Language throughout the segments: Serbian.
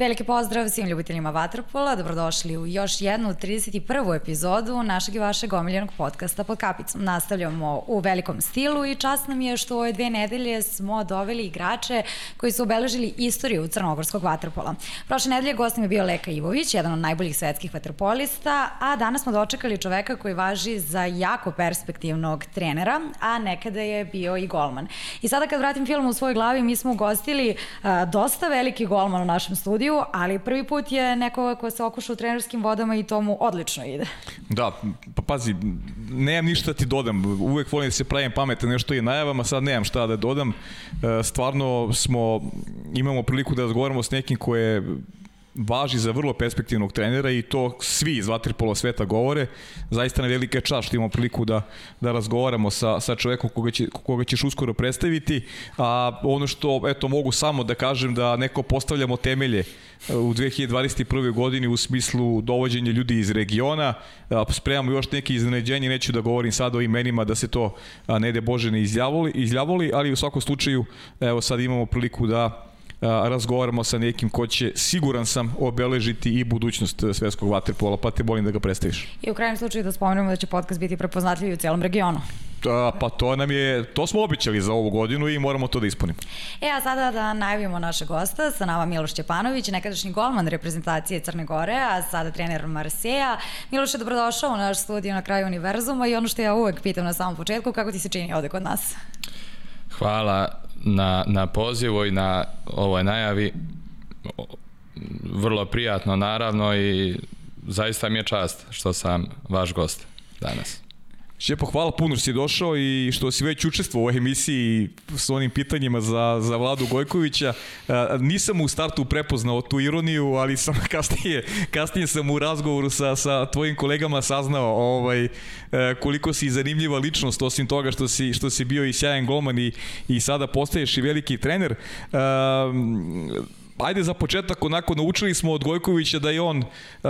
Veliki pozdrav svim ljubiteljima Vatropola, dobrodošli u još jednu 31. epizodu našeg i vašeg omiljenog podcasta pod kapicom. Nastavljamo u velikom stilu i čast nam je što ove dve nedelje smo doveli igrače koji su obeležili istoriju crnogorskog vatropola. Prošle nedelje gostom je bio Leka Ivović, jedan od najboljih svetskih vatropolista, a danas smo dočekali čoveka koji važi za jako perspektivnog trenera, a nekada je bio i golman. I sada kad vratim film u svojoj glavi, mi smo ugostili a, dosta veliki golman u našem studiju, seriju, ali prvi put je neko ko se okuša u trenerskim vodama i to mu odlično ide. Da, pa pazi, nemam ništa da ti dodam, uvek volim da se pravim pamete, nešto je najavama, sad nemam šta da dodam. E, stvarno smo, imamo priliku da razgovaramo s nekim ko je važi za vrlo perspektivnog trenera i to svi iz Vaterpola sveta govore. Zaista na velike čast što imamo priliku da, da razgovaramo sa, sa čovekom koga, će, koga ćeš uskoro predstaviti. A ono što eto, mogu samo da kažem da neko postavljamo temelje e, u 2021. godini u smislu dovođenja ljudi iz regiona. Spremamo još neke iznenađenje, neću da govorim sad o imenima da se to ne ide Bože ne izljavoli, izljavoli ali u svakom slučaju evo sad imamo priliku da razgovaramo sa nekim ko će, siguran sam, obeležiti i budućnost e, svetskog vaterpola, pa te volim da ga predstaviš. I u krajem slučaju da spomenemo da će podcast biti prepoznatljiv u celom regionu. A, pa to nam je, to smo običali za ovu godinu i moramo to da ispunimo. E, a sada da najavimo našeg gosta, sa nama Miloš Čepanović, nekadašnji golman reprezentacije Crne Gore, a sada trener Marseja. Miloš je dobrodošao u naš studiju na kraju univerzuma i ono što ja uvek pitam na samom početku, kako ti se čini ovde kod nas? Hvala na, na pozivu i na ovoj najavi. Vrlo prijatno, naravno, i zaista mi je čast što sam vaš gost danas. Šepo, hvala puno što si došao i što si već učestvo u ovoj emisiji s onim pitanjima za, za Vladu Gojkovića. E, nisam u startu prepoznao tu ironiju, ali sam kasnije, kasnije sam u razgovoru sa, sa tvojim kolegama saznao ovaj, e, koliko si zanimljiva ličnost, osim toga što si, što si bio i sjajan golman i, i sada postaješ i veliki trener. Um, Ajde za početak, onako naučili smo od Gojkovića da je on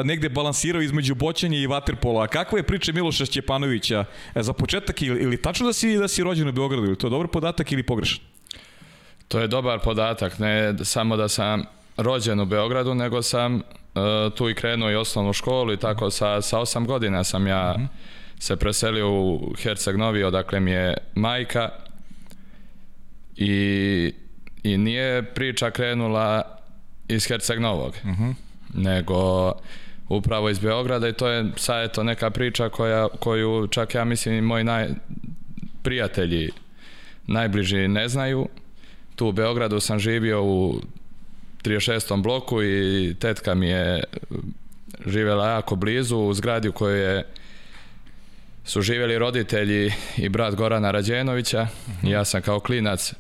negde balansirao između boćanja i vaterpola. A kakva je priča Miloša Šćepanovića? E, za početak ili, ili tačno da si, da si rođen u Beogradu? Ili to je dobar podatak ili pogrešan? To je dobar podatak, ne samo da sam rođen u Beogradu, nego sam e, tu i krenuo i osnovnu školu i tako sa, sa osam godina sam ja mm -hmm. se preselio u Herceg Novi, odakle mi je majka i, i nije priča krenula iz Herceg Novog, uh -huh. nego upravo iz Beograda i to je sad eto neka priča koja, koju čak ja mislim i moji naj, prijatelji najbliži ne znaju. Tu u Beogradu sam živio u 36. bloku i tetka mi je živela jako blizu u zgradi u kojoj je su živjeli roditelji i brat Gorana Rađenovića. Uh -huh. Ja sam kao klinac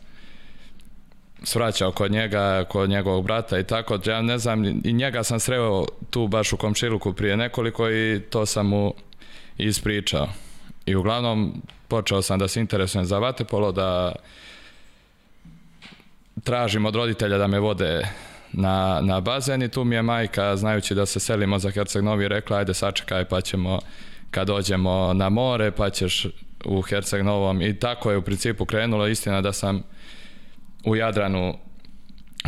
svraćao kod njega, kod njegovog brata i tako, ja ne znam, i njega sam sreo tu baš u komšiluku prije nekoliko i to sam mu ispričao. I uglavnom počeo sam da se interesujem za vatepolo, da tražim od roditelja da me vode na, na bazen i tu mi je majka, znajući da se selimo za Herceg Novi, rekla ajde sačekaj pa ćemo kad dođemo na more pa ćeš u Herceg Novom i tako je u principu krenulo, istina da sam u Jadranu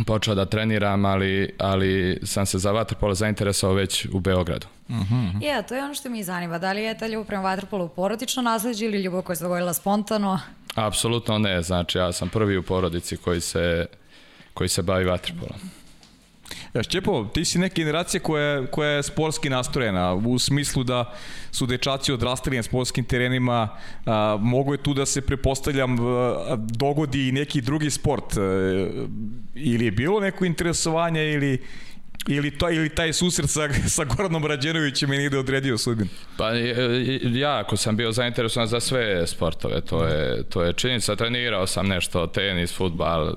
počeo da treniram, ali, ali sam se za vaterpolo zainteresovao već u Beogradu. Mm Ja, to je ono što mi zanima. Da li je ta ljubav prema vaterpolu porodično nasledđe ili ljubav koja se dogodila spontano? Apsolutno ne. Znači, ja sam prvi u porodici koji se, koji se bavi vaterpolom. Mm Ja, Šćepo, ti si neka generacija koja, koja je sportski nastrojena, u smislu da su dečaci odrastali na sportskim terenima, a, mogo je tu da se prepostavljam dogodi i neki drugi sport. A, e, ili je bilo neko interesovanje ili, Ili, to, ili taj susret sa, sa Goranom Rađenovićem je nigde odredio sudbin? Pa e, e, ja, ako sam bio zainteresovan za sve sportove, to je, to je činjenica. Trenirao sam nešto, tenis, futbal,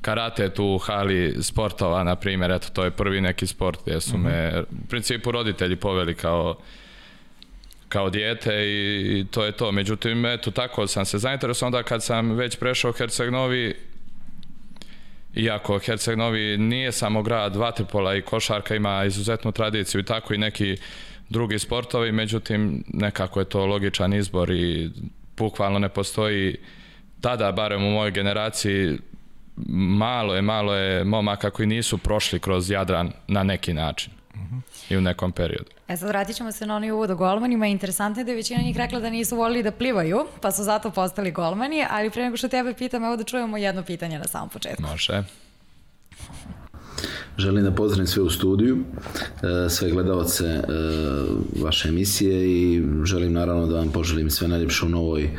karate tu u hali sportova, na primjer, eto, to je prvi neki sport gdje su me, mhm. u principu, roditelji poveli kao kao dijete i, i to je to. Međutim, eto, tako sam se zainteresovan da kad sam već prešao Herceg Novi, iako Herceg Novi nije samo grad vaterpola i košarka ima izuzetnu tradiciju i tako i neki drugi sportovi, međutim nekako je to logičan izbor i bukvalno ne postoji tada, barem u mojoj generaciji, malo je, malo je momaka koji nisu prošli kroz Jadran na neki način uh i u nekom periodu. E sad vratit ćemo se na onaj uvod o golmanima. Interesantno je da je većina njih rekla da nisu volili da plivaju, pa su zato postali golmani, ali pre nego što tebe pitam, evo da čujemo jedno pitanje na samom početku. Može. Želim da pozdravim sve u studiju, e, sve gledalce e, vaše emisije i želim naravno da vam poželim sve najljepše u novoj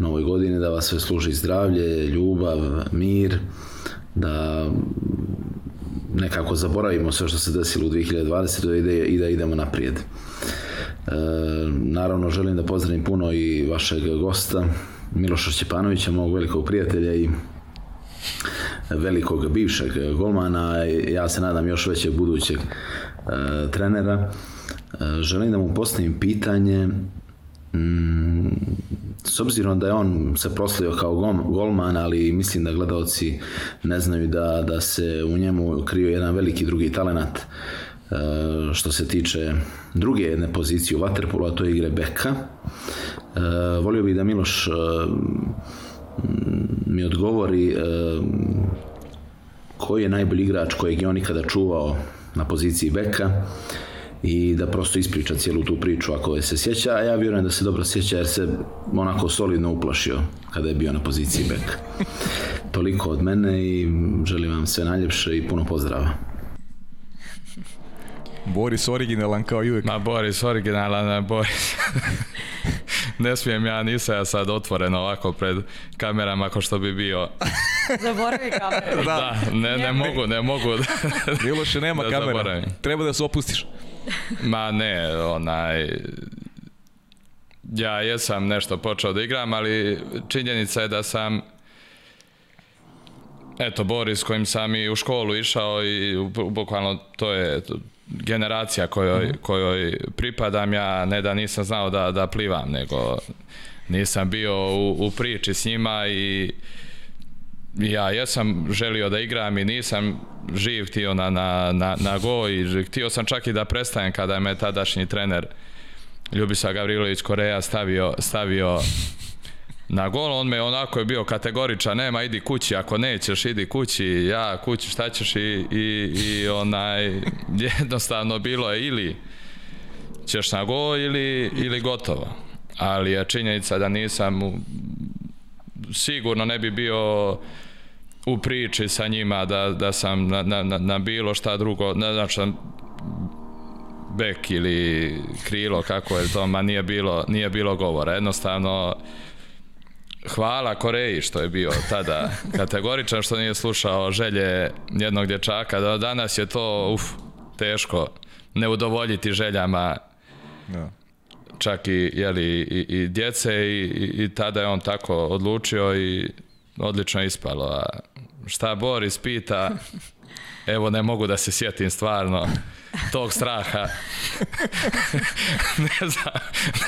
novoj godini, da vas sve služi zdravlje, ljubav, mir, da nekako zaboravimo sve što se desilo u 2020. Da i da idemo naprijed. E, naravno, želim da pozdravim puno i vašeg gosta, Miloša Šćepanovića, mog velikog prijatelja i velikog bivšeg golmana, ja se nadam još većeg budućeg e, trenera. E, želim da mu postavim pitanje s obzirom da je on se proslavio kao golman, ali mislim da gledaoci ne znaju da, da se u njemu krio jedan veliki drugi talenat e, što se tiče druge jedne pozicije u Waterpolu, a to je igre Beka. E, volio bih da Miloš e, mi odgovori koji je najbolji igrač kojeg je on ikada čuvao na poziciji Beka i da prosto ispriča cijelu tu priču ako je se sjeća, a ja vjerujem da se dobro sjeća jer se onako solidno uplašio kada je bio na poziciji bek. Toliko od mene i želim vam sve najljepše i puno pozdrava. Boris originalan kao i uvijek. Ma Boris originalan, Boris. ne smijem ja, nisam ja sad otvoren ovako pred kamerama ako što bi bio. Zaboravi kamere. Da, da ne, ne, ne, mogu, ne mogu. Miloše, nema da kamera. Zaboravim. Treba da se opustiš. Ma ne, onaj, ja jesam nešto počeo da igram, ali činjenica je da sam eto Boris kojim sam i u školu išao i bukvalno to je generacija kojoj, mhm. kojoj pripadam ja ne da nisam znao da, da plivam nego nisam bio u, u priči s njima i ja jesam želio da igram i nisam živ htio na, na, na, na go i htio sam čak i da prestajem kada me tadašnji trener Ljubisa Gavrilović Koreja stavio, stavio na gol, on me onako je bio kategoričan, nema idi kući, ako nećeš idi kući, ja kući šta ćeš i, i, i onaj jednostavno bilo je ili ćeš na gol ili, ili gotovo ali je činjenica da nisam sigurno ne bi bio u priči sa njima da, da sam na, na, na bilo šta drugo, na, znači bek ili krilo, kako je to, ma nije bilo, nije bilo govora. Jednostavno, hvala Koreji što je bio tada kategoričan, što nije slušao želje jednog dječaka. Da danas je to, uf, teško ne udovoljiti željama da čak i, jeli, i, i djece i, i, i tada je on tako odlučio i odlično ispalo. A šta Boris pita, evo ne mogu da se sjetim stvarno tog straha. ne, znam,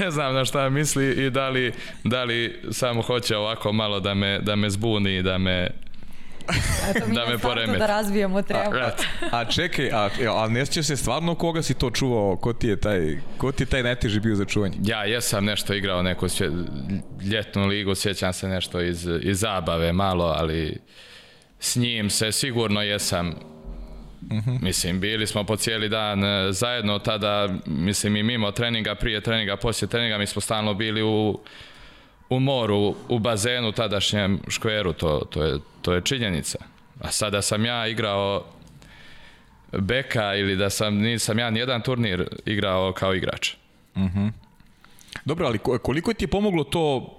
ne znam na šta misli i da li, da li samo hoće ovako malo da me, da me zbuni i da me da me poremeti. Da razbijamo treba. A, a čekaj, a, a ne sjećaš se stvarno koga si to čuvao? Ko ti je taj, ko ti je taj najteži bio za čuvanje? Ja jesam nešto igrao, neku svje, ljetnu ligu, sjećam se nešto iz, iz zabave malo, ali s njim se sigurno jesam Uhum. Mislim, bili smo po cijeli dan e, zajedno tada, mislim i mimo treninga, prije treninga, poslije treninga, mi smo stalno bili u u moru, u bazenu tadašnjem škveru, to, to, je, to je činjenica. A sada sam ja igrao beka ili da sam, nisam ja nijedan turnir igrao kao igrač. Mhm. Uh Dobro, ali koliko ti je pomoglo to,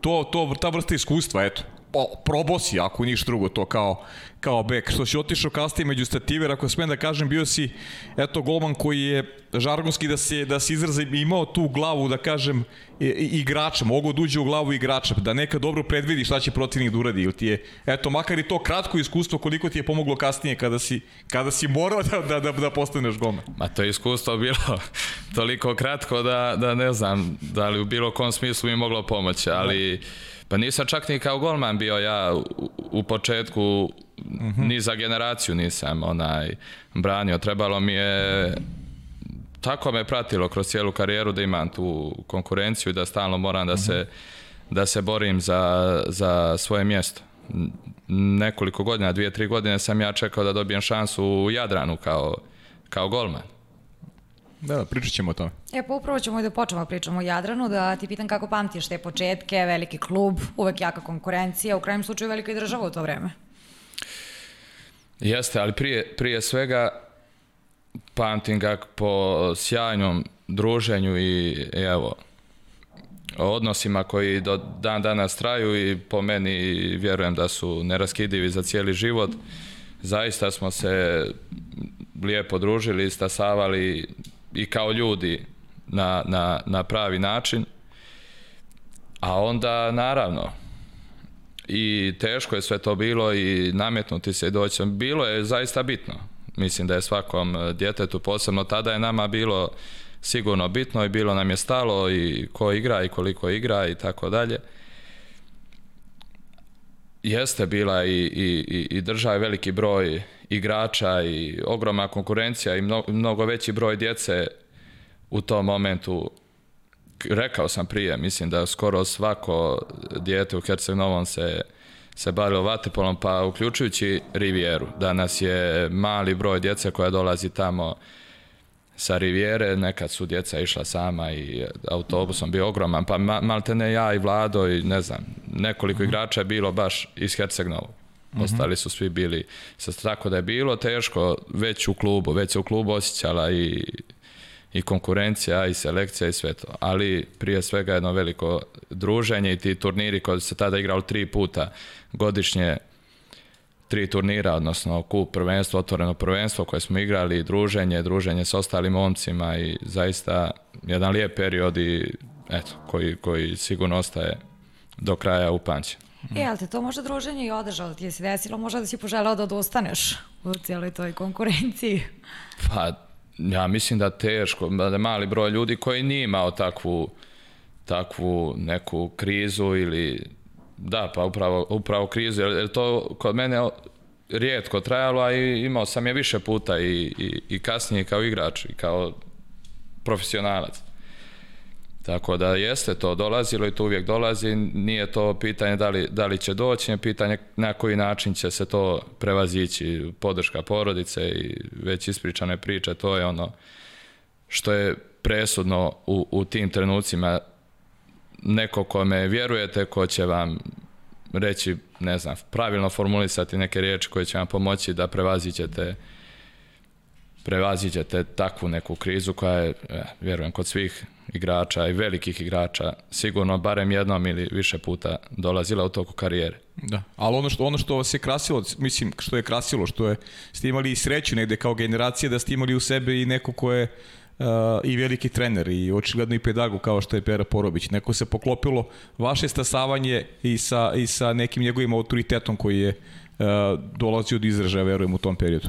to, to, ta vrsta iskustva, eto? Pa, si, ako niš drugo, to kao, kao bek. Što si otišao kasnije među stativer, ako smem da kažem, bio si, eto, golman koji je žargonski da se, da se izrazim, imao tu glavu, da kažem, igrača, mogu da uđe u glavu igrača, da neka dobro predvidi šta će protivnik da uradi, ili ti je, eto, makar i to kratko iskustvo, koliko ti je pomoglo kasnije kada si, kada si morao da, da, da, da postaneš golman? Ma to je iskustvo bilo toliko kratko da, da ne znam da li u bilo kom smislu mi moglo pomoći, ali... No da. Pa nisam čak ni kao golman bio ja u, u početku uh mhm. -huh. ni za generaciju nisam onaj branio. Trebalo mi je tako me pratilo kroz cijelu karijeru da imam tu konkurenciju i da stalno moram da uh -huh. se mhm. da se borim za, za svoje mjesto. Nekoliko godina, dvije, tri godine sam ja čekao da dobijem šansu u Jadranu kao, kao golman. Da, da, pričat ćemo o tome. E, pa upravo ćemo da počnemo da pričamo o Jadranu, da ti pitan kako pamtiš te početke, veliki klub, uvek jaka konkurencija, u krajem slučaju velika i država u to vreme. Jeste, ali prije, prije svega pamtim ga po sjajnom druženju i evo, odnosima koji do dan danas traju i po meni vjerujem da su neraskidivi za cijeli život. Zaista smo se lijepo družili, stasavali, i kao ljudi na, na, na pravi način. A onda, naravno, i teško je sve to bilo i nametnuti se i doći. Bilo je zaista bitno. Mislim da je svakom e, djetetu posebno. Tada je nama bilo sigurno bitno i bilo nam je stalo i ko igra i koliko igra i tako dalje. Jeste bila i, i, i, i država veliki broj igrača i ogromna konkurencija i mnogo, mnogo veći broj djece u tom momentu rekao sam prije, mislim da skoro svako dijete u Herceg Novom se se bavilo vaterpolom, pa uključujući Rivijeru. Danas je mali broj djece koja dolazi tamo sa Rivijere, nekad su djeca išla sama i autobusom bio ogroman, pa malte ne ja i Vlado i ne znam, nekoliko igrača je bilo baš iz Herceg Novog. Mhm. Ostali su svi bili sa strako da je bilo teško već u klubu, već se u klubu osjećala i i konkurencija i selekcija i sve to. Ali prije svega jedno veliko druženje i ti turniri koji se tada igrali tri puta godišnje tri turnira, odnosno kup prvenstvo, otvoreno prvenstvo koje smo igrali, druženje, druženje sa ostalim momcima i zaista jedan lijep period i eto, koji, koji sigurno ostaje do kraja u upamćen. E, ali te to možda druženje i održalo, ti je se desilo, možda da si poželao da odustaneš u cijeloj toj konkurenciji. Pa, ja mislim da teško, da je mali broj ljudi koji nije imao takvu, takvu neku krizu ili da, pa upravo, upravo krizu, jer, jer to kod mene rijetko trajalo, a i imao sam je više puta i, i, i kasnije kao igrač i kao profesionalac. Tako da jeste to dolazilo i to uvijek dolazi, nije to pitanje da li, da li će doći, je pitanje na koji način će se to prevazići, podrška porodice i već ispričane priče, to je ono što je presudno u, u tim trenucima neko kome vjerujete, ko će vam reći, ne znam, pravilno formulisati neke riječi koje će vam pomoći da prevazićete prevaziđete takvu neku krizu koja je, e, vjerujem, kod svih igrača i velikih igrača sigurno barem jednom ili više puta dolazila u toku karijere. Da, ali ono što, ono što vas je krasilo, mislim, što je krasilo, što je, ste imali i sreću negde kao generacija da ste imali u sebe i neko ko je Uh, i veliki trener i očigledno i pedagog kao što je Pera Porobić. Neko se poklopilo vaše stasavanje i sa, i sa nekim njegovim autoritetom koji je uh, dolazio do izražaja, verujem, u tom periodu.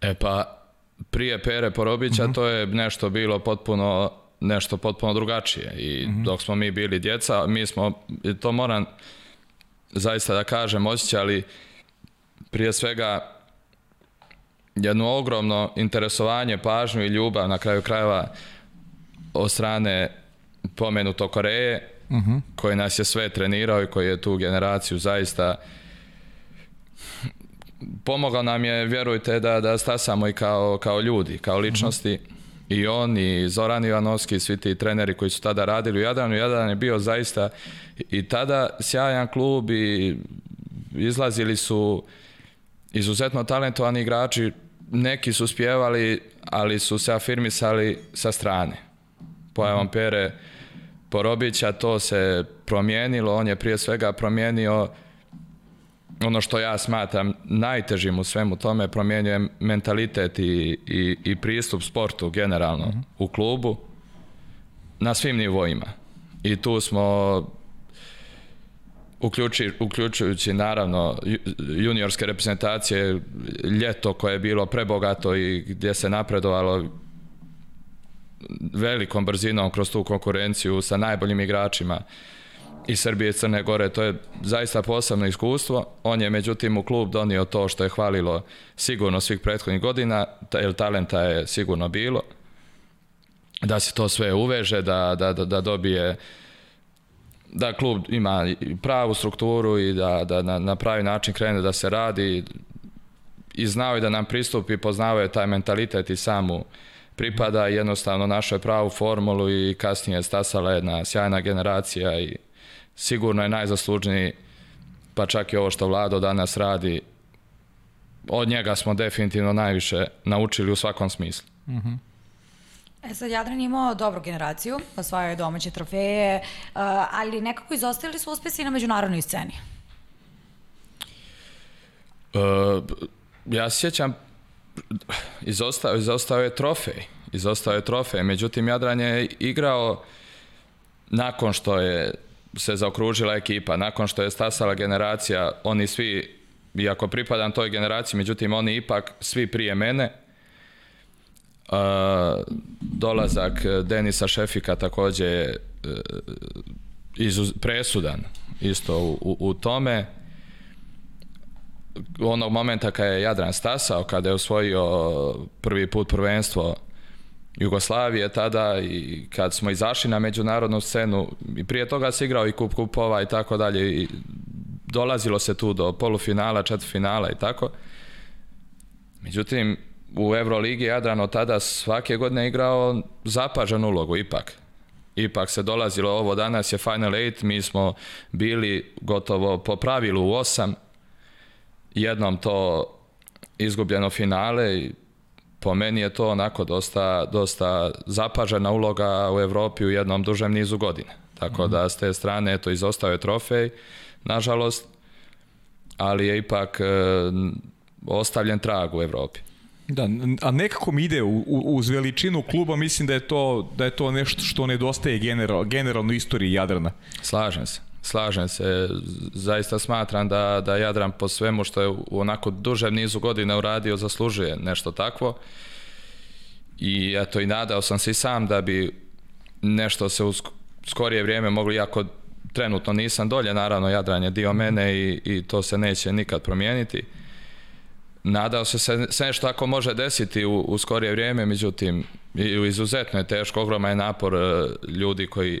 E pa, prije Pere Porobića uh mhm. -huh. to je nešto bilo potpuno nešto potpuno drugačije i mm -hmm. dok smo mi bili djeca, mi smo, to moram zaista da kažem, osjećali prije svega jedno ogromno interesovanje, pažnju i ljubav na kraju krajeva od strane pomenuto Koreje, uh mhm. -huh. koji nas je sve trenirao i koji je tu generaciju zaista pomogao nam je, vjerujte, da, da stasamo i kao, kao ljudi, kao ličnosti. Uh -huh i on i Zoran Ivanovski i svi ti treneri koji su tada radili u Jadranu. Jadran je bio zaista i tada sjajan klub i izlazili su izuzetno talentovani igrači, neki su spjevali, ali su se afirmisali sa strane. Pojavom Pere Porobića to se promijenilo, on je prije svega promijenio ono što ja smatram najtežim u svemu tome promijenio mentalitet i, i, i pristup sportu generalno uh mhm. -huh. u klubu na svim nivoima. I tu smo uključi, uključujući naravno juniorske reprezentacije, ljeto koje je bilo prebogato i gdje se napredovalo velikom brzinom kroz tu konkurenciju sa najboljim igračima i Srbije i Crne Gore. To je zaista posebno iskustvo. On je međutim u klub donio to što je hvalilo sigurno svih prethodnih godina, jer talenta je sigurno bilo. Da se to sve uveže, da, da, da, da dobije da klub ima pravu strukturu i da, da na, na pravi način krene da se radi i znao je da nam pristupi, poznavao je taj mentalitet i samu pripada jednostavno našoj pravu formulu i kasnije je stasala jedna sjajna generacija i sigurno je najzaslužniji, pa čak i ovo što Vlado danas radi, od njega smo definitivno najviše naučili u svakom smislu. Mhm. Uh E sad, Jadran je imao dobru generaciju, osvajao je domaće trofeje, e, ali nekako izostajali su uspesi na međunarodnoj sceni. E, ja se sjećam, izostao, izostao je trofej, izostao je trofej, međutim Jadran je igrao nakon što je se zaokružila ekipa. Nakon što je stasala generacija, oni svi, iako pripadam toj generaciji, međutim oni ipak svi prije mene, Uh, dolazak Denisa Šefika također je uh, izuz, presudan isto u, u, u, tome onog momenta kada je Jadran stasao kada je osvojio prvi put prvenstvo Jugoslavije tada i kad smo izašli na međunarodnu scenu i prije toga se igrao i kup kupova i tako dalje i dolazilo se tu do polufinala, četvrfinala i tako. Međutim, u Euroligi Jadran tada svake godine igrao zapažan ulogu ipak. Ipak se dolazilo ovo, danas je Final 8, mi smo bili gotovo po pravilu u osam, jednom to izgubljeno finale i po meni je to onako dosta, dosta zapažena uloga u Evropi u jednom dužem nizu godina. Tako mhm. da s te strane to izostao je trofej, nažalost, ali je ipak e, ostavljen trag u Evropi. Da, a nekako mi ide u, u, uz veličinu kluba, mislim da je to, da je to nešto što nedostaje general, generalno istoriji Jadrana. Slažem se. Slažem se, zaista smatram da, da Jadran po svemu što je u onako dužem nizu godina uradio zaslužuje nešto takvo i eto i nadao sam se i sam da bi nešto se u skorije vrijeme mogli, jako trenutno nisam dolje, naravno Jadran je dio mene i, i to se neće nikad promijeniti. Nadao se se, se nešto tako može desiti u, u skorije vrijeme, međutim izuzetno je teško, ogroman je napor e, ljudi koji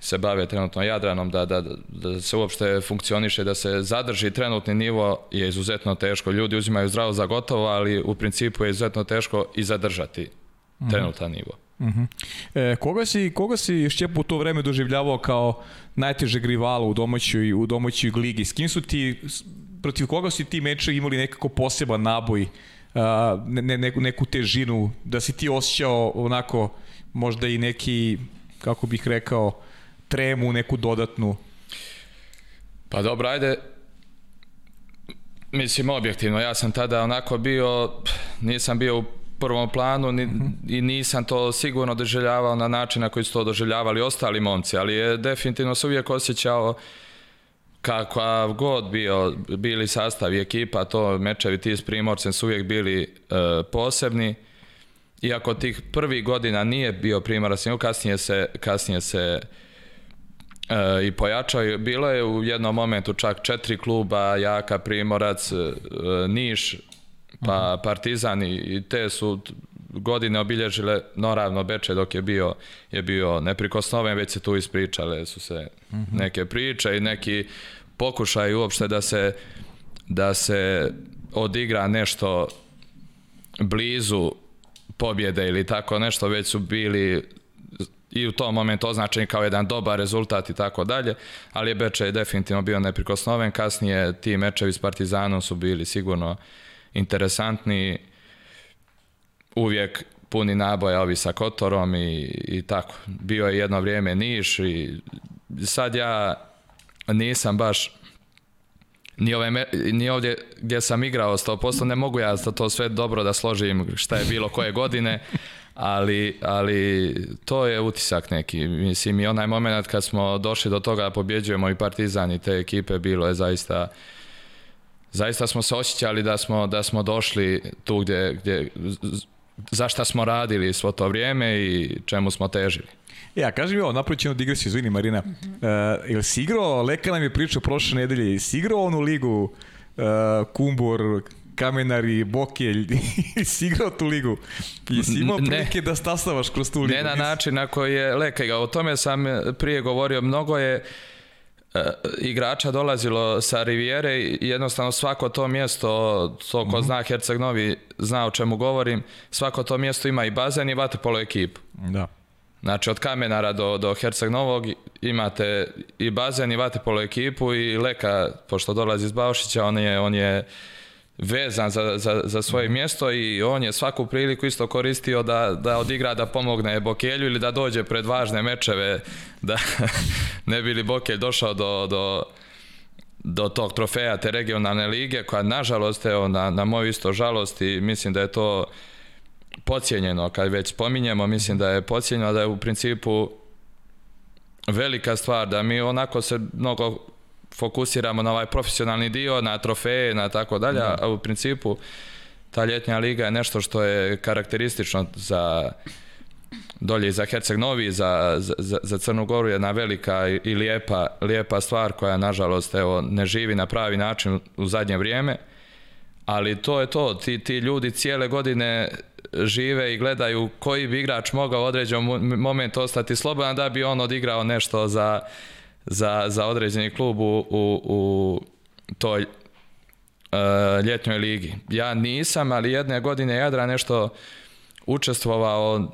se bave trenutno Jadranom, da, da, da se uopšte funkcioniše, da se zadrži trenutni nivo je izuzetno teško. Ljudi uzimaju zdravo za gotovo, ali u principu je izuzetno teško i zadržati mhm. trenutan mm -hmm. nivo. Uh mhm. -huh. e, koga, si, koga si Šćepu u to vreme doživljavao kao najtežeg rivala u domaćoj, u domaćoj ligi? S kim su ti, protiv koga su ti meče imali nekako poseban naboj, a, ne, ne, neku težinu, da si ti osjećao onako možda i neki, kako bih rekao, tremu neku dodatnu? Pa dobro, ajde, mislim objektivno, ja sam tada onako bio, nisam bio u prvom planu ni, uh -huh. i nisam to sigurno doživljavao na način na koji su to doživljavali ostali momci, ali je definitivno se uvijek osjećao kakav god bio, bili sastav i ekipa, to mečevi ti s Primorcem su uvijek bili e, posebni. Iako tih prvih godina nije bio Primorac, kasnije se, kasnije se e, i pojačao. Bilo je u jednom momentu čak četiri kluba, Jaka, Primorac, e, Niš, pa mhm. Partizan i, te su godine obilježile, naravno Beče dok je bio, je bio neprikosnoven, već se tu ispričale su se mhm. neke priče i neki pokušaj uopšte da se da se odigra nešto blizu pobjede ili tako nešto, već su bili i u tom momentu označen kao jedan dobar rezultat i tako dalje, ali je Bečej definitivno bio neprikosnoven, kasnije ti mečevi s Partizanom su bili sigurno interesantni, uvijek puni naboja ovi sa Kotorom i, i tako. Bio je jedno vrijeme Niš i sad ja nisam baš ni, ove, ni ovdje gdje sam igrao 100%, ne mogu ja to sve dobro da složim šta je bilo koje godine, ali, ali to je utisak neki. Mislim, i onaj moment kad smo došli do toga da pobjeđujemo i Partizan i te ekipe, bilo je zaista... Zaista smo se osjećali da smo, da smo došli tu gdje, gdje za šta smo radili svo to vrijeme i čemu smo težili. Ja, e, kaži mi ovo, napravit ću jednu digresiju, izvini Marina. Mm -hmm. Uh, jel si igrao, Leka nam je pričao prošle nedelje, si igrao onu ligu uh, e, Kumbor, Kamenar i Bokelj i si igrao tu ligu? I si imao prilike da stasavaš kroz tu ligu? Ne na način na koji je Lekaj O tome sam eh, prije govorio. Mnogo je e, igrača dolazilo sa Rivijere i jednostavno svako to mjesto, to ko mhm. zna Herceg Novi zna o čemu govorim, svako to mjesto ima i bazen i vaterpolo ekipu. Da. Znači od Kamenara do, do Herceg Novog imate i bazen i vaterpolo ekipu i Leka, pošto dolazi iz Baušića, on je, on je vezan za, za, za svoje mhm. mjesto i on je svaku priliku isto koristio da, da odigra, da pomogne Bokelju ili da dođe pred važne mečeve da ne bi li Bokelj došao do, do, do tog trofeja te regionalne lige koja nažalost, je na, na moju isto žalost i mislim da je to pocijenjeno, kad već spominjemo, mislim da je pocijenjeno da je u principu velika stvar, da mi onako se mnogo fokusiramo na ovaj profesionalni dio, na trofeje, na tako dalje, da. a u principu ta ljetnja liga je nešto što je karakteristično za dolje i za Herceg Novi, za, za, za Crnu Goru jedna velika i lijepa, lijepa stvar koja nažalost evo, ne živi na pravi način u zadnje vrijeme. Ali to je to, ti, ti ljudi cijele godine žive i gledaju koji bi igrač mogao u moment ostati slobodan da bi on odigrao nešto za, za, za određeni klub u, u, u toj uh, ljetnoj ligi. Ja nisam, ali jedne godine Jadra nešto učestvovao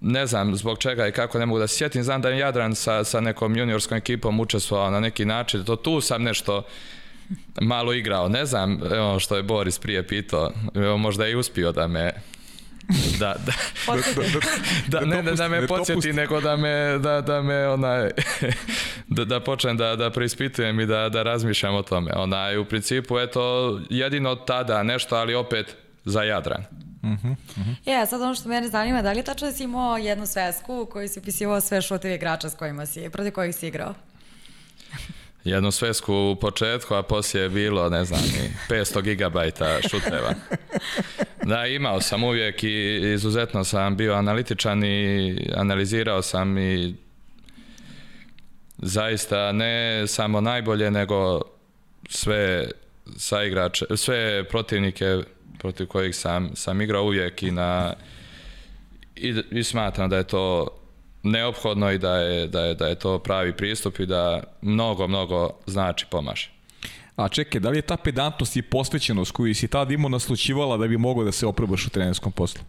ne znam zbog čega i kako ne mogu da se sjetim, znam da je Jadran sa, sa nekom juniorskom ekipom učestvovao na neki način, to tu sam nešto malo igrao, ne znam, evo što je Boris prije pitao, evo možda je i uspio da me Da, da. da, da, ne, da, da me podsjeti, nego da me, da, da me onaj, da, da počnem da, da preispitujem i da, da razmišljam o tome. Onaj, u principu, eto, jedino tada nešto, ali opet za Jadran. Mhm. Uh -huh, uh sad ono što mene zanima, da li je tačno da si imao jednu svesku u kojoj si upisivao sve šuteve igrača s kojima si, protiv kojih si igrao? jednu svesku u početku, a poslije je bilo, ne znam, 500 GB šuteva. Da, imao sam uvijek i izuzetno sam bio analitičan i analizirao sam i zaista ne samo najbolje, nego sve sa saigrače, sve protivnike protiv kojih sam, sam igrao uvijek i na i, i smatram da je to neophodno i da je, da, je, da je to pravi pristup i da mnogo, mnogo znači pomaže. A čekaj, da li je ta pedantnost i posvećenost koju si tad imao naslučivala da bi mogao da se oprobaš u trenerskom poslu?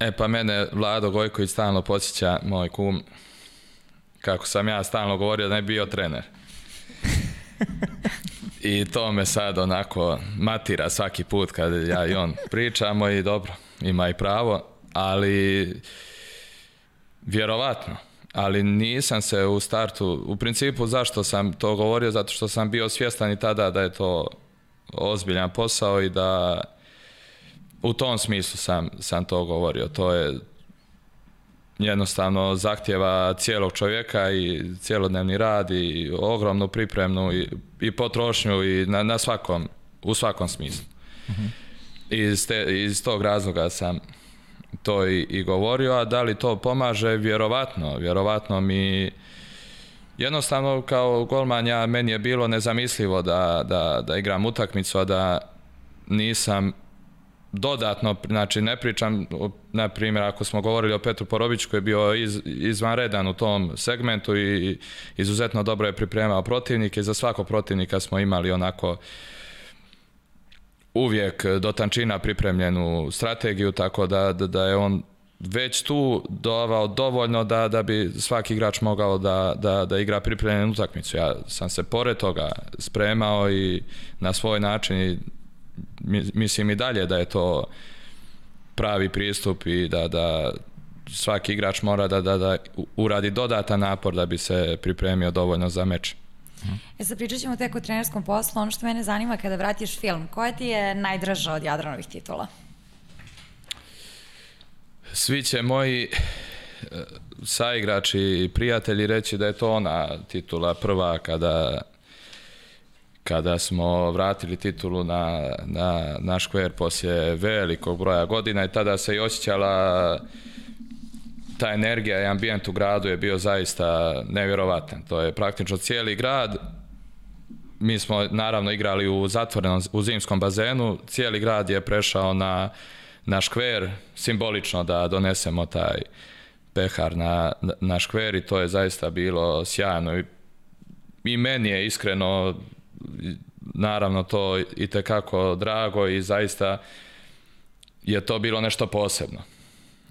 E pa mene Vlado Gojković stalno podsjeća, moj kum, kako sam ja stalno govorio da ne bi bio trener. I to me sad onako matira svaki put kad ja i on pričamo i dobro, ima i pravo, ali Vjerovatno, ali nisam se u startu, u principu zašto sam to govorio, zato što sam bio svjestan i tada da je to ozbiljan posao i da u tom smislu sam, sam to govorio. To je jednostavno zahtjeva cijelog čovjeka i cijelodnevni rad i ogromnu pripremnu i, i potrošnju i na, na svakom, u svakom smislu. Mm -hmm. iz, te, iz tog razloga sam to i, i govorio, a da li to pomaže, vjerovatno, vjerovatno mi jednostavno kao golman ja, meni je bilo nezamislivo da, da, da igram utakmicu, a da nisam dodatno, znači ne pričam, na primjer ako smo govorili o Petru Porobiću koji je bio iz, izvanredan u tom segmentu i izuzetno dobro je pripremao protivnike, za svakog protivnika smo imali onako uh, uvijek do tančina pripremljenu strategiju, tako da, da, da je on već tu dovao dovoljno da, da bi svaki igrač mogao da, da, da igra pripremljenu utakmicu. Ja sam se pored toga spremao i na svoj način i mislim i dalje da je to pravi pristup i da, da svaki igrač mora da, da, da uradi dodatan napor da bi se pripremio dovoljno za meč. E sad pričat ćemo tek o trenerskom poslu. Ono što mene zanima kada vratiš film, koja ti je najdraža od Jadranovih titula? Svi će moji eh, saigrači i prijatelji reći da je to ona titula prva kada kada smo vratili titulu na, na, na Škver poslije velikog broja godina i tada se i osjećala uh, ta energija i ambijent u gradu je bio zaista nevjerovatan. To je praktično cijeli grad, mi smo naravno igrali u zatvorenom, u zimskom bazenu, cijeli grad je prešao na, na škver, simbolično da donesemo taj pehar na, na škver i to je zaista bilo sjajno. I, i meni je iskreno naravno to i kako drago i zaista je to bilo nešto posebno.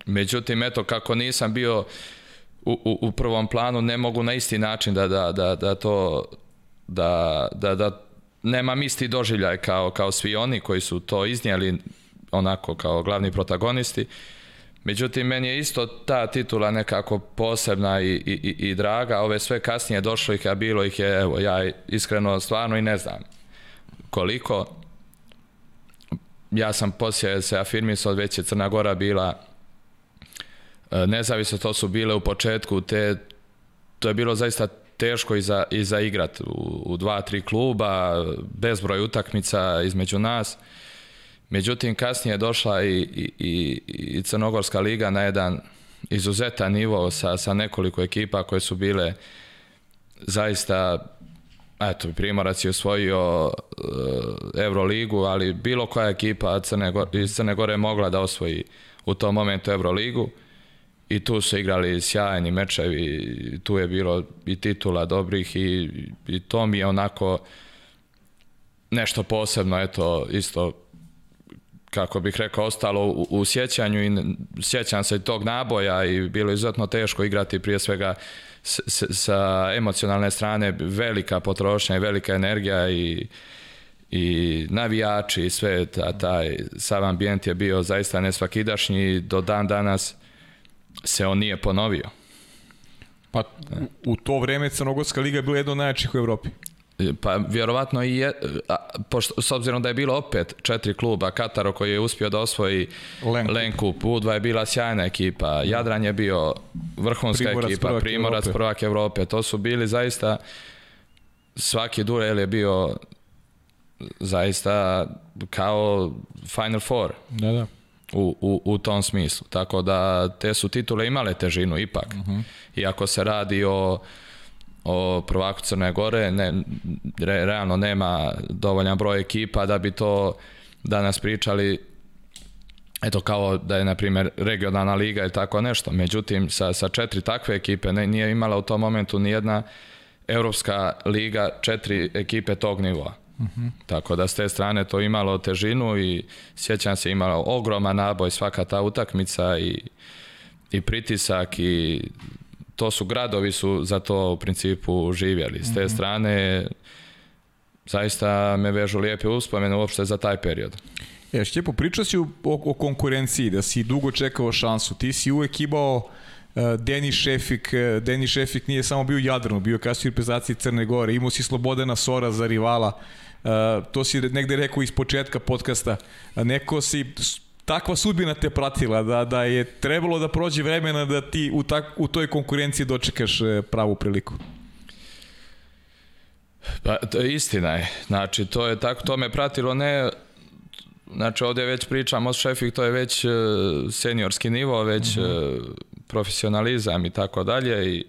Međutim, eto, kako nisam bio u, u, u prvom planu, ne mogu na isti način da, da, da, da to, da, da, da nemam isti doživljaj kao, kao svi oni koji su to iznijeli onako kao glavni protagonisti. Međutim, meni je isto ta titula nekako posebna i, i, i draga. Ove sve kasnije došlo ih, a bilo ih je, evo, ja iskreno stvarno i ne znam koliko. Ja sam poslije se afirmisao, već je Crna Gora bila E, nezavisno to su bile u početku te to je bilo zaista teško i za, i za igrat u, u dva, tri kluba, bezbroj utakmica između nas. Međutim, kasnije je došla i, i, i, i Crnogorska liga na jedan izuzetan nivo sa, sa nekoliko ekipa koje su bile zaista eto, Primorac je osvojio uh, Euroligu, ali bilo koja ekipa Crne Gore, iz Crne Gore mogla da osvoji u tom momentu Euroligu. Uh, i tu su igrali sjajni mečevi, tu je bilo i titula dobrih i, i to mi je onako nešto posebno, eto, isto kako bih rekao, ostalo u, u sjećanju i sjećam se tog naboja i bilo je izuzetno teško igrati prije svega s, s, sa emocionalne strane velika potrošnja i velika energija i, i navijači i sve, ta, taj sav ambijent je bio zaista nesvakidašnji do dan danas se on nije ponovio. Pa u, u to vreme Crnogorska liga je bila jedna od najjačih u Evropi. E, pa vjerovatno i je, a, pošto, s obzirom da je bilo opet četiri kluba, Kataro koji je uspio da osvoji Lenkup, Lenkup Udva je bila sjajna ekipa, Jadran je bio vrhunska Primorac ekipa, prvak Primorac Evrope. prvak Evrope, to su bili zaista svaki duel je bio zaista kao Final Four. Da, da u, u, u tom smislu. Tako da te su titule imale težinu ipak. Uh mhm. -huh. Iako se radi o o prvaku Crne Gore, ne, re, realno nema dovoljan broj ekipa da bi to danas pričali eto kao da je na primjer regionalna liga ili tako nešto. Međutim sa sa četiri takve ekipe ne, nije imala u tom momentu ni jedna evropska liga četiri ekipe tog nivoa. Mm -hmm. Tako da s te strane to imalo težinu i sjećam se imalo ogroman naboj svaka ta utakmica i, i pritisak i to su gradovi su za to u principu živjeli. S te mm -hmm. strane zaista me vežu lijepe uspomene uopšte za taj period. E, Šćepo, pričao si o, o konkurenciji, da si dugo čekao šansu. Ti si uvek imao Eh, Deni Šefik, eh, Deni Šefik nije samo bio Jadranu, bio je kasnije u Crne Gore, imao si Slobodana Sora za rivala, eh, to si negde rekao iz početka podcasta, neko si takva sudbina te pratila da, da je trebalo da prođe vremena da ti u, tak, u toj konkurenciji dočekaš pravu priliku. Pa, to je istina je. Znači, to je tako, to me pratilo ne Znači ovde već pričamo s Šefik, to je već seniorski nivo, već uh profesionalizam i tako dalje i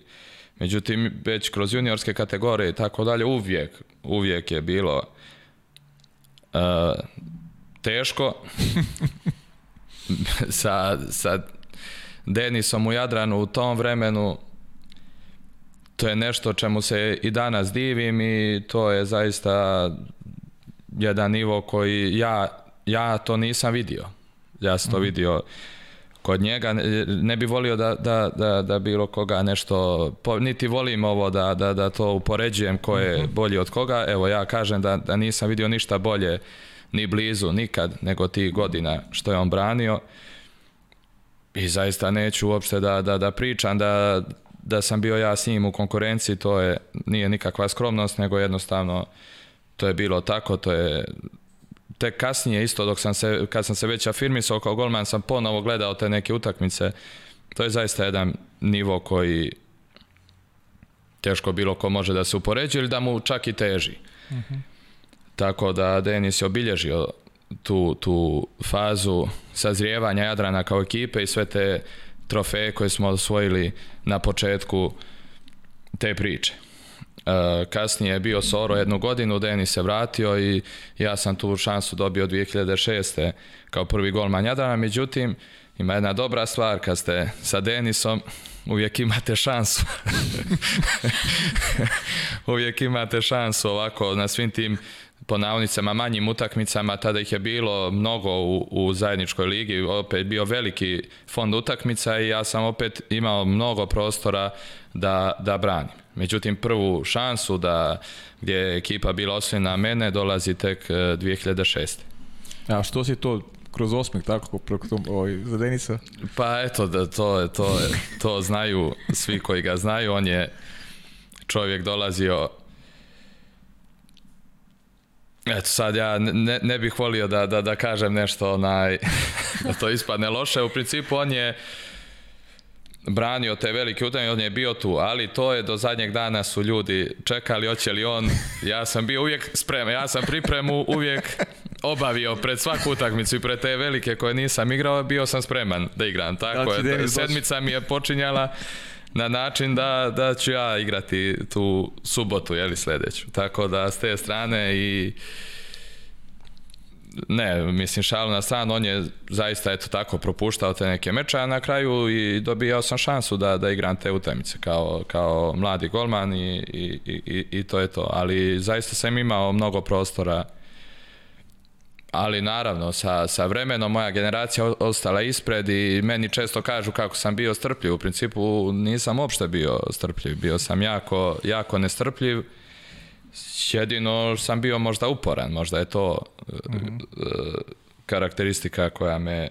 međutim već kroz juniorske kategorije i tako dalje uvijek uvijek je bilo uh, teško sa, sa Denisom u Jadranu u tom vremenu to je nešto čemu se i danas divim i to je zaista jedan nivo koji ja, ja to nisam vidio. Ja sam to mhm. vidio kod njega. Ne bi volio da, da, da, da bilo koga nešto, niti volim ovo da, da, da to upoređujem ko je mhm. bolji od koga. Evo ja kažem da, da nisam vidio ništa bolje ni blizu nikad nego tih godina što je on branio. I zaista neću uopšte da, da, da pričam da, da sam bio ja s njim u konkurenciji, to je nije nikakva skromnost, nego jednostavno to je bilo tako, to je tek kasnije isto dok sam se, kad sam se već afirmisao kao golman sam ponovo gledao te neke utakmice. To je zaista jedan nivo koji teško bilo ko može da se upoređuje ili da mu čak i teži. Uh mhm. -huh. Tako da Denis je obilježio tu, tu fazu sazrijevanja Jadrana kao ekipe i sve te trofeje koje smo osvojili na početku te priče. E, kasnije je bio Soro jednu godinu, Denis se vratio i ja sam tu šansu dobio 2006. kao prvi golman Jadrana, međutim ima jedna dobra stvar kad ste sa Denisom uvijek imate šansu. uvijek imate šansu ovako na svim tim po navnicama manjim utakmicama, tada ih je bilo mnogo u, u zajedničkoj ligi, opet bio veliki fond utakmica i ja sam opet imao mnogo prostora da, da branim. Međutim, prvu šansu da gdje je ekipa bila na mene dolazi tek 2006. E, a što si to kroz osmeh tako preko tom ovaj za Denisa? Pa eto da to je to je to znaju svi koji ga znaju, on je čovjek dolazio Eto sad ja ne, ne bih volio da, da, da kažem nešto onaj, da to ispadne loše. U principu on je branio te velike utakmice, on je bio tu, ali to je do zadnjeg dana su ljudi čekali hoće li on. Ja sam bio uvijek spreman, ja sam pripremu uvijek obavio pred svaku utakmicu i pred te velike koje nisam igrao, bio sam spreman da igram. Tako znači, je, da sedmica mi je počinjala na način da, da ću ja igrati tu subotu, jeli sledeću. Tako da s te strane i ne, mislim šal na stran, on je zaista eto tako propuštao te neke meče, a na kraju i dobijao sam šansu da, da igram te utemice kao, kao mladi golman i, i, i, i to je to. Ali zaista sam imao mnogo prostora uh, ali naravno sa, sa vremenom moja generacija ostala ispred i meni često kažu kako sam bio strpljiv, u principu nisam uopšte bio strpljiv, bio sam jako, jako nestrpljiv, jedino sam bio možda uporan, možda je to mm -hmm. karakteristika koja me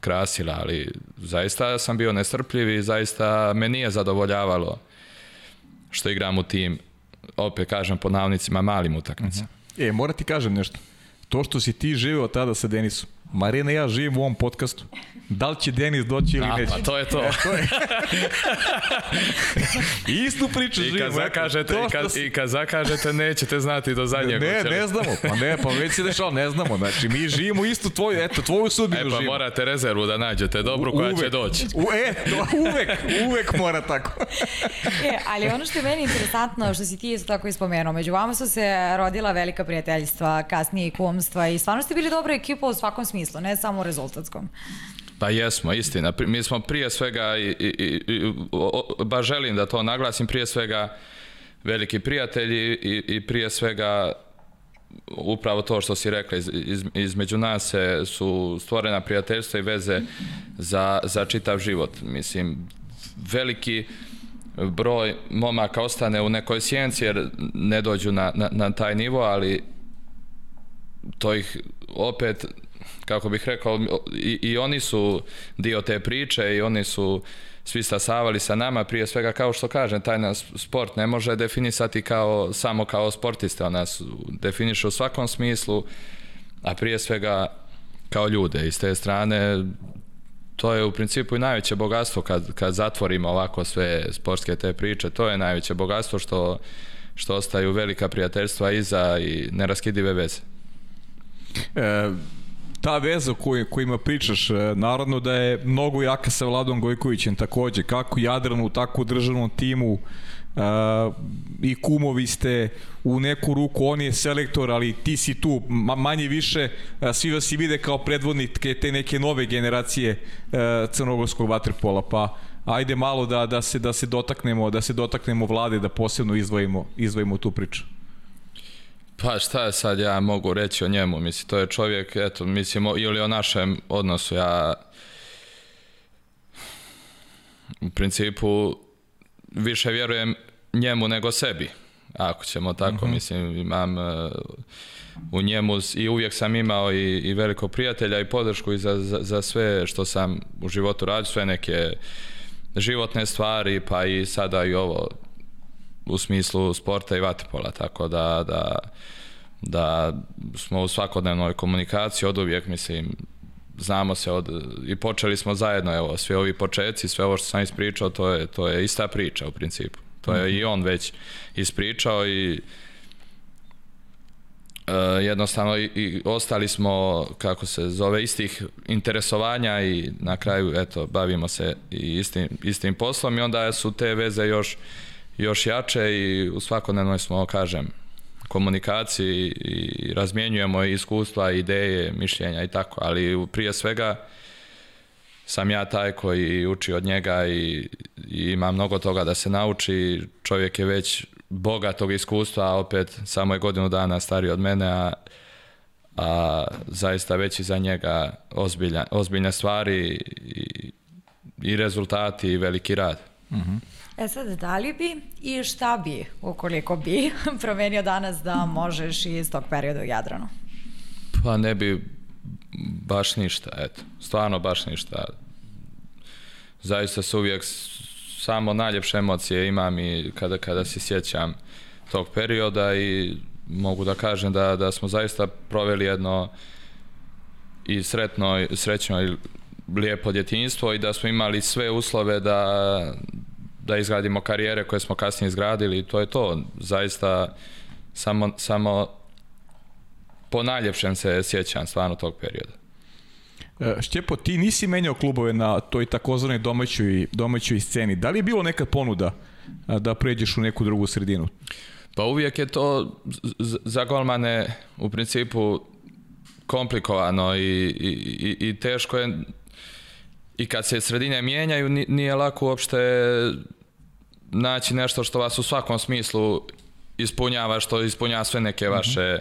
krasila, ali zaista sam bio nestrpljiv i zaista me nije zadovoljavalo što igram u tim, opet kažem, pod navnicima malim utakmicama. Mm -hmm. E, mora ti kažem nešto. тоа што си ти живео таа да се Денис. Марина и ја живеем во овом подкасту. da li će Denis doći ili da, neće. Pa to je to. E, to je. Istu priču živimo. I kad zakažete, i kad, i kad zakažete nećete znati do zadnjeg. Ne, ne znamo, pa ne, pa već se dešava, ne znamo. Znači, mi živimo istu tvoju, eto, tvoju sudbinu živimo. E, pa živimo. morate rezervu da nađete dobru koja uvek, će doći. U, e, to, uvek, uvek mora tako. e, ali ono što je meni interesantno, što si ti isto tako ispomenuo, među vama su se rodila velika prijateljstva, kasnije i kumstva i stvarno ste bili dobra ekipa u svakom smislu, ne samo u rezultatskom. Pa jesmo, istina. Mi smo prije svega, i, i, i, o, želim da to naglasim, prije svega veliki prijatelji i, i prije svega upravo to što si rekla, iz, iz, između nas se, su stvorena prijateljstva i veze za, za čitav život. Mislim, veliki broj momaka ostane u nekoj sjenci jer ne dođu na, na, na taj nivo, ali to ih opet kako bih rekao, i, i oni su dio te priče i oni su svi stasavali sa nama, prije svega kao što kažem, taj nas sport ne može definisati kao, samo kao sportiste, on nas definiše u svakom smislu, a prije svega kao ljude. I s te strane, to je u principu i najveće bogatstvo kad, kad zatvorimo ovako sve sportske te priče, to je najveće bogatstvo što, što ostaju velika prijateljstva iza i neraskidive veze. E, ta veza koju, ima pričaš, e, naravno da je mnogo jaka sa Vladom Gojkovićem takođe, kako Jadranu, tako u državnom timu, Uh, i kumovi ste u neku ruku, on je selektor, ali ti si tu, ma, manje više a, e, svi vas i vide kao predvodnike te neke nove generacije a, crnogorskog vaterpola, pa ajde malo da, da, se, da se dotaknemo da se dotaknemo vlade, da posebno izvojimo, izvojimo tu priču. Pa šta sad ja mogu reći o njemu, mislim, to je čovjek, eto, mislim, ili o našem odnosu, ja u principu više vjerujem njemu nego sebi, ako ćemo tako, mm -hmm. mislim, imam e, u njemu i uvijek sam imao i, i veliko prijatelja i podršku i za, za, za sve što sam u životu radio, sve neke životne stvari, pa i sada i ovo u smislu sporta i vatepola, tako da, da da smo u svakodnevnoj komunikaciji od uvijek, mislim, znamo se od, i počeli smo zajedno, evo, sve ovi početci, sve ovo što sam ispričao, to je, to je ista priča u principu. To je mm -hmm. i on već ispričao i e, jednostavno i, i ostali smo, kako se zove, istih interesovanja i na kraju, eto, bavimo se i istim, istim poslom i onda su te veze još, još jače i u svakodnevnoj smo, kažem, komunikaciji i razmjenjujemo iskustva, ideje, mišljenja i tako, ali prije svega sam ja taj koji uči od njega i, i ima mnogo toga da se nauči. Čovjek je već bogatog iskustva, a opet samo je godinu dana stariji od mene, a, a zaista već za njega ozbiljna, ozbiljne stvari i, i rezultati i veliki rad. Uh mhm. -huh. E sad, da li bi i šta bi, ukoliko bi, promenio danas da možeš iz tog perioda u Jadranu? Pa ne bi baš ništa, eto. Stvarno baš ništa. Zaista se uvijek samo najljepše emocije imam i kada, kada se sjećam tog perioda i mogu da kažem da, da smo zaista proveli jedno i sretno, srećno i lijepo djetinjstvo i da smo imali sve uslove da, da izgradimo karijere koje smo kasnije izgradili i to je to. Zaista samo, samo po najljepšem se sjećam stvarno tog perioda. E, Šćepo, ti nisi menjao klubove na toj takozvanoj domaćoj, domaćoj sceni. Da li je bilo neka ponuda da pređeš u neku drugu sredinu? Pa uvijek je to za golmane u principu komplikovano i, i, i teško je i kad se sredine mijenjaju nije lako uopšte naći nešto što vas u svakom smislu ispunjava, što ispunjava sve neke mhm. vaše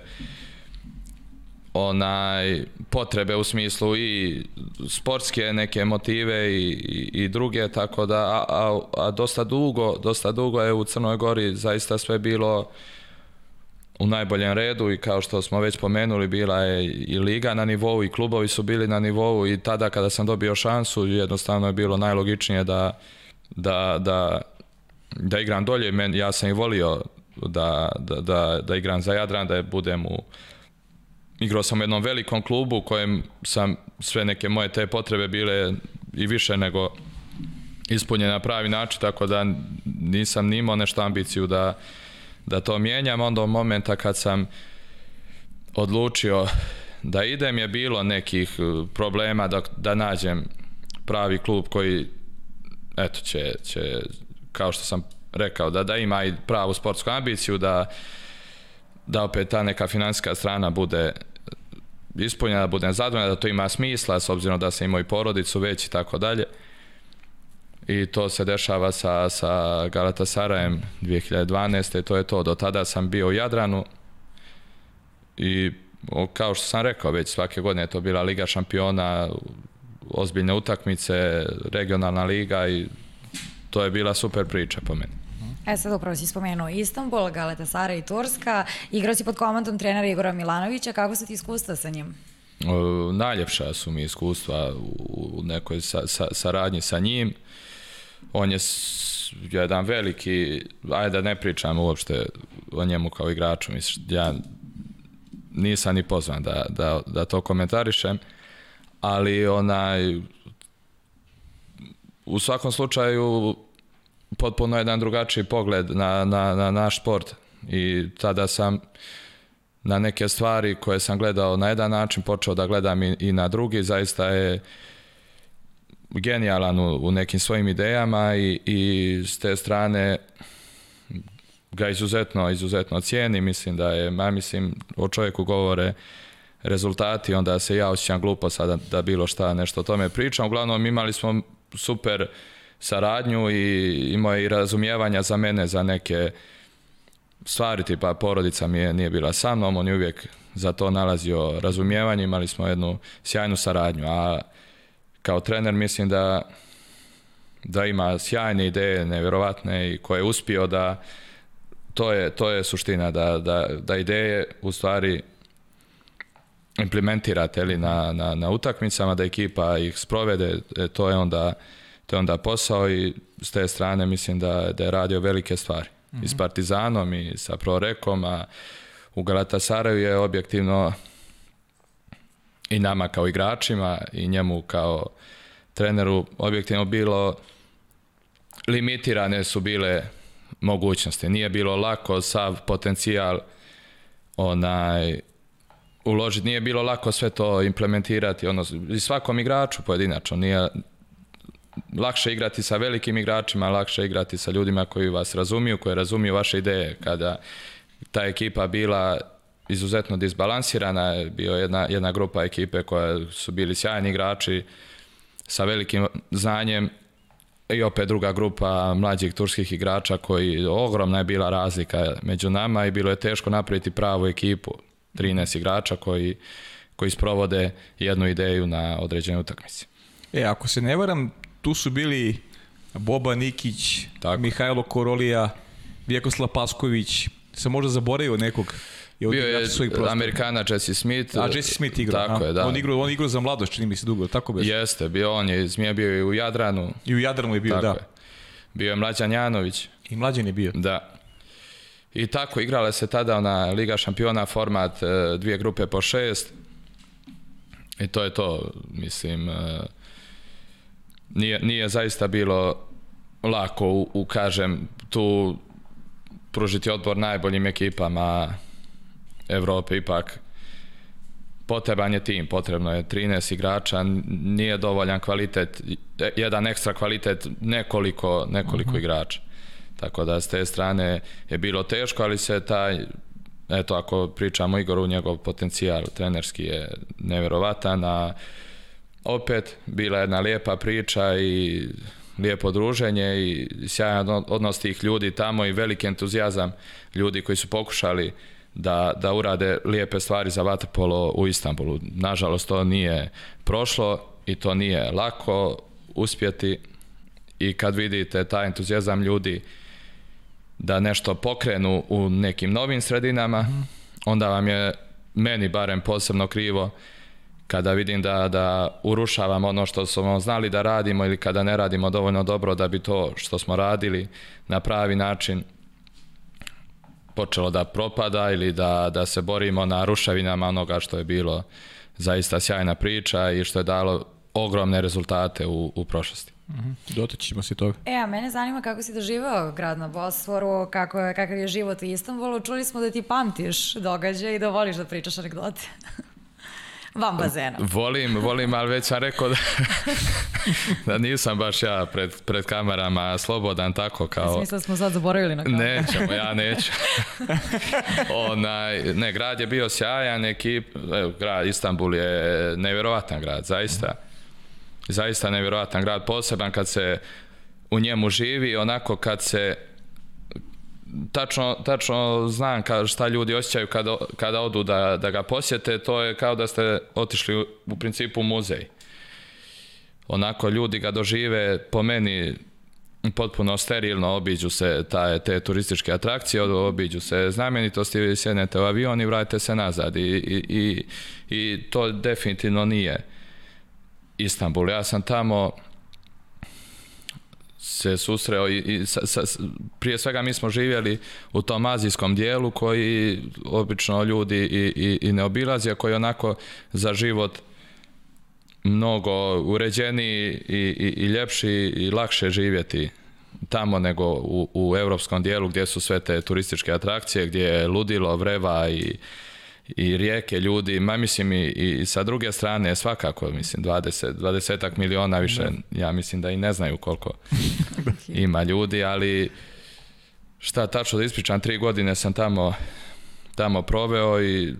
onaj potrebe u smislu i sportske neke motive i, i, i druge, tako da a, a, a dosta dugo, dosta dugo je u Crnoj Gori zaista sve bilo uh, u najboljem redu i kao što smo već pomenuli bila je i liga na nivou i klubovi su bili na nivou i tada kada sam dobio šansu jednostavno je bilo najlogičnije da, da, da, da igram dolje. Men, ja sam i volio da, da, da, da igram za Jadran, da je budem u igrao sam u jednom velikom klubu u kojem sam sve neke moje te potrebe bile i više nego ispunjene na pravi način, tako da nisam nimao nešto ambiciju da, da to mijenjam, onda od momenta kad sam odlučio da idem je bilo nekih e, problema da, da nađem pravi klub koji eto će, će kao što sam rekao da da ima i pravu sportsku ambiciju da da opet ta neka finansijska strana bude ispunjena, da budem zadovoljan, da to ima smisla s obzirom da sam imao i porodicu već i tako dalje i to se dešava sa, sa Galatasarajem 2012. to je to. Do tada sam bio u Jadranu i kao što sam rekao već svake godine je to bila Liga šampiona, ozbiljne utakmice, regionalna liga i to je bila super priča po meni. E sad upravo si spomenuo Istanbul, Galatasara i Turska. Igrao si pod komandom trenera Igora Milanovića. Kako su ti iskustva sa njim? najljepša su mi iskustva u nekoj sa, sa, saradnji sa njim. Uh, on je jedan veliki, ajde da ne pričam uopšte o njemu kao igraču, mislim, ja nisam ni pozvan da, da, da to komentarišem, ali onaj, u svakom slučaju potpuno jedan drugačiji pogled na, na, na naš sport i tada sam na neke stvari koje sam gledao na jedan način počeo da gledam i, i na drugi, zaista je uh, genijalan u, u nekim svojim idejama i, i s te strane ga izuzetno, izuzetno cijeni, mislim da je, ja mislim, o čovjeku govore rezultati, onda se ja osjećam glupo sada da bilo šta nešto o tome pričam. Uglavnom imali smo super saradnju i imao i razumijevanja za mene za neke stvari, tipa porodica mi je, nije bila sa mnom, on je uvijek za to nalazio razumijevanje, imali smo jednu sjajnu saradnju, a kao trener mislim da da ima sjajne ideje, nevjerovatne i koje je uspio da to je, to je suština, da, da, da ideje u stvari implementirate li, na, na, na utakmicama, da ekipa ih sprovede, e, to je onda, to je onda posao i s te strane mislim da, da je radio velike stvari. Mm -hmm. I s mhm. Partizanom i sa Prorekom, a u Galatasaraju je objektivno i nama kao igračima i njemu kao treneru objektivno bilo limitirane su bile mogućnosti. Nije bilo lako sav potencijal onaj uložiti, nije bilo lako sve to implementirati, odnosno i svakom igraču pojedinačno, nije lakše igrati sa velikim igračima, lakše igrati sa ljudima koji vas razumiju, koji razumiju vaše ideje, kada ta ekipa bila izuzetno disbalansirana, je bio jedna, jedna grupa ekipe koja su bili sjajni igrači sa velikim znanjem i opet druga grupa mlađih turskih igrača koji ogromna je bila razlika među nama i bilo je teško napraviti pravu ekipu 13 igrača koji, koji sprovode jednu ideju na određenoj utakmici. E, ako se ne varam, tu su bili Boba Nikić, Tako. Mihajlo Korolija, Vjekoslav Pasković, se možda zaboravio nekog? je bio je Amerikana Jesse Smith. A Jesse Smith igrao. Tako a? je, da. On igrao, on igrao za mladost, čini mi se dugo, tako bez. Jeste, bio on je, Zmija bio i u Jadranu. I u Jadranu je bio, tako da. Je. Bio je Mlađan Janović. I Mlađan je bio. Da. I tako, igrala se tada ona Liga šampiona, format e, dvije grupe po šest. I to je to, mislim, e, nije, nije zaista bilo lako, u, u kažem, tu pružiti odbor najboljim ekipama, Evrope ipak potreban je tim, potrebno je 13 igrača, nije dovoljan kvalitet, e, jedan ekstra kvalitet nekoliko, nekoliko uh mhm. -huh. igrača. Tako da s te strane je bilo teško, ali se taj eto ako pričamo Igoru, njegov potencijal trenerski je neverovatan, a opet bila jedna lijepa priča i lijepo druženje i sjajan odnos tih ljudi tamo i veliki entuzijazam ljudi koji su pokušali uh, da, da urade lijepe stvari za vaterpolo u Istanbulu. Nažalost, to nije prošlo i to nije lako uspjeti i kad vidite taj entuzijazam ljudi da nešto pokrenu u nekim novim sredinama, onda vam je meni barem posebno krivo kada vidim da, da urušavamo ono što smo znali da radimo ili kada ne radimo dovoljno dobro da bi to što smo radili na pravi način počelo da propada ili da, da se borimo na ruševinama onoga što je bilo zaista sjajna priča i što je dalo ogromne rezultate u, u prošlosti. Mm -hmm. se toga. E, a mene zanima kako si doživao grad na Bosforu, kako kakav je život u Istanbulu. Čuli smo da ti pamtiš događaje i da voliš da pričaš anegdote. Van bazena. Volim, volim, ali već sam rekao da, da nisam baš ja pred, pred kamerama slobodan tako kao... Mislim da smo sad zaboravili na kameru. Nećemo, ja neću. Onaj, ne, grad je bio sjajan, ekip, evo, grad Istanbul je nevjerovatan grad, zaista. Zaista nevjerovatan grad, poseban kad se u njemu živi, onako kad se tačno, tačno znam ka, šta ljudi osjećaju kada, kada odu da, da ga posjete, to je kao da ste otišli u, principu u muzej. Onako ljudi ga dožive, po meni potpuno sterilno obiđu se ta, te turističke atrakcije, obiđu se znamenitosti, sjednete u avion i vratite se nazad i, i, i, i to definitivno nije Istanbul. Ja sam tamo se susreo i, i sa, sa, prije svega mi smo živjeli u tom azijskom dijelu koji obično ljudi i, i, i ne obilazi, a koji onako za život mnogo uređeniji i, i, i ljepši i lakše živjeti tamo nego u, u evropskom dijelu gdje su sve te turističke atrakcije, gdje je ludilo, vreva i, i rijeke ljudi, ma mislim i, i sa druge strane svakako, mislim 20, 20 miliona više, da. ja mislim da i ne znaju koliko da. ima ljudi, ali šta tačno da ispričam, tri godine sam tamo, tamo proveo i,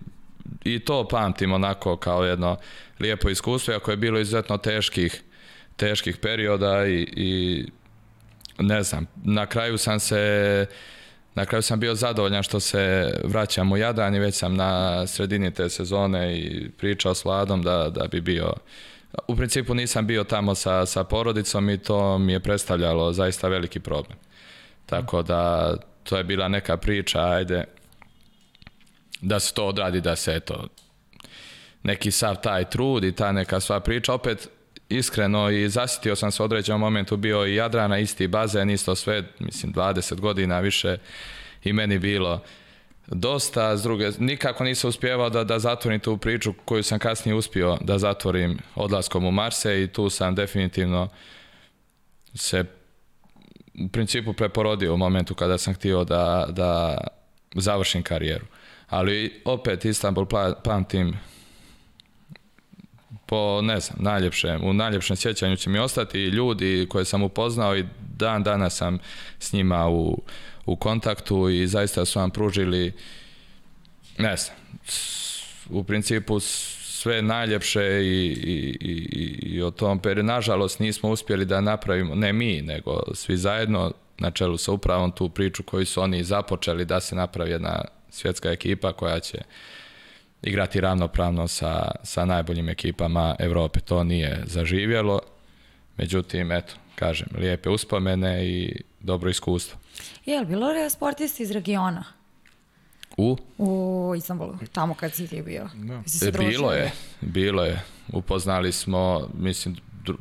i to pamtim onako kao jedno lijepo iskustvo, iako je bilo izuzetno teških, teških perioda i, i ne znam, na kraju sam se Na kraju sam bio zadovoljan što se vraćam u Jadan i već sam na sredini te sezone i pričao s Vladom da, da bi bio u principu nisam bio tamo sa, sa porodicom i to mi je predstavljalo zaista veliki problem. Tako da to je bila neka priča, ajde, da se to odradi, da se to neki sav taj trud i ta neka sva priča, opet iskreno i zasitio sam se u određenom momentu bio i Jadrana, isti bazen, isto sve, mislim 20 godina više i meni bilo dosta, s druge, nikako nisam uspjevao da, da zatvorim tu priču koju sam kasnije uspio da zatvorim odlaskom u Marse i tu sam definitivno se u principu preporodio u momentu kada sam htio da, da završim karijeru. Ali opet Istanbul pamtim po, ne znam, najljepše, u najljepšem sjećanju će mi ostati i ljudi koje sam upoznao i dan dana sam s njima u, u kontaktu i zaista su vam pružili, ne znam, u principu sve najljepše i, i, i, i o tom periodu. Nažalost nismo uspjeli da napravimo, ne mi, nego svi zajedno na čelu sa upravom tu priču koju su oni započeli da se napravi jedna svjetska ekipa koja će uh, igrati ravnopravno sa, sa najboljim ekipama Evrope. To nije zaživjelo, međutim, eto, kažem, lijepe uspomene i dobro iskustvo. Je li bilo je sportista iz regiona? U? U Istanbulu, tamo kad si ti bio. Da. Si e, bilo je, bilo je. Upoznali smo, mislim,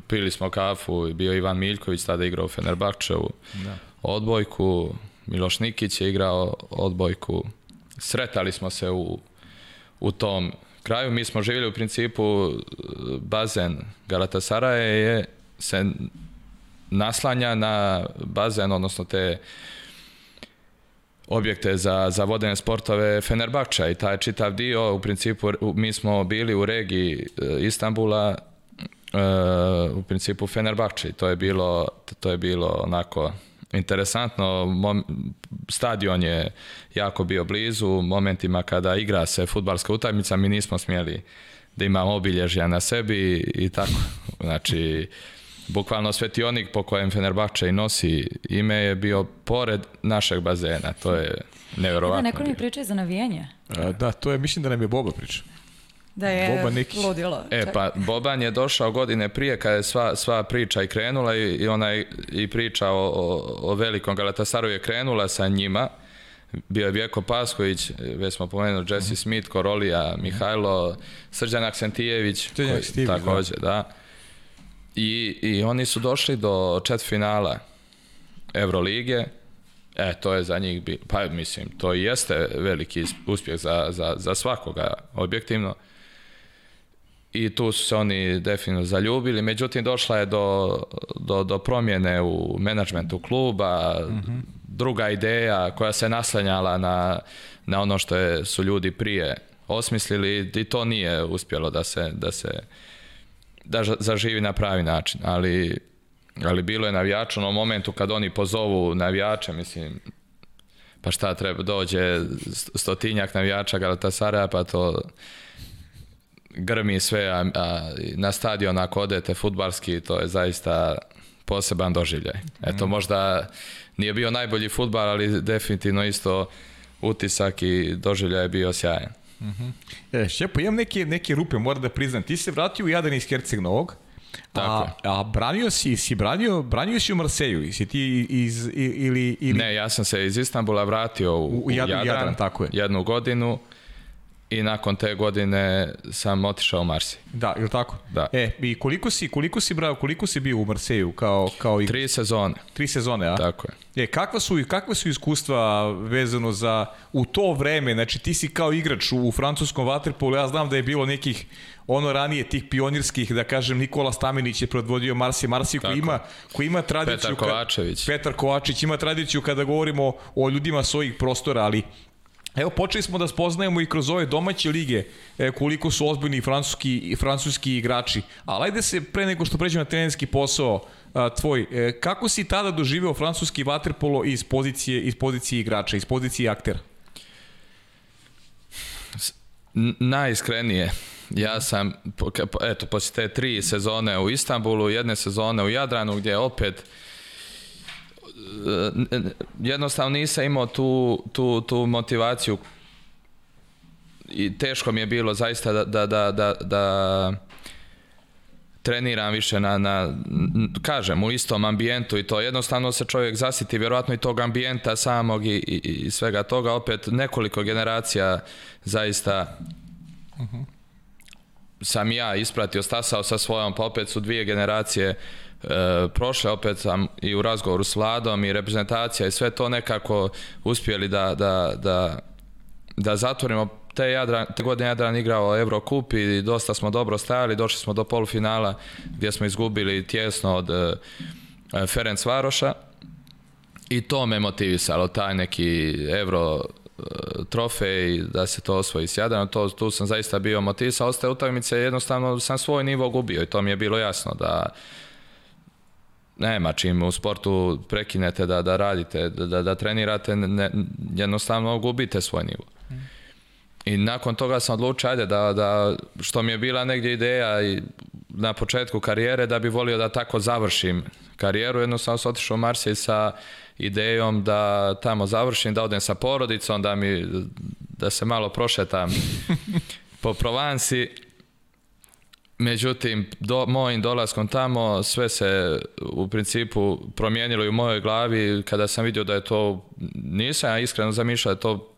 pili smo kafu, bio Ivan Miljković, tada igrao u Fenerbahčevu da. odbojku, Miloš Nikić je igrao odbojku, sretali smo se u u tom kraju. Mi smo živjeli u principu e, bazen Galatasaraje je se naslanja na bazen, odnosno te objekte za, za vodene sportove Fenerbahča i taj čitav dio, u principu mi smo bili u regiji e, Istanbula, e, u principu Fenerbahče i to je bilo, to je bilo onako interesantno, mom, stadion je jako bio blizu, u momentima kada igra se futbalska utakmica, mi nismo smjeli da imamo obilježja na sebi i tako, znači bukvalno svetionik po kojem Fenerbahče i nosi ime je bio pored našeg bazena, to je nevjerovatno. Da, neko mi priča za navijenje. A, da, to je, mislim da nam je Boba pričao. Da je Boban Nikić. ludilo. E čak. pa Boban je došao godine prije kada je sva, sva priča i krenula i, i ona i, priča o, o, o velikom Galatasaru je krenula sa njima bio je Vjeko Pasković, već smo pomenuli Jesse mhm. Smith, Korolija, Mihajlo, Srđan Aksentijević, koji, da. takođe, da. I, I oni su došli do četvrfinala Evrolige, e, to je za njih, bi, pa mislim, to i jeste veliki uspjeh za, za, za svakoga, objektivno, i tu su se oni definitivno zaljubili. Međutim, došla je do, do, do promjene u menadžmentu kluba, mm -hmm. druga ideja koja se naslanjala na, na ono što je, su ljudi prije osmislili i to nije uspjelo da se, da se da zaživi na pravi način, ali, ali bilo je navijača u onom momentu kad oni pozovu navijače, mislim, pa šta treba, dođe stotinjak navijača Galatasaraya, pa to grmi sve, a, a na stadion ako odete futbarski, to je zaista poseban doživljaj. Eto, mm. možda nije bio najbolji futbar, ali definitivno isto utisak i doživljaj je bio sjajan. Uh mhm. -huh. E, Šepo, imam neke, neke rupe, moram da priznam. Ti se vratio u Jadan iz Herceg Novog, A, a branio si, si branio, branio si u Marseju, si ti iz, ili, ili... Ne, ja sam se iz Istanbula vratio u, u, u Jadran, Jadran, tako je. jednu godinu i nakon te godine sam otišao u Marsi. Da, ili tako? Da. E, i koliko si, koliko si brao, koliko si bio u Marseju kao, kao i... Tri sezone. Tri sezone, a? Tako je. E, kakva su, kakva su iskustva vezano za, u to vreme, znači ti si kao igrač u, u francuskom vaterpolu, ja znam da je bilo nekih ono ranije tih pionirskih, da kažem, Nikola Stamenić je predvodio Marsi Marsi koji ima, koji ima tradiciju... Petar Kovačević. Ka, Petar Kovačić ima tradiciju kada govorimo o ljudima svojih prostora, ali Evo, počeli smo da spoznajemo i kroz ove domaće lige e, koliko su ozbiljni francuski, i francuski igrači. Ali ajde se, pre nego što pređemo na trenerski posao e, tvoj, e, kako si tada doživeo francuski vaterpolo iz pozicije, iz pozicije igrača, iz pozicije aktera? najiskrenije. Ja sam, eto, posle te tri sezone u Istanbulu, jedne sezone u Jadranu, gdje opet E, jednostavno nisam imao tu, tu, tu motivaciju i teško mi je bilo zaista da, da, da, da, da treniram više na, na, kažem, u istom ambijentu i to jednostavno se čovjek zasiti vjerovatno i tog ambijenta samog i, i, i svega toga, opet nekoliko generacija zaista uh mhm. -huh. sam ja ispratio, stasao sa svojom, pa opet su dvije generacije e, prošle, opet sam i u razgovoru s vladom i reprezentacija i sve to nekako uspjeli da, da, da, da zatvorimo te, Jadran, te godine Jadran igrao Eurocup i dosta smo dobro stajali, došli smo do polufinala gdje smo izgubili tjesno od e, Ferenc Varoša i to me motivisalo, taj neki Euro e, trofej da se to osvoji s Jadranom, to, tu sam zaista bio motivisa, ostaje utakmice, jednostavno sam svoj nivo gubio i to mi je bilo jasno da nema čim znači, u sportu prekinete da, da radite, da, da da trenirate, ne, jednostavno gubite svoj nivo. I nakon toga sam odlučio, ajde, da, da, što mi je bila negdje ideja i na početku karijere, da bi volio da tako završim karijeru. Jednostavno sam otišao u Marsilj sa idejom da tamo završim, da odem sa porodicom, da, mi, da se malo prošetam po Provansi Međutim, do, mojim dolaskom tamo sve se u principu promijenilo i u mojoj glavi kada sam vidio da je to, nisam ja iskreno zamišljao da je to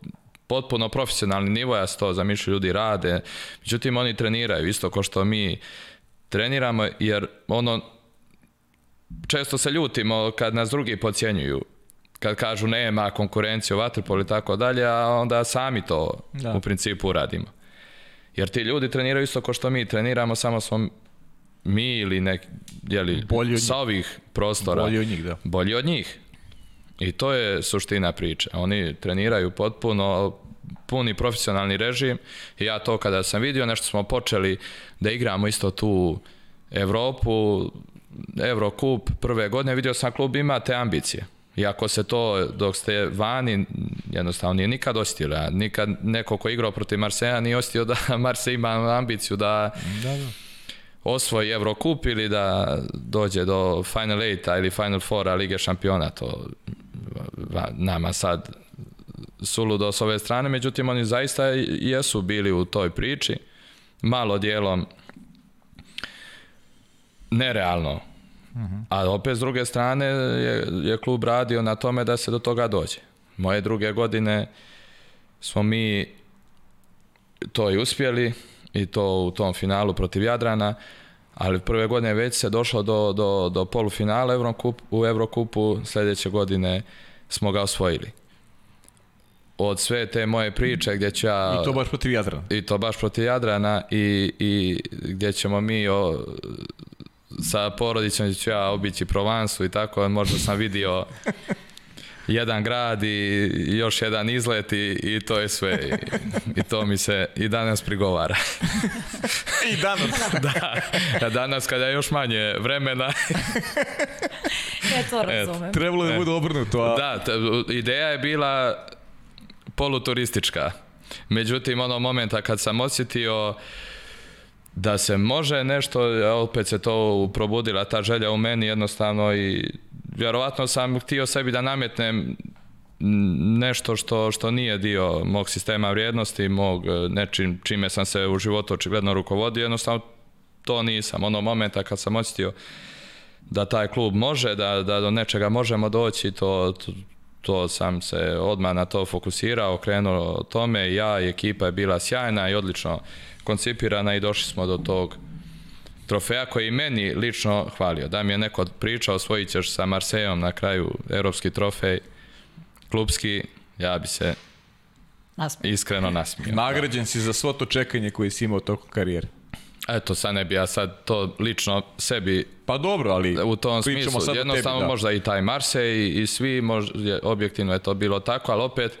potpuno profesionalni nivo, ja se to zamišljaju, ljudi rade, međutim oni treniraju isto ko što mi treniramo, jer ono, često se ljutimo kad nas drugi pocijenjuju, kad kažu nema konkurencije u vaterpolu i tako dalje, a onda sami to da. u principu radimo. Jer ti ljudi treniraju isto kao što mi treniramo, samo smo mi ili neki, jeli, bolji sa ovih prostora. Bolji od njih, da. Bolji od njih. I to je suština priče. Oni treniraju potpuno puni profesionalni režim i ja to kada sam vidio, nešto smo počeli da igramo isto tu Evropu, Eurocup prve godine, vidio sam klub ima te ambicije. Iako se to dok ste vani jednostavno nije nikad osjetilo. Nikad neko ko je igrao protiv Marseja nije osjetio da Marse ima ambiciju da, da, da. osvoji Evrokup ili da dođe do Final 8 ili Final 4 Lige šampiona. To nama sad suludo s ove strane, međutim oni zaista jesu bili u toj priči. Malo dijelom nerealno -huh. A opet s druge strane je, je klub radio na tome da se do toga dođe. Moje druge godine smo mi to i uspjeli i to u tom finalu protiv Jadrana, ali prve godine već se došlo do, do, do polufinala Evrokup, u Evrokupu, sljedeće godine smo ga osvojili. Od sve te moje priče gdje ću ja... I to baš protiv Jadrana. I to baš protiv Jadrana i, i gdje ćemo mi o, sa porodicom ću ja obići Provansu i tako, možda sam vidio jedan grad i još jedan izlet i, i to je sve. I, I, to mi se i danas prigovara. I danas? da, danas kada je još manje vremena. ja to razumem. Et, trebalo da e. bude obrnuto. A... Da, ideja je bila poluturistička. Međutim, ono momenta kad sam osjetio da se može nešto, opet se to probudila ta želja u meni jednostavno i vjerovatno sam htio sebi da nametnem nešto što, što nije dio mog sistema vrijednosti, mog e, nečim čime sam se u životu očigledno rukovodio, jednostavno to nisam. Ono momenta kad sam osjetio da taj klub može, da, da do nečega možemo doći, to, to, to sam se odmah na to fokusirao, krenuo tome, ja i ekipa je bila sjajna i odlično koncipirana i došli smo do tog trofeja koji meni lično hvalio. Da mi je neko pričao osvojit ćeš sa Marsejom na kraju evropski trofej, klubski, ja bi se Nasmijem. iskreno nasmio. Nagrađen si za svo to čekanje koje si imao tokom karijere. Eto, sad ne bi ja sad to lično sebi... Pa dobro, ali u tom smislu, jednostavno tebi, da. možda i taj Marsej i, i svi, možda, objektivno je to bilo tako, ali opet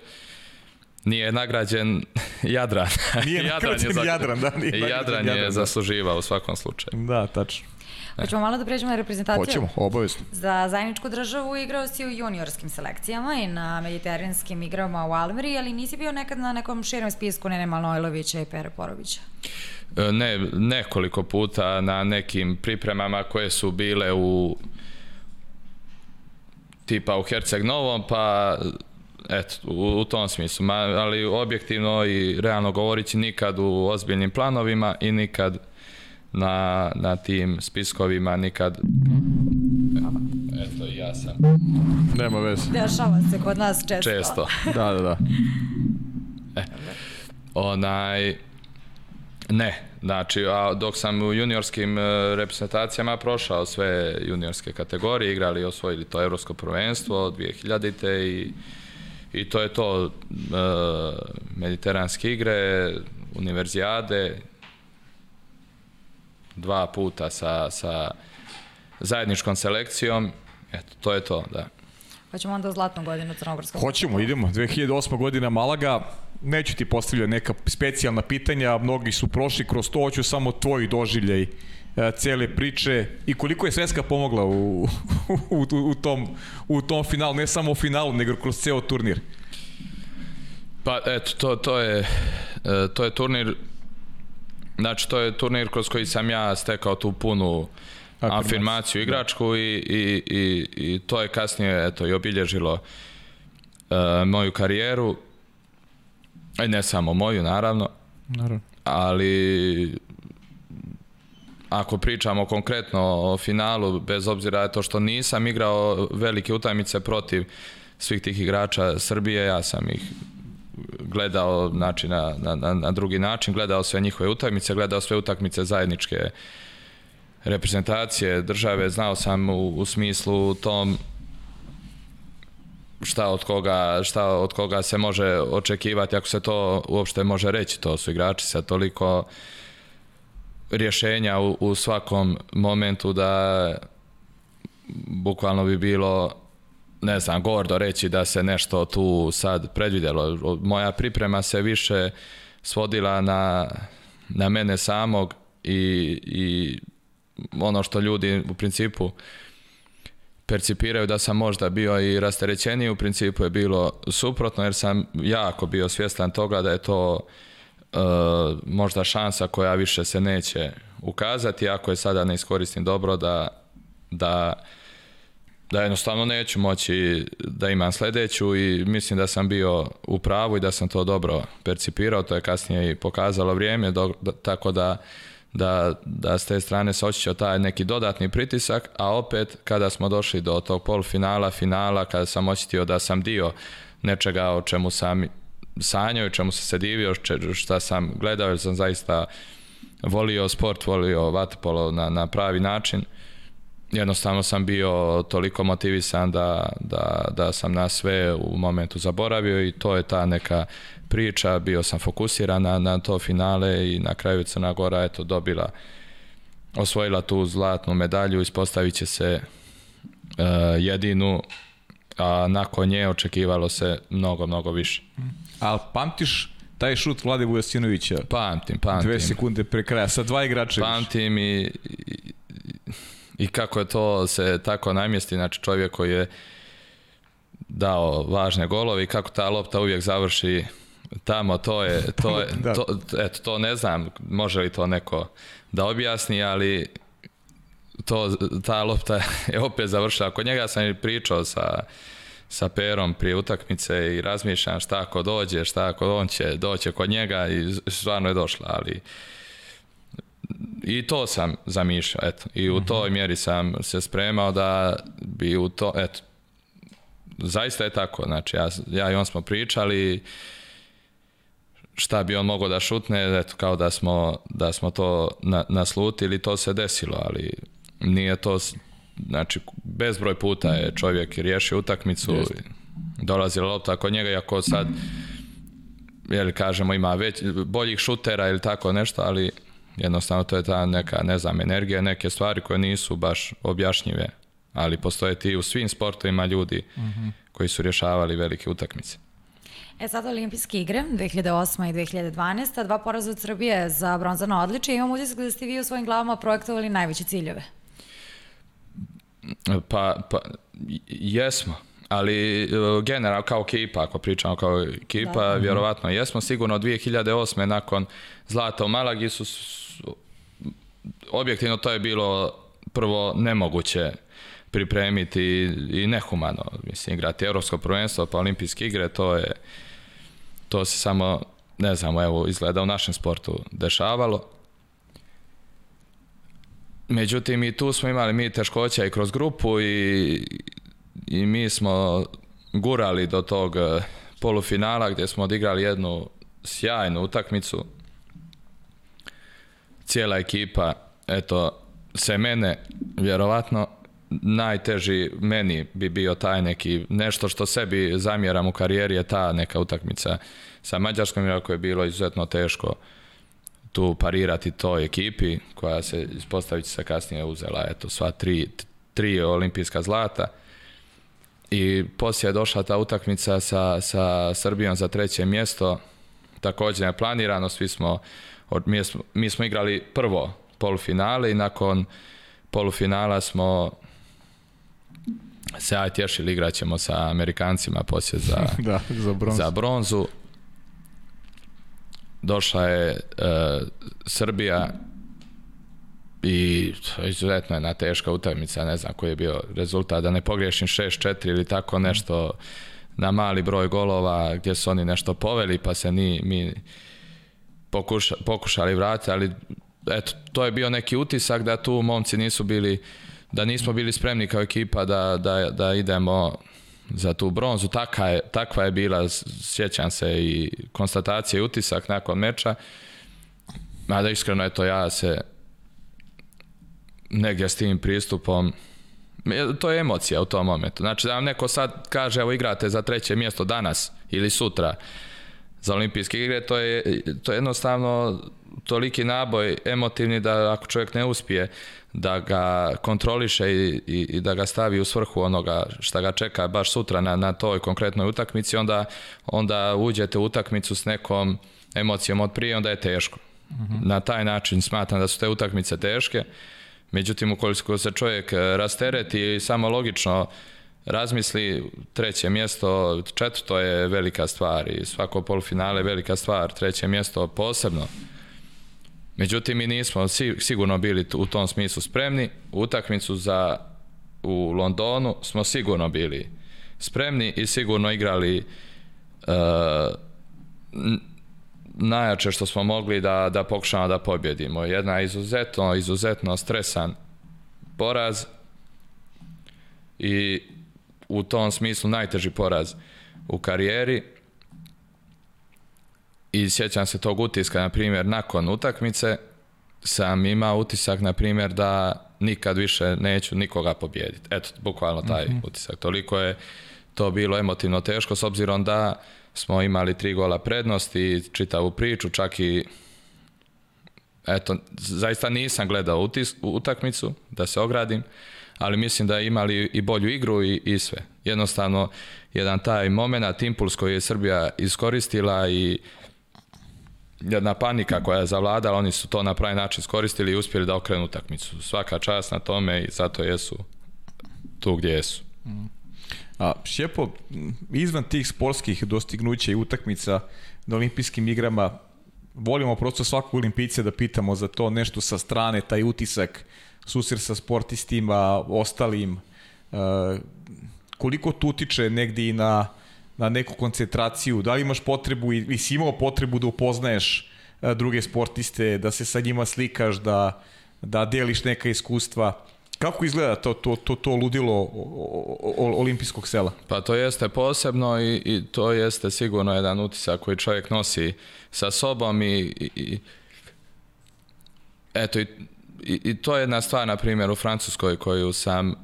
nije nagrađen Jadran. Nije Jadran nagrađen je, za... Jadran, da. Nije Jadran, Jadran je da. zasluživao u svakom slučaju. Da, tačno. E. Hoćemo malo da pređemo na reprezentaciju? Hoćemo, obavezno. Za zajedničku državu igrao si u juniorskim selekcijama i na mediteranskim igrama u Almeri, ali nisi bio nekad na nekom širem spisku Nene Malojlovića i Pere Porovića? E, ne, nekoliko puta na nekim pripremama koje su bile u tipa u Herceg Novom, pa eto, u, u tom smislu. Ma, ali objektivno i realno govorići nikad u ozbiljnim planovima i nikad na, na tim spiskovima, nikad... Eto, ja sam. Nema veze. Dešava se kod nas često. Često. da, da, da. E, onaj, ne, znači, a dok sam u juniorskim e, reprezentacijama prošao sve juniorske kategorije, igrali i osvojili to evropsko prvenstvo 2000-te i I to je to, e, mediteranske igre, univerzijade, dva puta sa, sa zajedničkom selekcijom, eto, to je to, da. Hoćemo pa onda zlatnu godinu Crnogorskog. Hoćemo, idemo. 2008. godina Malaga. Neću ti postavljati neka specijalna pitanja, mnogi su prošli kroz to, hoću samo tvoj doživljaj cele priče i koliko je Svenska pomogla u, u, u, tom, u tom finalu, ne samo u finalu, nego kroz ceo turnir. Pa eto, to, to, je, e, to je turnir Znači, to je turnir kroz koji sam ja stekao tu punu afirmaciju, afirmaciju da. igračku da. i, i, i, i to je kasnije eto, i obilježilo e, moju karijeru. E, ne samo moju, naravno. Naravno. Ali ako pričamo konkretno o finalu, bez obzira to što nisam igrao velike utajmice protiv svih tih igrača Srbije, ja sam ih gledao znači, na, na, na drugi način, gledao sve njihove utakmice, gledao sve utakmice zajedničke reprezentacije države, znao sam u, u smislu tom šta od koga, šta od koga se može očekivati, ako se to uopšte može reći, to su igrači sa toliko uh, rješenja u, u svakom momentu da bukvalno bi bilo ne znam, gordo reći da se nešto tu sad predvidjelo. Moja priprema se više svodila na, na mene samog i, i ono što ljudi u principu percipiraju da sam možda bio i rasterećeniji u principu je bilo suprotno jer sam jako bio svjestan toga da je to Eh, možda šansa koja više se neće ukazati, ako je sada ne iskoristim dobro da, da, da jednostavno neću moći da imam sledeću i mislim da sam bio u pravu i da sam to dobro percipirao, to je kasnije i pokazalo vrijeme, do, da, tako da da, da s te strane se osjećao taj neki dodatni pritisak, a opet kada smo došli do tog polufinala, finala, kada sam osjetio da sam dio nečega o čemu sam sanjao, čemu se se divio, šta sam gledao, jer sam zaista volio sport, volio vatopolo na, na pravi način. Jednostavno sam bio toliko motivisan da, da, da sam na sve u momentu zaboravio i to je ta neka priča, bio sam fokusiran na, na to finale i na kraju Crna Gora eto, dobila, osvojila tu zlatnu medalju, ispostavit će se uh, jedinu, a nakon nje očekivalo se mnogo, mnogo više. Mm ali pamtiš taj šut Vlade Vujasinovića? Pamtim, pamtim. Dve sekunde pre kraja, sa dva igrača. Pamtim i, i, i kako je to se tako namjesti, znači čovjek koji je dao važne golove i kako ta lopta uvijek završi tamo, to je, to je, da. to, eto, to ne znam, može li to neko da objasni, ali to, ta lopta je opet završila. Kod njega sam i pričao sa, uh, sa Perom prije utakmice i razmišljam šta ako dođe, šta ako on će, doće kod njega i stvarno je došla, ali i to sam zamišljao, eto. I u mhm. toj mjeri sam se spremao da bi u to, eto, zaista je tako, znači ja, ja i on smo pričali šta bi on mogao da šutne, eto, kao da smo, da smo to na, naslutili, to se desilo, ali nije to znači bezbroj puta je čovjek riješio utakmicu, dolazi lopta kod njega, iako sad je li kažemo ima već boljih šutera ili tako nešto, ali jednostavno to je ta neka, ne znam, energija, neke stvari koje nisu baš objašnjive, ali postoje ti u svim sportovima ljudi uh mhm. -huh. koji su rješavali velike utakmice. E sad olimpijske igre 2008. i 2012. Dva poraza od Srbije za bronzano odličje. Imam utisak da ste vi u svojim glavama projektovali najveće ciljeve. Pa, pa jesmo ali e, general kao ekipa, ako pričamo kao ekipa, da. Mhm. vjerovatno jesmo sigurno 2008. nakon Zlata u Malagi su, su objektivno to je bilo prvo nemoguće pripremiti i nehumano, mislim igrati evropsko prvenstvo pa olimpijske igre, to je to se samo ne znamo, evo izgleda u našem sportu dešavalo. Međutim, i tu smo imali mi teškoća i kroz grupu i, i mi smo gurali do tog e, polufinala gde smo odigrali jednu sjajnu utakmicu. Cijela ekipa, eto, se mene, vjerovatno, najteži meni bi bio taj neki, nešto što sebi zamjeram u karijeri je ta neka utakmica sa Mađarskom, jer je bilo izuzetno teško tu parirati toj ekipi koja se ispostavit se kasnije uzela eto sva tri, tri olimpijska zlata i poslije je došla ta utakmica sa, sa Srbijom za treće mjesto također je planirano svi smo od, mi, smo, mi smo igrali prvo polufinale i nakon polufinala smo se aj tješili igrat sa Amerikancima poslije za, da, za, bronzu. za bronzu došla je uh, Srbija i izuzetno je na teška utakmica, ne znam koji je bio rezultat, da ne pogrešim 6-4 ili tako nešto na mali broj golova gdje su oni nešto poveli pa se ni, mi pokuša, pokušali vratiti, ali eto, to je bio neki utisak da tu momci nisu bili, da nismo bili spremni kao ekipa da, da, da idemo za tu bronzu, taka je, takva je bila, sjećam se i konstatacija i utisak nakon meča, mada iskreno, eto, ja se negdje s tim pristupom, to je emocija u tom momentu. Znači da vam neko sad kaže, evo igrate za treće mjesto danas ili sutra za olimpijske igre, to je, to je jednostavno toliki naboj emotivni da ako čovjek ne uspije da ga kontroliše i, i, i da ga stavi u svrhu onoga šta ga čeka baš sutra na, na toj konkretnoj utakmici, onda, onda uđete u utakmicu s nekom emocijom od prije, onda je teško. Uh mhm. -huh. Na taj način smatram da su te utakmice teške, međutim ukoliko se čovjek e, rastereti i samo logično razmisli treće mjesto, četvrto je velika stvar i svako polufinale velika stvar, treće mjesto posebno. Međutim, mi nismo sigurno bili u tom smislu spremni. U utakmicu za, u Londonu smo sigurno bili spremni i sigurno igrali uh, najjače što smo mogli da, da pokušamo da pobjedimo. Jedna izuzetno, izuzetno stresan poraz i u tom smislu najteži poraz u karijeri I sjećam se tog utiska, na primjer, nakon utakmice sam imao utisak, na primjer, da nikad više neću nikoga pobijediti. Eto, bukvalno taj mm-hmm. utisak. Toliko je to bilo emotivno teško, s obzirom da smo imali tri gola prednosti i čitavu priču, čak i eto, zaista nisam gledao utis, utakmicu, da se ogradim, ali mislim da je imali i bolju igru i, i sve. Jednostavno, jedan taj moment, impuls koji je Srbija iskoristila i jedna panika koja je zavladala, oni su to na pravi način skoristili i uspjeli da okrenu utakmicu. Svaka čast na tome i zato jesu tu gdje jesu. A Šepo, izvan tih sportskih dostignuća i utakmica na olimpijskim igrama, volimo prosto svaku olimpijice da pitamo za to nešto sa strane, taj utisak, susir sa sportistima, ostalim, e, koliko to utiče negdje i na na neku koncentraciju, da li imaš potrebu i, i si imao potrebu da upoznaješ e, druge sportiste, da se sa njima slikaš, da, da deliš neka iskustva. Kako izgleda to, to, to, to ludilo olimpijskog sela? Pa to jeste posebno i, i to jeste sigurno jedan utisak koji čovjek nosi sa sobom i, i, i eto i, i, i to je jedna stvar na primjer u Francuskoj koju sam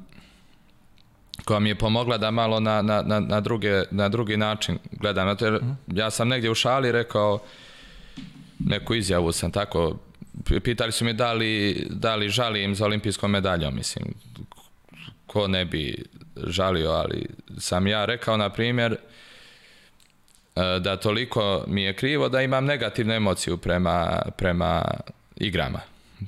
koja mi je pomogla da malo na, na, na, na, druge, na drugi način gledam. Zato jer mhm. ja sam negdje u šali rekao neku izjavu sam tako pitali su me da li, da li žalim za olimpijskom medaljom mislim ko ne bi žalio ali sam ja rekao na primjer e, da toliko mi je krivo da imam negativnu emociju prema, prema igrama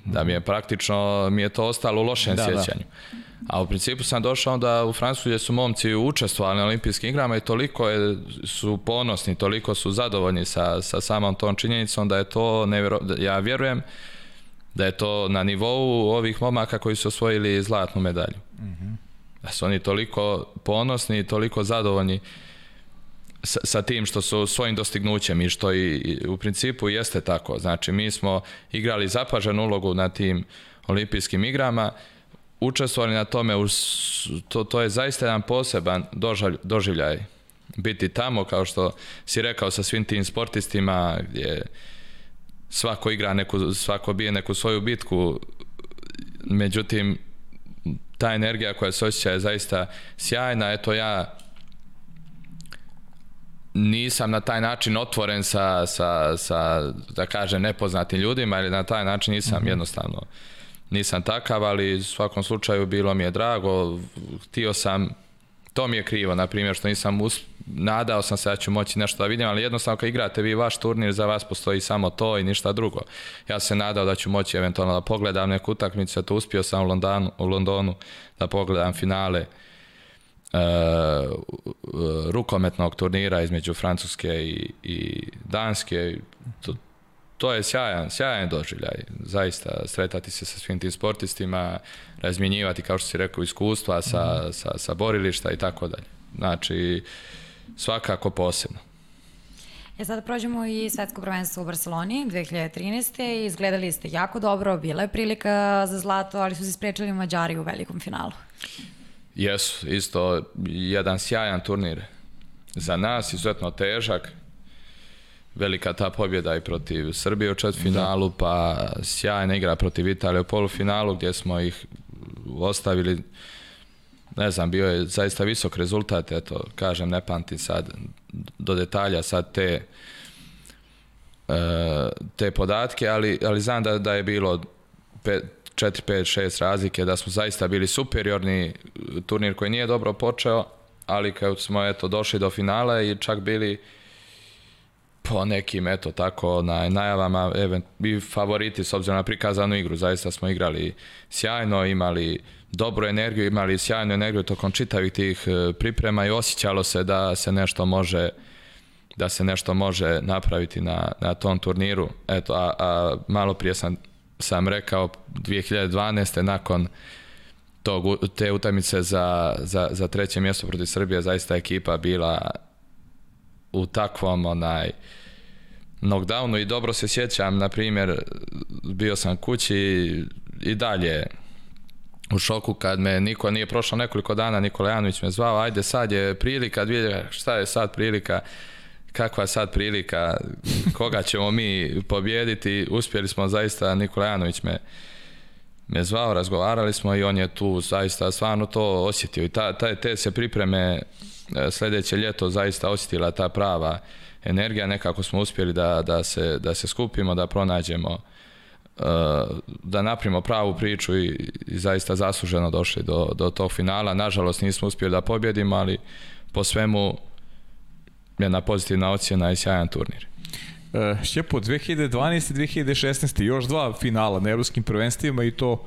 da mi je praktično mi je to ostalo u lošem da, da. sjećanju da. A u principu sam došao da u Francusku gdje su momci učestvovali na olimpijskim igrama i toliko je, su ponosni, toliko su zadovoljni sa, sa samom tom činjenicom da je to, nevjero, da, ja vjerujem, da je to na nivou ovih momaka koji su osvojili zlatnu medalju. Mm -hmm. Da su oni toliko ponosni i toliko zadovoljni sa, sa tim što su svojim dostignućem i što i, i u principu jeste tako. Znači mi smo igrali zapaženu ulogu na tim olimpijskim igrama učestvovali na tome, u, to, to je zaista jedan poseban dožalj, doživljaj biti tamo, kao što si rekao sa svim tim sportistima, gdje svako igra neku, svako bije neku svoju bitku, međutim, ta energija koja se osjeća je zaista sjajna, eto ja nisam na taj način otvoren sa, sa, sa da kažem, nepoznatim ljudima, ali na taj način nisam mm -hmm. jednostavno nisam takav, ali u svakom slučaju bilo mi je drago, htio sam, to mi je krivo, na primjer, što nisam us, nadao sam se da ću moći nešto da vidim, ali jednostavno kad igrate vi vaš turnir, za vas postoji samo to i ništa drugo. Ja sam se nadao da ću moći eventualno da pogledam neku utakmicu, eto uspio sam u Londonu, u Londonu da pogledam finale e, rukometnog turnira između Francuske i, i Danske, to, to je sjajan, sjajan doživljaj. Zaista, sretati se sa svim tim sportistima, razmjenjivati, kao što si rekao, iskustva sa, mhm. sa, sa borilišta i tako dalje. Znači, svakako posebno. E sada prođemo i svetsko prvenstvo u Barceloni 2013. Izgledali ste jako dobro, bila je prilika za zlato, ali su se sprečili Mađari u velikom finalu. Jesu, isto jedan sjajan turnir. Za nas izuzetno težak, velika ta pobjeda i protiv Srbije u četvrtfinalu, da. pa sjajna igra protiv Italije u polufinalu gdje smo ih ostavili ne znam, bio je zaista visok rezultat, eto, kažem, ne pamtim sad do detalja sad te e, te podatke, ali, ali znam da, da je bilo 4, 5, 6 razlike, da smo zaista bili superiorni turnir koji nije dobro počeo, ali kad smo eto došli do finala i čak bili po nekim, eto tako, na najavama event, bi favoriti s obzirom na prikazanu igru. Zaista smo igrali sjajno, imali dobru energiju, imali sjajnu energiju tokom čitavih tih e, priprema i osjećalo se da se nešto može da se nešto može napraviti na, na tom turniru. Eto, a, a malo prije sam, sam rekao 2012. nakon tog, te utamice za, za, za treće mjesto protiv Srbije, zaista ekipa bila u takvom onaj knockdownu i dobro se sjećam, na primjer, bio sam kući i, i dalje u šoku kad me niko nije prošao nekoliko dana, Nikola Janović me zvao, ajde sad je prilika, dvije, šta je sad prilika, kakva je sad prilika, koga ćemo mi pobijediti, uspjeli smo zaista, Nikola Janović me me zvao, razgovarali smo i on je tu zaista stvarno to osjetio i ta, ta, te se pripreme E, sledeće ljeto zaista osjetila ta prava energija, nekako smo uspjeli da, da, se, da se skupimo, da pronađemo e, da napravimo pravu priču i, i zaista zasluženo došli do, do tog finala. Nažalost nismo uspjeli da pobjedimo, ali po svemu jedna pozitivna ocjena i sjajan turnir. E, Šćepo, 2012. i 2016. još dva finala na evropskim prvenstvima i to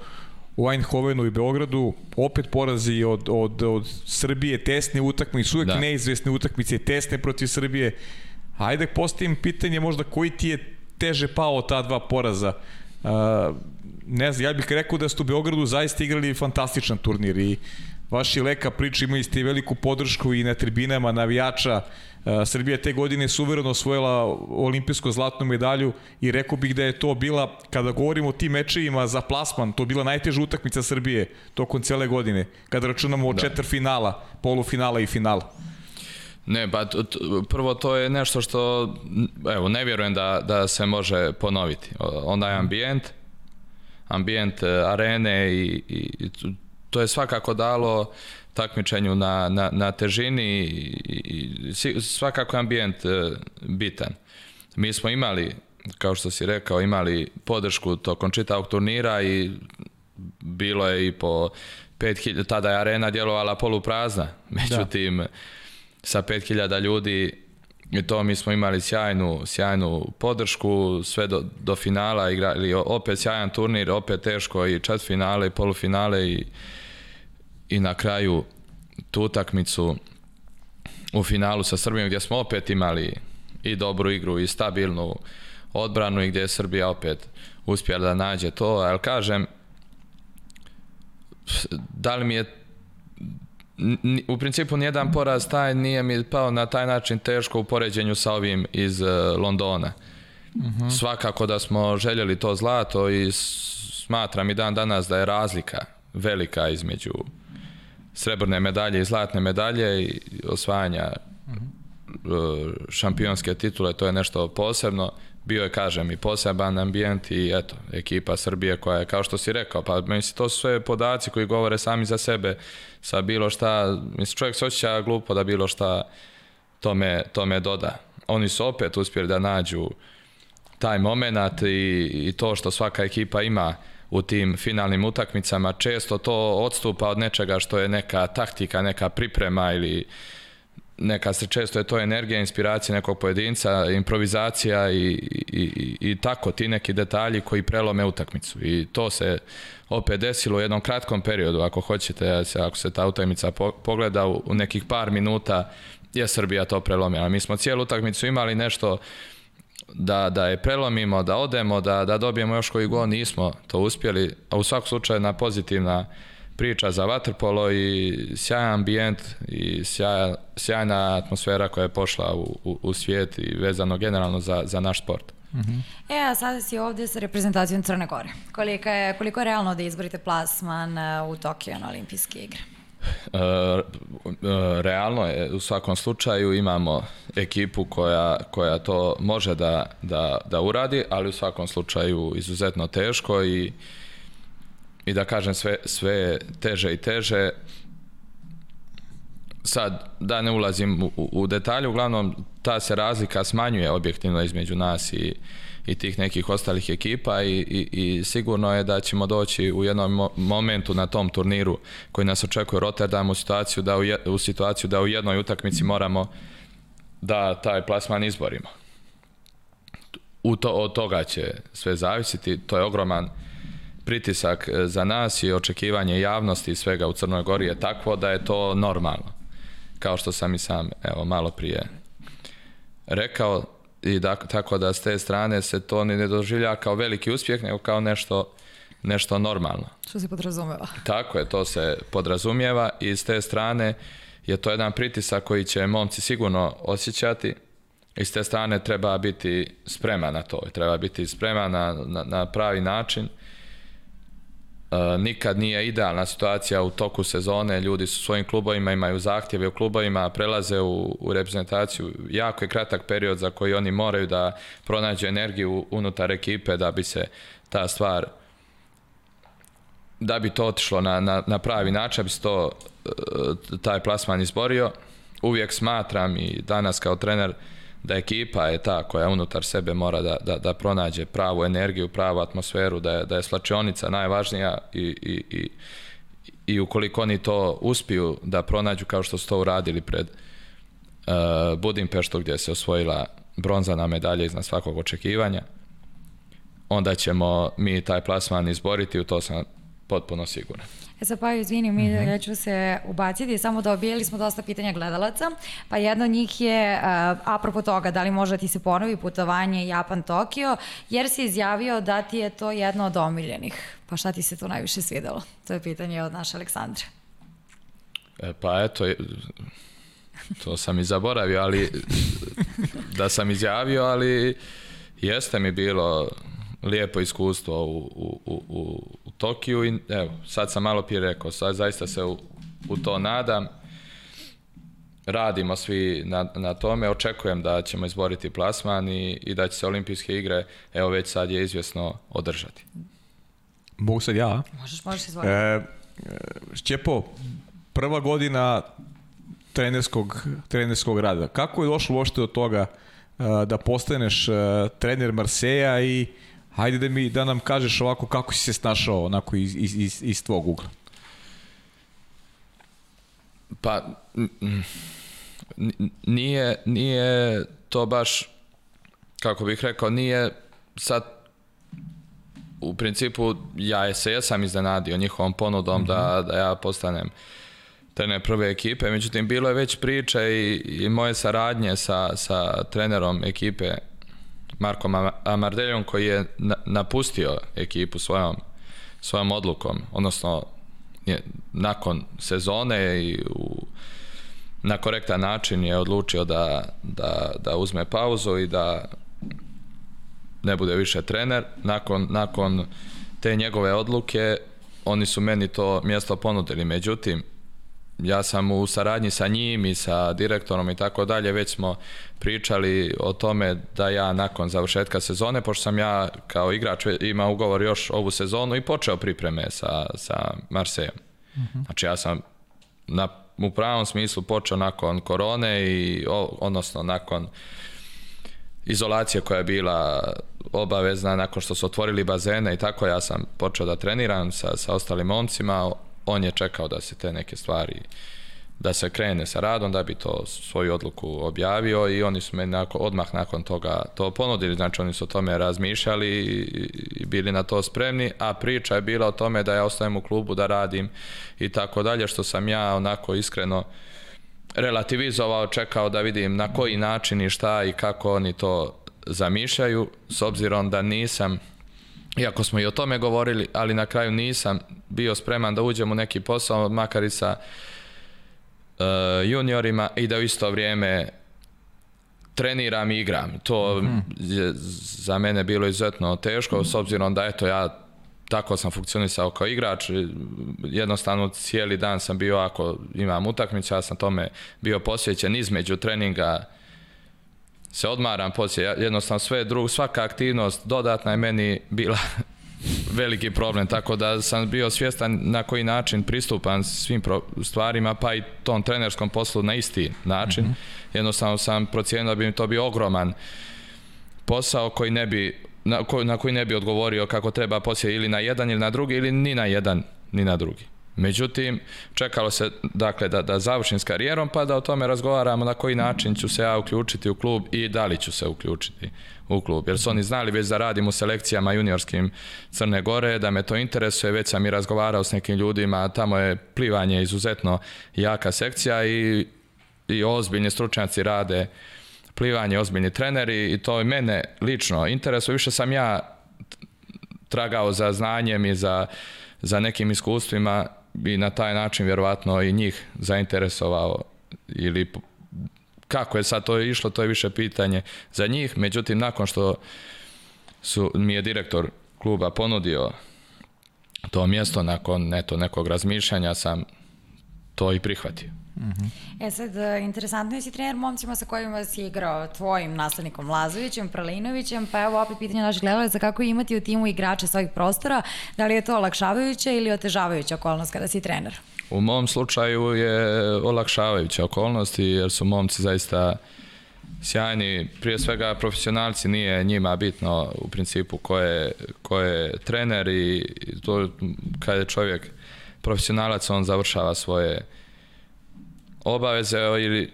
u Eindhovenu i Beogradu, opet porazi od, od, od Srbije, tesne utakmice, uvek da. neizvesne utakmice, tesne protiv Srbije. Ajde da postavim pitanje možda koji ti je teže pao ta dva poraza. Uh, ne znam, ja bih rekao da ste u Beogradu zaista igrali fantastičan turnir i vaši leka priča imali ste veliku podršku i na tribinama navijača uh, E, Srbija te godine suvereno osvojila olimpijsko zlatnu medalju i rekao bih da je to bila, kada govorimo o tim mečevima za plasman, to bila najteža utakmica Srbije tokom cele godine, kada računamo o da. četiri finala, polufinala i finala. Ne, pa prvo to je nešto što evo, ne vjerujem da, da se može ponoviti. Onda je ambijent, ambijent e, arene i, i to je svakako dalo uh, takmičenju na, na, na težini i, i svakako ambijent e, bitan. Mi smo imali, kao što si rekao, imali podršku tokom čitavog turnira i bilo je i po 5000, tada je arena djelovala poluprazna, da. međutim da. sa 5000 ljudi i to mi smo imali sjajnu, sjajnu podršku, sve do, do finala igrali, opet sjajan turnir, opet teško i četvrtfinale i polufinale i i na kraju tu utakmicu u finalu sa Srbijom gdje smo opet imali i dobru igru i stabilnu odbranu i gdje je Srbija opet uspjela da nađe to, ali kažem da li mi je u principu nijedan poraz taj nije mi pao na taj način teško u poređenju sa ovim iz e, Londona. Uh Svakako da smo željeli to zlato i smatram i dan danas da je razlika velika između srebrne medalje i zlatne medalje i osvajanja uh, šampionske titule, to je nešto posebno. Bio je, kažem, i poseban ambijent i eto, ekipa Srbije koja je, kao što si rekao, pa mislim, to su sve podaci koji govore sami za sebe sa bilo šta, mislim, čovjek se osjeća glupo da bilo šta tome, tome doda. Oni su opet uspjeli da nađu taj moment i, i to što svaka ekipa ima u tim finalnim utakmicama često to odstupa od nečega što je neka taktika, neka priprema ili neka se često je to energija, inspiracija nekog pojedinca, improvizacija i, i, i tako ti neki detalji koji prelome utakmicu i to se opet desilo u jednom kratkom periodu ako hoćete, ako se ta utakmica pogleda u nekih par minuta je Srbija to prelomila. Mi smo cijelu utakmicu imali nešto da, da je prelomimo, da odemo, da, da dobijemo još koji gol, nismo to uspjeli, a u svakom slučaju na pozitivna priča za vaterpolo i sjajan ambijent i sjaja, sjajna atmosfera koja je pošla u, u, u svijet i vezano generalno za, za naš sport. Mm-hmm. E, a sada si ovdje sa reprezentacijom Crne Gore. Koliko je, koliko je realno da izborite plasman uh, u Tokio na olimpijske igre? Eh, realno je u svakom slučaju imamo ekipu koja, koja to može da, da, da uradi, ali u svakom slučaju izuzetno teško i, i da kažem sve, sve teže i teže. Sad, da ne ulazim u, u detalje, uglavnom ta se razlika smanjuje objektivno između nas i, uh, i tih nekih ostalih ekipa i, i, i sigurno je da ćemo doći u jednom momentu na tom turniru koji nas očekuje Rotterdam u situaciju da u, je, u situaciju da u jednoj utakmici moramo da taj plasman izborimo. U to, od toga će sve zavisiti, to je ogroman pritisak e, za nas i očekivanje javnosti i svega u Crnoj Gori je takvo da je to normalno. Kao što sam i sam evo malo prije rekao, i da, tako da s te strane se to ni ne doživlja kao veliki uspjeh, nego kao nešto, nešto normalno. Što se podrazumeva. Tako je, to se podrazumijeva i s te strane je to jedan pritisak koji će momci sigurno osjećati i s te strane treba biti spreman na to, treba biti spreman na, na, na pravi način E, nikad nije idealna situacija u toku sezone, ljudi su svojim klubovima, imaju zahtjeve u klubovima, prelaze u, u reprezentaciju, jako je kratak period za koji oni moraju da pronađu energiju unutar ekipe da bi se ta stvar da bi to otišlo na, na, na pravi način, da bi se to e, taj plasman izborio. Uvijek smatram i danas kao trener uh, da ekipa je ta koja unutar sebe mora da, da, da pronađe pravu energiju, pravu atmosferu, da je, da je slačionica najvažnija i, i, i, i ukoliko oni to uspiju da pronađu kao što su to uradili pred uh, Budimpeštu gdje se osvojila bronzana medalja iznad svakog očekivanja, onda ćemo mi taj plasman izboriti, u to sam potpuno sigurna. E sad, pa, izvini, mi, mm -hmm. ja ću se ubaciti, samo dobijeli smo dosta pitanja gledalaca, pa jedno od njih je, uh, apropo toga, da li možda ti se ponovi putovanje Japan-Tokio, jer si izjavio da ti je to jedno od omiljenih. Pa šta ti se to najviše svidelo? To je pitanje od naše Aleksandre. E, pa eto, to sam i zaboravio, ali da sam izjavio, ali jeste mi bilo lijepo iskustvo u, u, u, u Tokiju i evo, sad sam malo prije rekao, sad zaista se u, u to nadam. Radimo svi na, na tome, očekujem da ćemo izboriti plasman i, i da će se olimpijske igre, evo već sad je izvjesno, održati. Mogu sad ja? Možeš, možeš izvoliti. E, Šćepo, prva godina trenerskog, trenerskog rada. Kako je došlo uopšte do toga e, da postaneš e, trener Marseja i Hajde da, mi, da nam kažeš ovako kako si se snašao onako iz, iz, iz, iz tvog ugla. Pa, nije, nije to baš, kako bih rekao, nije sad u principu ja se ja sam iznenadio njihovom ponudom mm -hmm. da, mhm. da ja postanem trener prve ekipe, međutim bilo je već priča i, i moje saradnje sa, sa trenerom ekipe Markom Amardeljom koji je napustio ekipu svojom, svojom odlukom, odnosno je, nakon sezone i u, na korektan način je odlučio da, da, da uzme pauzu i da ne bude više trener. Nakon, nakon te njegove odluke oni su meni to mjesto ponudili. Međutim, ja sam u saradnji sa njim i sa direktorom i tako dalje, već smo pričali o tome da ja nakon završetka sezone, pošto sam ja kao igrač ima ugovor još ovu sezonu i počeo pripreme sa, sa Marsejom. Uh mhm. -huh. Znači ja sam na, u pravom smislu počeo nakon korone i o, odnosno nakon izolacije koja je bila obavezna nakon što su otvorili bazene i tako ja sam počeo da treniram sa, sa ostalim momcima on je čekao da se te neke stvari da se krene sa radom, da bi to svoju odluku objavio i oni su me nako, odmah nakon toga to ponudili, znači oni su o tome razmišljali i bili na to spremni, a priča je bila o tome da ja ostajem u klubu, da radim i tako dalje, što sam ja onako iskreno relativizovao, čekao da vidim na koji način i šta i kako oni to zamišljaju, s obzirom da nisam Iako smo i o tome govorili, ali na kraju nisam bio spreman da uđem u neki posao, makar i sa uh, juniorima i da u isto vrijeme treniram i igram. To mhm. je za mene bilo izuzetno teško, s obzirom da eto ja tako sam funkcionisao kao igrač, jednostavno cijeli dan sam bio, ako imam utakmicu, ja sam tome bio posvećen između treninga se odmaram poslije, jednostavno sve drugo, svaka aktivnost dodatna je meni bila veliki problem, tako da sam bio svjestan na koji način pristupan svim stvarima, pa i tom trenerskom poslu na isti način. Mm -hmm. Jednostavno sam procijenio da bi mi to bio ogroman posao koji ne bi, na, koji, na koji ne bi odgovorio kako treba poslije ili na jedan ili na drugi ili ni na jedan ni na drugi. Međutim, čekalo se dakle da, da završim s karijerom pa da o tome razgovaramo na koji način ću se ja uključiti u klub i da li ću se uključiti u klub. Jer su oni znali već da radim u selekcijama juniorskim Crne Gore, da me to interesuje, već sam i razgovarao s nekim ljudima, tamo je plivanje izuzetno jaka sekcija i, i ozbiljni stručnjaci rade plivanje, ozbiljni treneri i to je mene lično interesuje. Više sam ja tragao za znanjem i za, za nekim iskustvima i na taj način vjerovatno i njih zainteresovao ili kako je sad to išlo, to je više pitanje za njih. Međutim, nakon što su, mi je direktor kluba ponudio to mjesto, nakon eto, nekog razmišljanja sam to i prihvatio. Mm -hmm. E sad, interesantno je da si trener momcima sa kojima si igrao, tvojim naslednikom Lazovićem, Pralinovićem, pa evo opet pitanje naših gledalaca kako imati u timu igrače svojih prostora, da li je to olakšavajuća ili otežavajuća okolnost kada si trener? U mom slučaju je olakšavajuća okolnost jer su momci zaista sjajni, prije svega profesionalci nije njima bitno u principu ko je, ko je trener i to kad je čovjek profesionalac on završava svoje uh, obaveze ili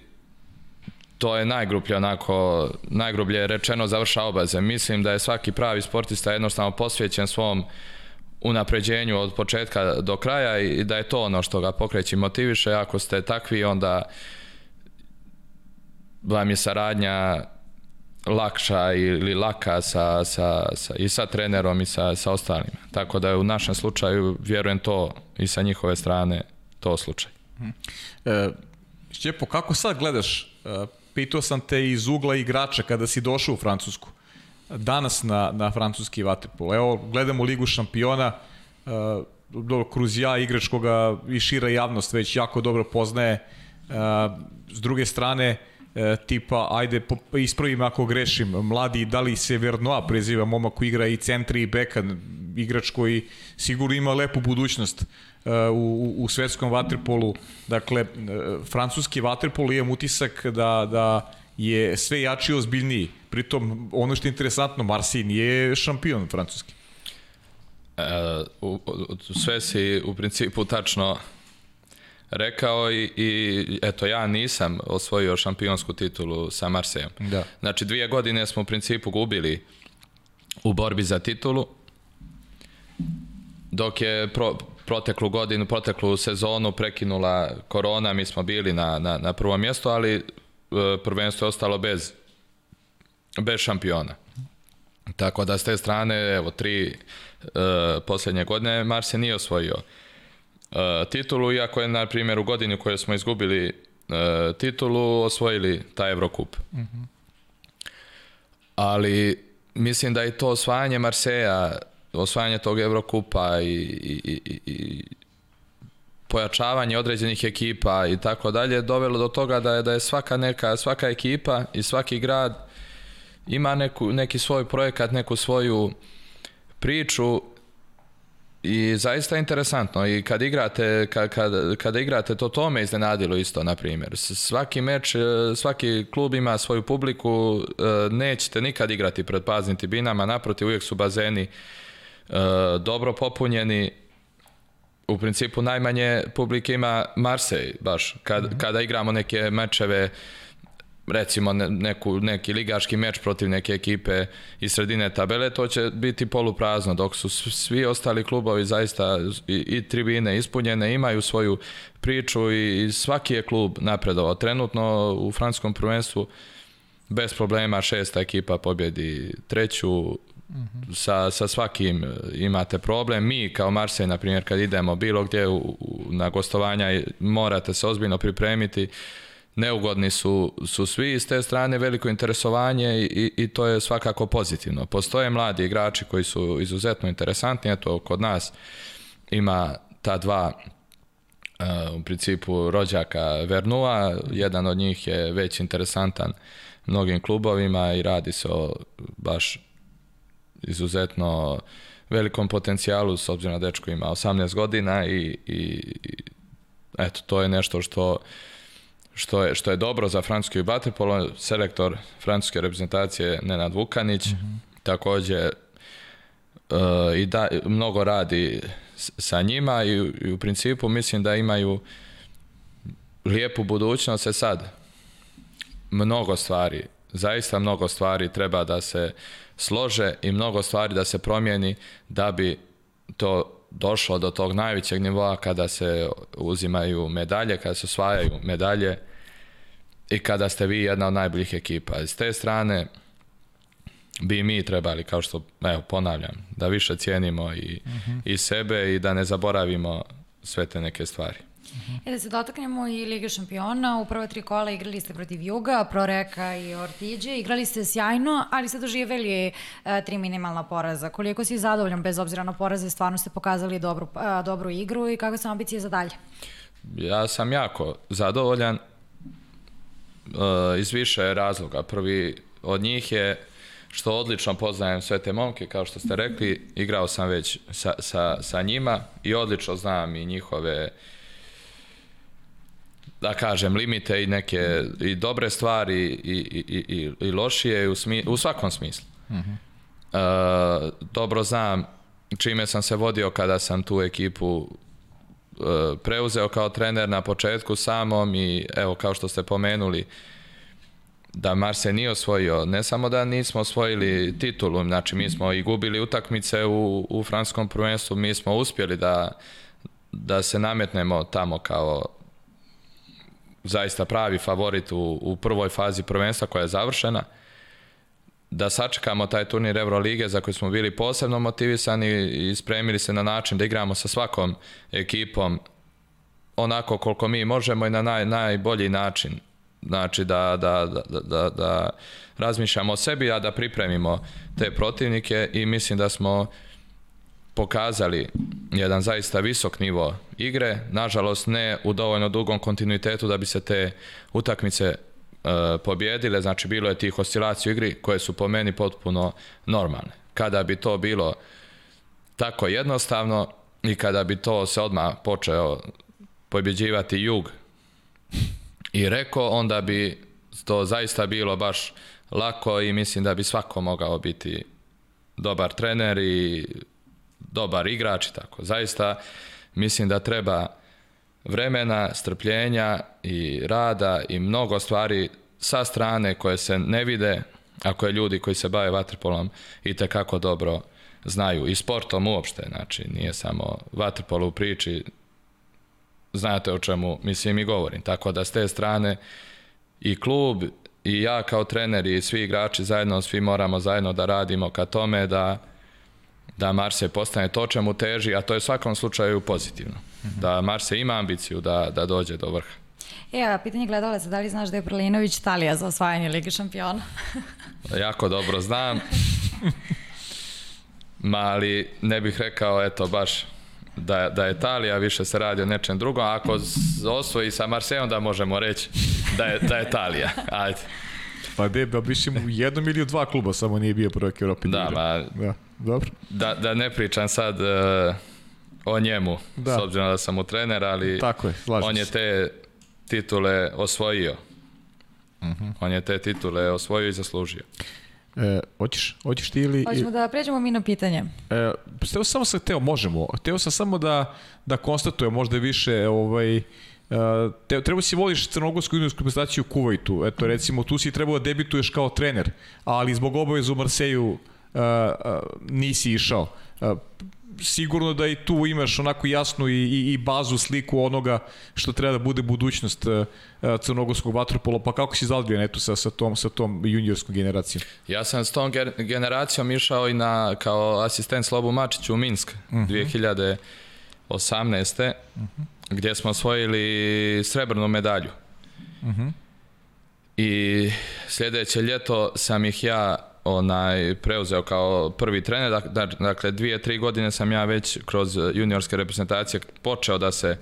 to je najgruplje onako, najgrublje rečeno završa obaveze. Mislim da je svaki pravi sportista jednostavno posvećen svom unapređenju od početka do kraja i da je to ono što ga pokreće i motiviše. Ako ste takvi, onda vam je saradnja lakša ili laka sa, sa, sa, i sa trenerom i sa, sa ostalima. Tako da je u našem slučaju, vjerujem to i sa njihove strane, to slučaj. E, Šćepo, kako sad gledaš? E, pitao sam te iz ugla igrača kada si došao u Francusku. Danas na, na francuski vaterpol. Evo, gledamo Ligu šampiona, e, dobro, Kruz ja, igrač koga i šira javnost već jako dobro poznaje. E, s druge strane, tipa, ajde, pa ispravim ako grešim, mladi, da li se Vernoa preziva momak koji igra i centri i bekan, igrač koji sigurno ima lepu budućnost Eh, u, u svetskom vaterpolu. Dakle, eh, francuski vaterpol imam utisak da, da je sve jači i ozbiljniji. Pritom, ono što je interesantno, Marsi nije šampion francuski. E, u, u, sve si u principu tačno rekao i, i eto ja nisam osvojio šampionsku titulu sa Marsejom. Da. Znači dvije godine smo u principu gubili u borbi za titulu dok je pro, proteklu godinu, proteklu sezonu prekinula korona, mi smo bili na, na, na prvom mjestu, ali e, prvenstvo je ostalo bez, bez šampiona. Tako da s te strane, evo, tri e, posljednje godine Mars je nije osvojio e, titulu, iako je, na primjer, u godini u kojoj smo izgubili e, titulu, osvojili taj Evrokup. Mm -hmm. Ali mislim da i to osvajanje Marseja osvajanje tog Evrokupa i, i, i, i pojačavanje određenih ekipa i tako dalje dovelo do toga da je da je svaka neka svaka ekipa i svaki grad ima neku, neki svoj projekat, neku svoju priču i zaista interesantno i kad igrate kad, kad, kada igrate to tome me iznenadilo isto na primjer svaki meč e, svaki klub ima svoju publiku e, nećete nikad igrati pred paznim tribinama naprotiv uvijek su bazeni E, dobro popunjeni, u principu najmanje publike ima Marsej, baš, kad, mm -hmm. kada igramo neke mečeve, recimo neku, neki ligaški meč protiv neke ekipe iz sredine tabele, to će biti poluprazno, dok su svi ostali klubovi zaista i, i tribine ispunjene, imaju svoju priču i, i svaki je klub napredovao. Trenutno u franskom prvenstvu bez problema šesta ekipa pobjedi treću, sa, sa svakim e, imate problem. Mi kao Marsej, na primjer, kad idemo bilo gdje u, u, na gostovanja, morate se ozbiljno pripremiti. Neugodni su, su svi s te strane, veliko interesovanje i, i to je svakako pozitivno. Postoje mladi igrači koji su izuzetno interesantni, eto kod nas ima ta dva uh, u principu rođaka Vernua, jedan od njih je već interesantan mnogim klubovima i radi se o baš izuzetno velikom potencijalu s obzirom na dečko ima 18 godina i, i, i eto to je nešto što što je, što je dobro za francuski vaterpolo, selektor francuske reprezentacije Nenad Vukanić, mm -hmm. takođe e, i da, mnogo radi sa njima i, i u principu mislim da imaju lijepu budućnost se sad mnogo stvari, zaista mnogo stvari treba da se uh, slože i mnogo stvari da se promijeni da bi to došlo do tog najvećeg nivoa kada se uzimaju medalje, kada se osvajaju medalje i kada ste vi jedna od najboljih ekipa. S te strane bi mi trebali, kao što evo, ponavljam, da više cijenimo i, uh mhm. -huh. i sebe i da ne zaboravimo sve te neke stvari. E da se dotaknemo i Lige šampiona, u prva tri kola igrali ste protiv Juga, Proreka i Ortiđe, igrali ste sjajno, ali ste doživjeli e, tri minimalna poraza. Koliko si zadovoljan bez obzira na poraze, stvarno ste pokazali dobru, e, dobru igru i kakve su ambicije za dalje? Ja sam jako zadovoljan e, iz više razloga. Prvi od njih je što odlično poznajem sve te momke, kao što ste rekli, igrao sam već sa, sa, sa njima i odlično znam i njihove uh, da kažem, limite i neke i dobre stvari i, i, i, i lošije u, smi, u svakom smislu. Uh mhm. -huh. e, dobro znam čime sam se vodio kada sam tu ekipu e, preuzeo kao trener na početku samom i evo kao što ste pomenuli da Marse nije osvojio, ne samo da nismo osvojili titulu, znači mi smo i gubili utakmice u, u franskom prvenstvu, mi smo uspjeli da, da se nametnemo tamo kao zaista pravi favorit u, u prvoj fazi prvenstva koja je završena da sačekamo taj turnir Eurolige za koji smo bili posebno motivisani i spremili se na način da igramo sa svakom ekipom onako koliko mi možemo i na naj, najbolji način. Znači da, da, da, da, da razmišljamo o sebi, a da pripremimo te protivnike i mislim da smo uh, pokazali jedan zaista visok nivo igre, nažalost ne u dovoljno dugom kontinuitetu da bi se te utakmice e, pobjedile, znači bilo je tih oscilacija u igri koje su po meni potpuno normalne. Kada bi to bilo tako jednostavno i kada bi to se odmah počeo pobjeđivati jug i reko, onda bi to zaista bilo baš lako i mislim da bi svako mogao biti dobar trener i dobar igrač i tako. Zaista mislim da treba vremena, strpljenja i rada i mnogo stvari sa strane koje se ne vide, a koje ljudi koji se bave vaterpolom i kako dobro znaju i sportom uopšte, znači nije samo vaterpolo u priči, znate o čemu mislim i govorim. Tako da s te strane i klub i ja kao trener i svi igrači zajedno, svi moramo zajedno da radimo ka tome da da Marse postane to čemu teži, a to je u svakom slučaju pozitivno. Da Marse ima ambiciju da, da dođe do vrha. E, a pitanje gledala se, da li znaš da je Prlinović Italija za osvajanje Lige šampiona? jako dobro znam. Ma, ali ne bih rekao, eto, baš da, da je Italija, više se radi o nečem drugom. Ako osvoji sa Marsejom, da možemo reći da je, da je Italija. Ajde. Pa de, da biš im u jednom ili u dva kluba, samo nije bio prvak Evropi. Da, ma, da. Dobro. Da, da ne pričam sad uh, o njemu, da. s obzirom da sam u trener, ali Tako je, on je te titule osvojio. Uh mhm. -huh. On je te titule osvojio i zaslužio. E, hoćeš, hoćeš ti ili... Hoćemo da pređemo mi na pitanje. E, hteo samo sam hteo, možemo. Hteo sam samo da, da konstatujem možda više ovaj, e, te, treba si voliš crnogorsku juniorsku reprezentaciju u Kuvajtu. Eto, recimo, tu si trebao da debituješ kao trener, ali zbog obaveza u Marseju nisi išao. Sigurno da i tu imaš onako jasnu i, i, i bazu sliku onoga što treba da bude budućnost crnogorskog vatropola, pa kako si zadvio eto sa, sa, tom, sa tom juniorskom generacijom? Ja sam s tom generacijom išao i na, kao asistent Slobu Mačiću u Minsk uh -huh. 2018. Uh -huh. gdje smo osvojili srebrnu medalju. Uh mhm. -huh. I sljedeće ljeto sam ih ja onaj preuzeo kao prvi trener, da-, dakle dvije, tri godine sam ja već kroz e, juniorske reprezentacije počeo da se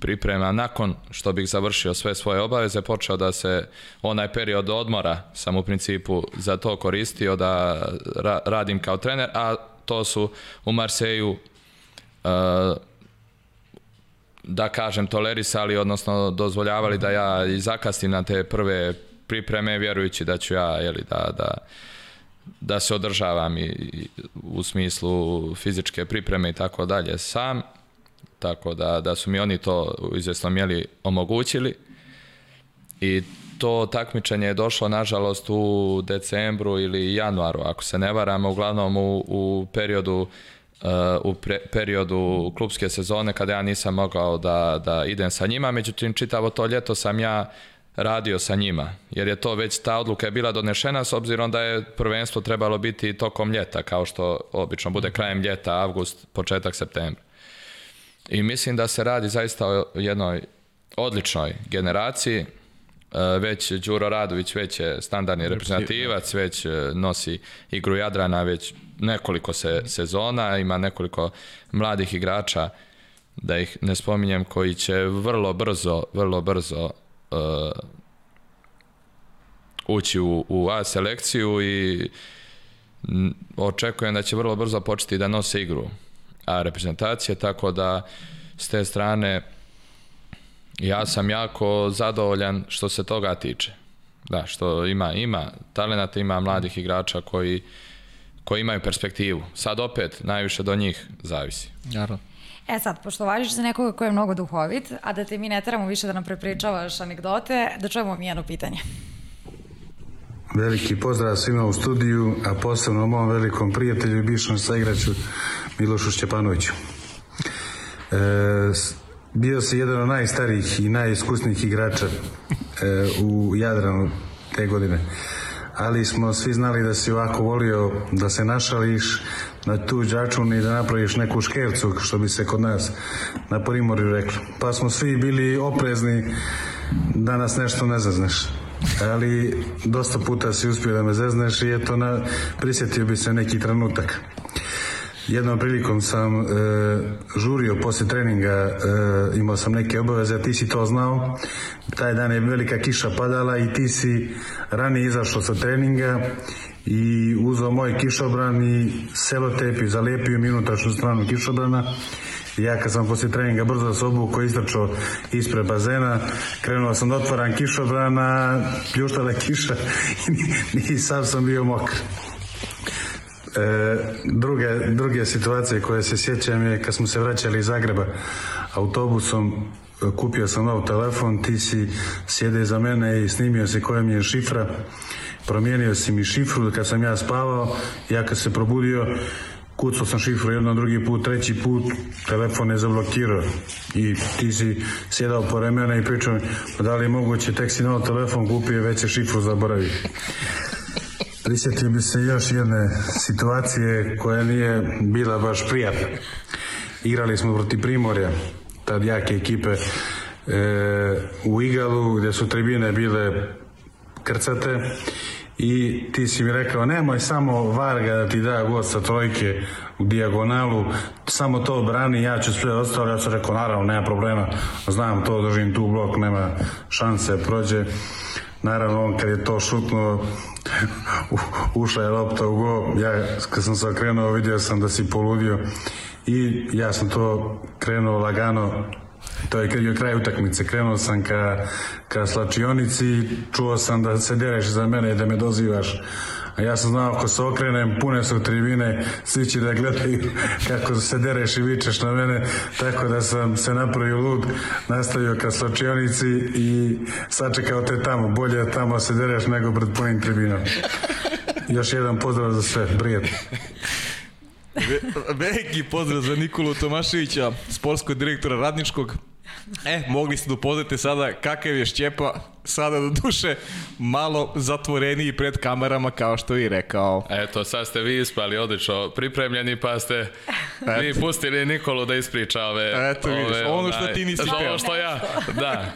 priprema nakon što bih završio sve svoje obaveze, počeo da se onaj period odmora sam u principu za to koristio da ra radim kao trener, a to su u Marseju uh, da kažem tolerisali, odnosno dozvoljavali da ja i zakastim na te prve pripreme, vjerujući da ću ja, jeli, da, da da se održavam i, i u smislu fizičke pripreme i tako dalje sam, tako da, da su mi oni to u mjeli omogućili i to takmičenje je došlo nažalost u decembru ili januaru, ako se ne varam, uglavnom u, u periodu Uh, u pre, periodu klubske sezone kada ja nisam mogao da, da idem sa njima, međutim čitavo to ljeto sam ja radio sa njima, jer je to već ta odluka je bila donešena s obzirom da je prvenstvo trebalo biti tokom ljeta, kao što obično bude mhm. krajem ljeta, avgust, početak septembra. I mislim da se radi zaista o jednoj odličnoj generaciji, e, već Đuro Radović već je standardni reprezentativac, da. već e, nosi igru Jadrana već nekoliko se, mhm. sezona, ima nekoliko mladih igrača da ih ne spominjem koji će vrlo brzo, vrlo brzo uh, ući u, u A selekciju i očekujem da će vrlo brzo početi da nose igru A reprezentacije, tako da s te strane ja sam jako zadovoljan što se toga tiče. Da, što ima, ima talenata, ima mladih igrača koji, koji imaju perspektivu. Sad opet najviše do njih zavisi. Naravno. E sad, pošto važiš za nekoga ko je mnogo duhovit, a da te mi ne teramo više da nam prepričavaš anegdote, da čujemo mi jedno pitanje. Veliki pozdrav svima u studiju, a posebno mom velikom prijatelju i bivšom saigraču Milošu Šćepanoviću. E, bio se jedan od najstarijih i najiskusnijih igrača e, u Jadranu te godine ali smo svi znali da si ovako volio da se našališ, na tuđ račun i da napraviš neku škercu, što bi se kod nas na Primorju reklo. Pa smo svi bili oprezni da nas nešto ne zazneš. Ali dosta puta si uspio da me zazneš i eto, na, prisjetio bi se neki trenutak. Jednom prilikom sam e, žurio posle treninga, e, imao sam neke obaveze, ti si to znao. Taj dan je velika kiša padala i ti si rani izašao sa treninga i uzao moj kišobran i selotep i zalepio mi unutrašnju stranu kišobrana ja kad sam posle treninga brzo da se obuko istračao ispred bazena, krenuo sam da otvaram kišobrana, pljuštala kiša i sam sam bio mokar. E, druge, druge situacije koje se sjećam je kad smo se vraćali iz Zagreba autobusom kupio sam nov telefon, ti si sjede za mene i snimio se koja mi je šifra Promijenio si mi šifru kad sam ja spavao, ja kad se probudio, kucao sam šifru jedan, drugi put, treći put, telefon je zablokirao i ti si sjedao po remena i pričao da li je moguće, tek si novo telefon kupio već je šifru zaboravio. Prisjetio mi se još jedne situacije koja nije bila baš prijatna. Igrali smo protiv Primorja, tad jake ekipe e, u Igalu, gdje su tribine bile krcate i ti si mi rekao nemoj samo Varga da ti da gost sa trojke u dijagonalu, samo to brani, ja ću sve ostalo, ja sam rekao naravno nema problema, znam to, držim tu blok, nema šanse, prođe. Naravno, on kad je to šutno, ušla je lopta u go, ja kad sam se okrenuo vidio sam da si poludio i ja sam to krenuo lagano To je kad je kraj utakmice. Krenuo sam ka, ka slačionici, čuo sam da se dereš za mene i da me dozivaš. A ja sam znao ako se okrenem, pune su tribine, svi će da gledaju kako se dereš i vičeš na mene, tako da sam se napravio lud, nastavio ka slačionici i sačekao te tamo. Bolje je tamo se dereš nego pred punim tribinom. Još jedan pozdrav za sve, prijatno. Ve, veliki pozdrav za Nikolu Tomaševića, sportskog direktora Radničkog. E, mogli ste da upoznate sada kakav je Šćepa, sada do duše malo zatvoreniji pred kamerama kao što i rekao. Eto, sad ste vi ispali odlično pripremljeni pa ste Eto. pustili Nikolu da ispriča ove... Eto ove, vidiš, ono što ti nisi peo. Znači, ovo što ja, da.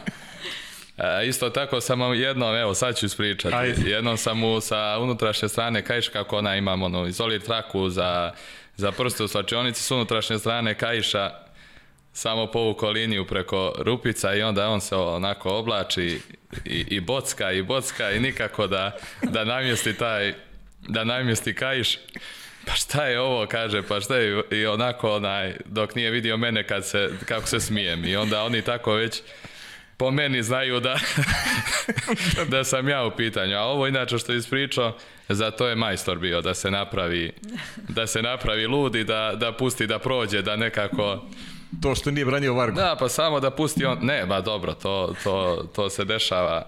E, isto tako sam jednom, evo sad ću ispričati, Ajde. jednom sam mu sa unutrašnje strane kajš kako ona imam ono, izolir traku za, za prste u slačionici s unutrašnje strane kajša samo povukao liniju preko rupica i onda on se onako oblači i, i bocka i bocka i nikako da, da namjesti taj, da namjesti kajiš. Pa šta je ovo, kaže, pa šta je i onako onaj, dok nije vidio mene kad se, kako se smijem. I onda oni tako već po meni znaju da, da sam ja u pitanju. A ovo inače što je ispričao, za to je majstor bio, da se napravi, da se napravi ludi da, da pusti da prođe, da nekako To što nije branio Vargu. Da, pa samo da pusti on... Ne, ba dobro, to, to, to se dešava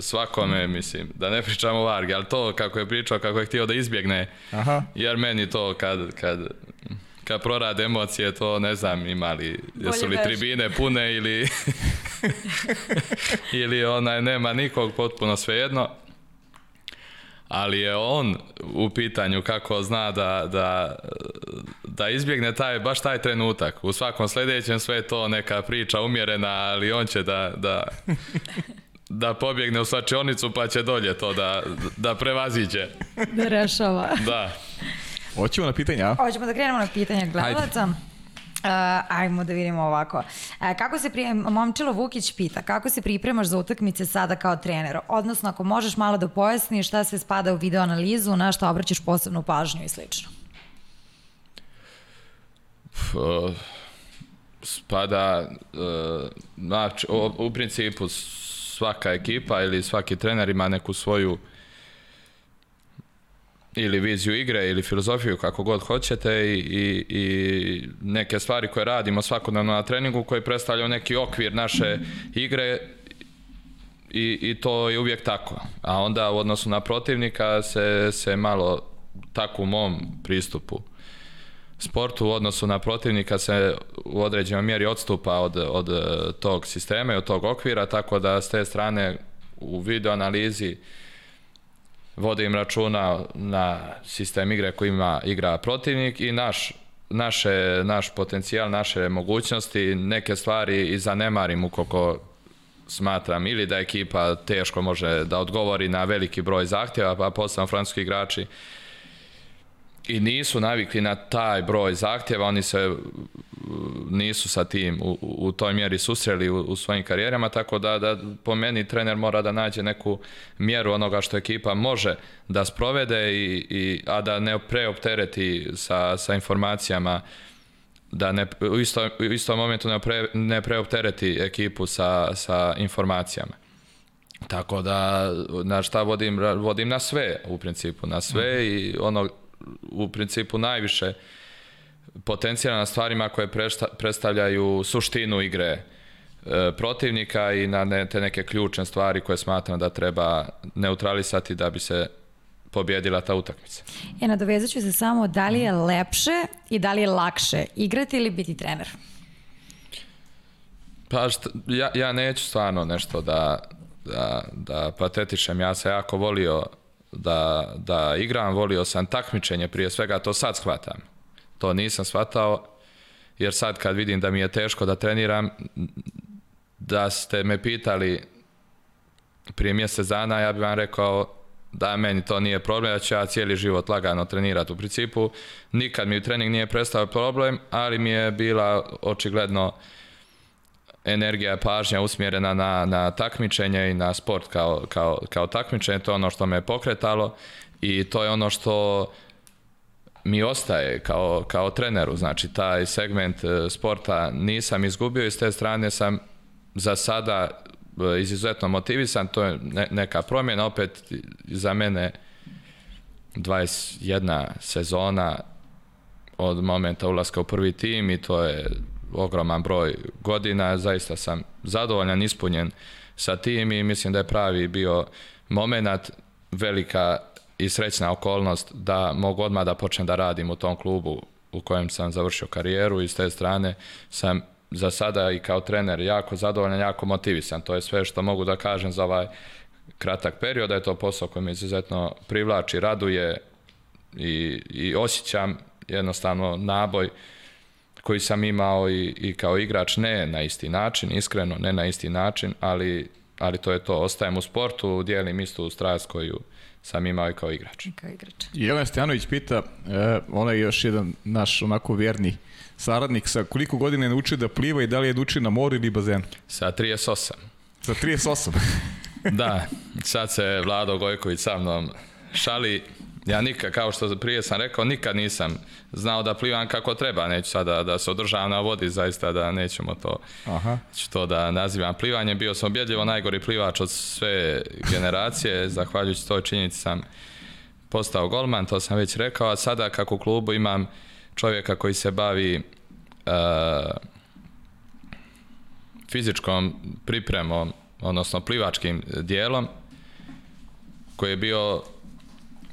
svakome, mislim, da ne pričamo o Vargi, ali to kako je pričao, kako je htio da izbjegne, Aha. jer meni to kad, kad, kad prorade emocije, to ne znam ima li, jesu li da tribine pune ili, ili onaj, nema nikog, potpuno svejedno ali je on u pitanju kako zna da, da, da izbjegne taj, baš taj trenutak. U svakom sljedećem sve je to neka priča umjerena, ali on će da, da, da pobjegne u svačionicu pa će dolje to da, da prevaziđe. Da rešava. Da. Hoćemo na pitanja? Hoćemo da krenemo na pitanja gledalaca. Ajde. Eh, ajmo da vidimo ovako. Eh, kako se prije, Momčilo Vukić pita, kako se pripremaš za utakmice sada kao trener? Odnosno, ako možeš malo da pojasniš šta se spada u video analizu, na šta obraćaš posebnu pažnju i slično. Uh, spada uh, znači, u, u principu svaka ekipa ili svaki trener ima neku svoju uh, ili viziju igre ili filozofiju kako god hoćete i, i, i neke stvari koje radimo svakodnevno na treningu koji predstavljaju neki okvir naše igre i, i to je uvijek tako. A onda u odnosu na protivnika se, se malo tako u mom pristupu sportu u odnosu na protivnika se u određenoj mjeri odstupa od, od tog sistema i od tog okvira, tako da s te strane u video analizi uh, vodim računa na sistem igre koji ima igra protivnik i naš naše, naš potencijal, naše mogućnosti, neke stvari i zanemarim ukoliko smatram ili da ekipa teško može da odgovori na veliki broj zahtjeva, pa posebno francuski igrači uh, i nisu navikli na taj broj zahtjeva, oni se uh, nisu sa tim u, u toj mjeri susreli u, u svojim karijerama, tako da, da po meni trener mora da nađe neku mjeru onoga što ekipa može da sprovede, i, i, a da ne preoptereti sa, sa informacijama da ne, u, isto, u istom momentu ne, pre, ne preoptereti ekipu sa, sa informacijama. Tako da, na šta vodim, vodim na sve, u principu, na sve mm -hmm. i ono u principu najviše potencijala na stvarima koje prešta, predstavljaju suštinu igre e, protivnika i na ne, te neke ključne stvari koje smatram da treba neutralisati da bi se pobjedila ta utakmica. E, nadovezat ću se samo da li je lepše i da li je lakše igrati ili biti trener? Pa šta, ja, ja neću stvarno nešto da, da, da patetišem. Ja sam jako volio da, da igram, volio sam takmičenje prije svega, to sad shvatam. To nisam shvatao, jer sad kad vidim da mi je teško da treniram, da ste me pitali prije mjesec dana, ja bih vam rekao da meni to nije problem, da ću ja cijeli život lagano trenirati. U principu, nikad mi trening nije prestao problem, ali mi je bila očigledno energija, pažnja usmjerena na, na takmičenje i na sport kao, kao, kao takmičenje, to je ono što me pokretalo i to je ono što mi ostaje kao, kao treneru, znači taj segment e, sporta nisam izgubio i s te strane sam za sada e, izuzetno motivisan, to je neka promjena, opet za mene 21 sezona od momenta ulaska u prvi tim i to je ogroman broj godina, zaista sam zadovoljan, ispunjen sa tim i mislim da je pravi bio moment velika i srećna okolnost da mogu odmah da počnem da radim u tom klubu u kojem sam završio karijeru i s te strane sam za sada i kao trener jako zadovoljan, jako motivisan. To je sve što mogu da kažem za ovaj kratak period, da je to posao koji me izuzetno privlači, raduje i, i osjećam jednostavno naboj uh, koji sam imao i, i kao igrač, ne na isti način, iskreno, ne na isti način, ali, ali to je to. Ostajem u sportu, dijelim istu strast koju sam imao i kao igrač. I kao igrač. Jelena Stjanović pita, e, ona je još jedan naš onako vjerni saradnik, sa koliko godina je naučio da pliva i da li je naučio na moru ili bazenu? Sa 38. Sa 38? da, sad se Vlado Gojković sa mnom šali, Ja nikad, kao što prije sam rekao, nikad nisam znao da plivam kako treba. Neću sada da se održavam na vodi, zaista da nećemo to, Aha. Ću to da nazivam plivanjem. Bio sam objedljivo najgori plivač od sve generacije. Zahvaljujući toj činjenici sam postao golman, to sam već rekao. A sada kako u klubu imam čovjeka koji se bavi uh, fizičkom pripremom, odnosno plivačkim dijelom, koji je bio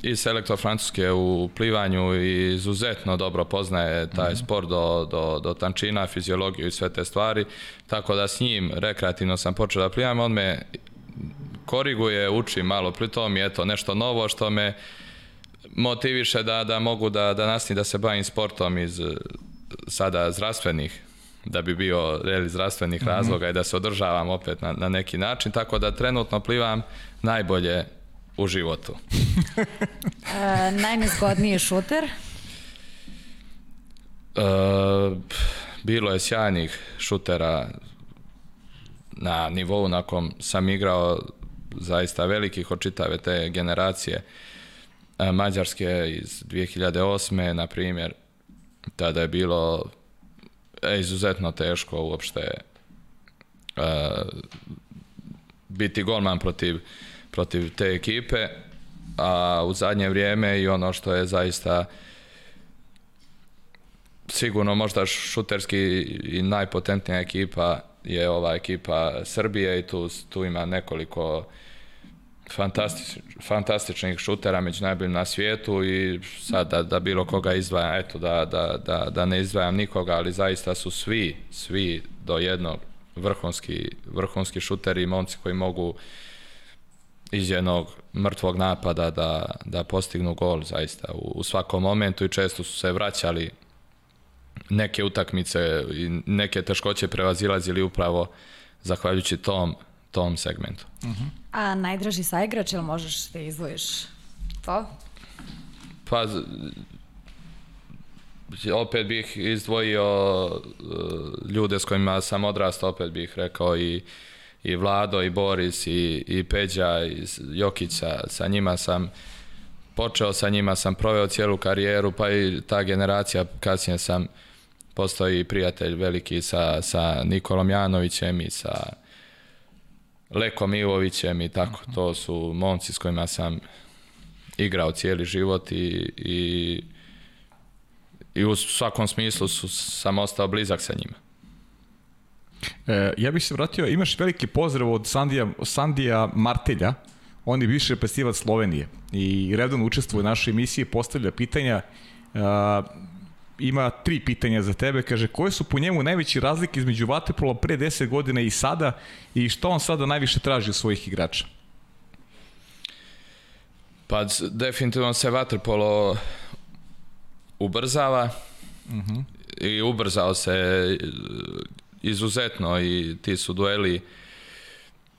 i selektor Francuske u plivanju i izuzetno dobro poznaje taj mm -hmm. sport do, do, do tančina, fiziologiju i sve te stvari, tako da s njim rekreativno sam počeo da plivam, on me koriguje, uči malo, pritom i eto nešto novo što me motiviše da, da mogu da, da nastavim da se bavim sportom iz sada zdravstvenih da bi bio reli zdravstvenih mhm. razloga mm -hmm. i da se održavam opet na, na neki način, tako da trenutno plivam najbolje u životu? e, najnezgodniji šuter? E, bilo je sjajnih šutera na nivou na kom sam igrao zaista velikih od čitave te generacije e, Mađarske iz 2008. na primjer tada je bilo e, izuzetno teško uopšte e, biti golman protiv protiv te ekipe, a u zadnje vrijeme i ono što je zaista sigurno možda šuterski i najpotentnija ekipa je ova ekipa Srbije i tu, tu ima nekoliko fantastič, fantastičnih šutera među najboljim na svijetu i sad da, da bilo koga izdvajam, eto da, da, da, da ne izdvajam nikoga, ali zaista su svi, svi do jednog vrhunski, vrhunski šuteri i momci koji mogu iz jednog mrtvog napada da, da postignu gol zaista u, u svakom momentu i često su se vraćali neke utakmice i neke teškoće prevazilazili upravo zahvaljujući tom, tom segmentu. Uh mhm. -huh. A najdraži saigrač, ili možeš da izvojiš to? Pa, opet bih izdvojio e, ljude s kojima sam odrastao, opet bih rekao i uh, i Vlado i Boris i, i Peđa i Jokića, sa njima sam počeo, sa njima sam proveo cijelu karijeru, pa i ta generacija kasnije sam postao i prijatelj veliki sa, sa Nikolom Janovićem i sa Lekom Ivovićem i tako. Mhm. To su momci s kojima sam igrao cijeli život i, i, i u svakom smislu su, sam ostao blizak sa njima. E, ja bih se vratio, imaš veliki pozdrav od Sandija, Sandija Martelja, on je više represivac Slovenije i redovno učestvuje u našoj emisiji, postavlja pitanja, e, ima tri pitanja za tebe, kaže koje su po njemu najveći razlike između Vatepola pre 10 godina i sada i što on sada najviše traži od svojih igrača? Pa definitivno se Vaterpolo ubrzava uh mhm. -huh. i ubrzao se izuzetno i ti su dueli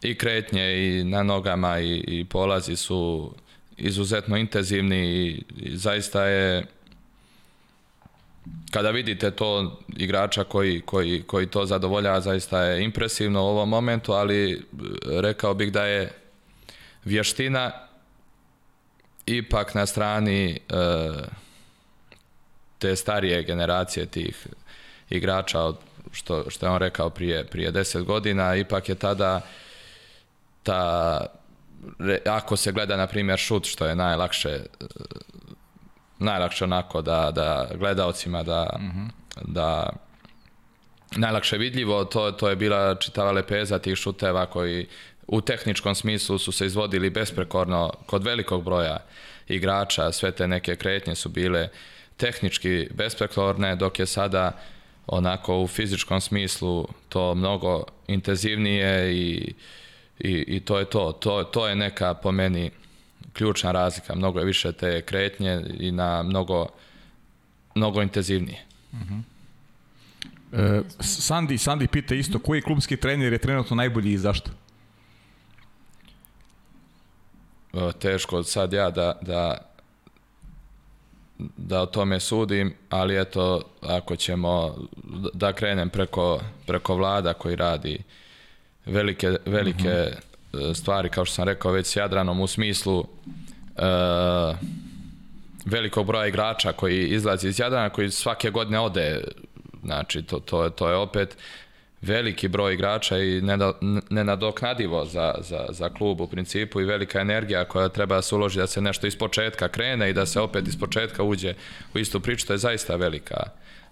i kretnje i na nogama i, i polazi su izuzetno intenzivni i, i zaista je kada vidite to igrača koji, koji, koji to zadovolja zaista je impresivno u ovom momentu ali e, rekao bih da je vještina ipak na strani e, te starije generacije tih igrača od što, što je on rekao prije, prije 10 godina, ipak je tada ta, ako se gleda na primjer šut što je najlakše najlakše onako da, da gledaocima da, mm -hmm. da najlakše vidljivo, to, to je bila čitava lepeza tih šuteva koji u tehničkom smislu su se izvodili besprekorno kod velikog broja igrača, sve te neke kretnje su bile tehnički besprekorne, dok je sada onako u fizičkom smislu to mnogo intenzivnije i, i, i to je to. to. To je neka po meni ključna razlika. Mnogo je više te kretnje i na mnogo, mnogo intenzivnije. Uh mhm. -huh. E, Sandi, Sandi pita isto, koji klubski trener je trenutno najbolji i zašto? teško sad ja da, da da o tome sudim, ali eto, ako ćemo da, da krenem preko, preko vlada koji radi velike, velike mm -hmm. stvari, kao što sam rekao već s Jadranom, u smislu e, velikog broja igrača koji izlazi iz Jadrana, koji svake godine ode, znači to, to, to je opet veliki broj igrača i nenadoknadivo za, za, za klub u principu i velika energija koja treba da se uloži da se nešto iz početka krene i da se opet iz početka uđe u istu priču, to je zaista velika,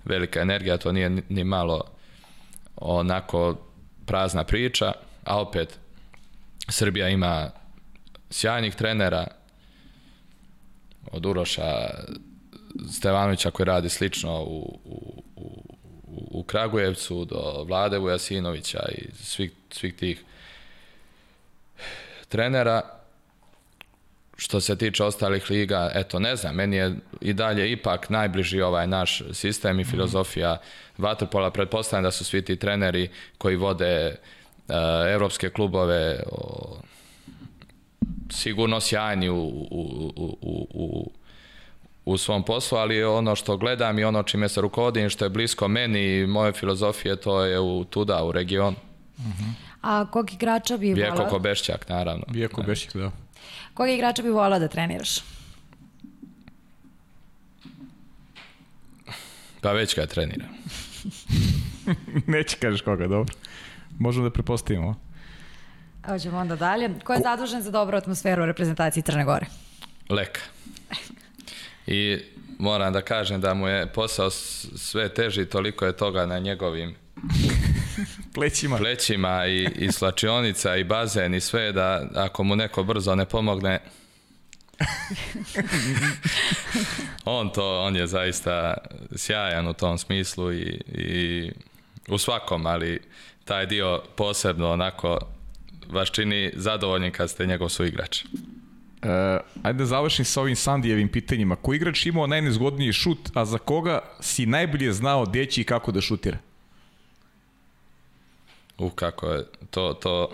velika energija, to nije ni malo onako prazna priča, a opet Srbija ima sjajnih trenera, od Uroša Stevanovića koji radi slično u, u, u Kragujevcu, do Vlade Vujasinovića i svih, svih tih trenera. Što se tiče ostalih liga, eto, ne znam, meni je i dalje ipak najbliži ovaj naš sistem i mhm. filozofija Vatrpola. Pretpostavljam da su svi ti treneri koji vode uh, evropske klubove o, sigurno sjajni u, u, u, u, u u svom poslu, ali ono što gledam i ono čime se rukovodim, što je blisko meni i moje filozofije, to je u tuda, u region. Uh -huh. A kog igrača bi volao? Vjeko Kobešćak, naravno. Vjeko da. Bešćak, da. Kog igrača bi volao da treniraš? Pa već ga treniram. Neće da kažeš koga, dobro. Možemo da prepostavimo. Hoćemo onda dalje. Ko je zadužen za dobru atmosferu u reprezentaciji Crne Gore? Leka i moram da kažem da mu je posao sve teži, toliko je toga na njegovim plećima, plećima i, i slačionica i bazen i sve da ako mu neko brzo ne pomogne on to, on je zaista sjajan u tom smislu i, i u svakom, ali taj dio posebno onako vas čini zadovoljni kad ste njegov suigrač. Uh, ajde da završim sa ovim Sandijevim pitanjima. Koji igrač imao najnezgodniji šut, a za koga si najbolje znao gde će i kako da šutira? U, kako je to, to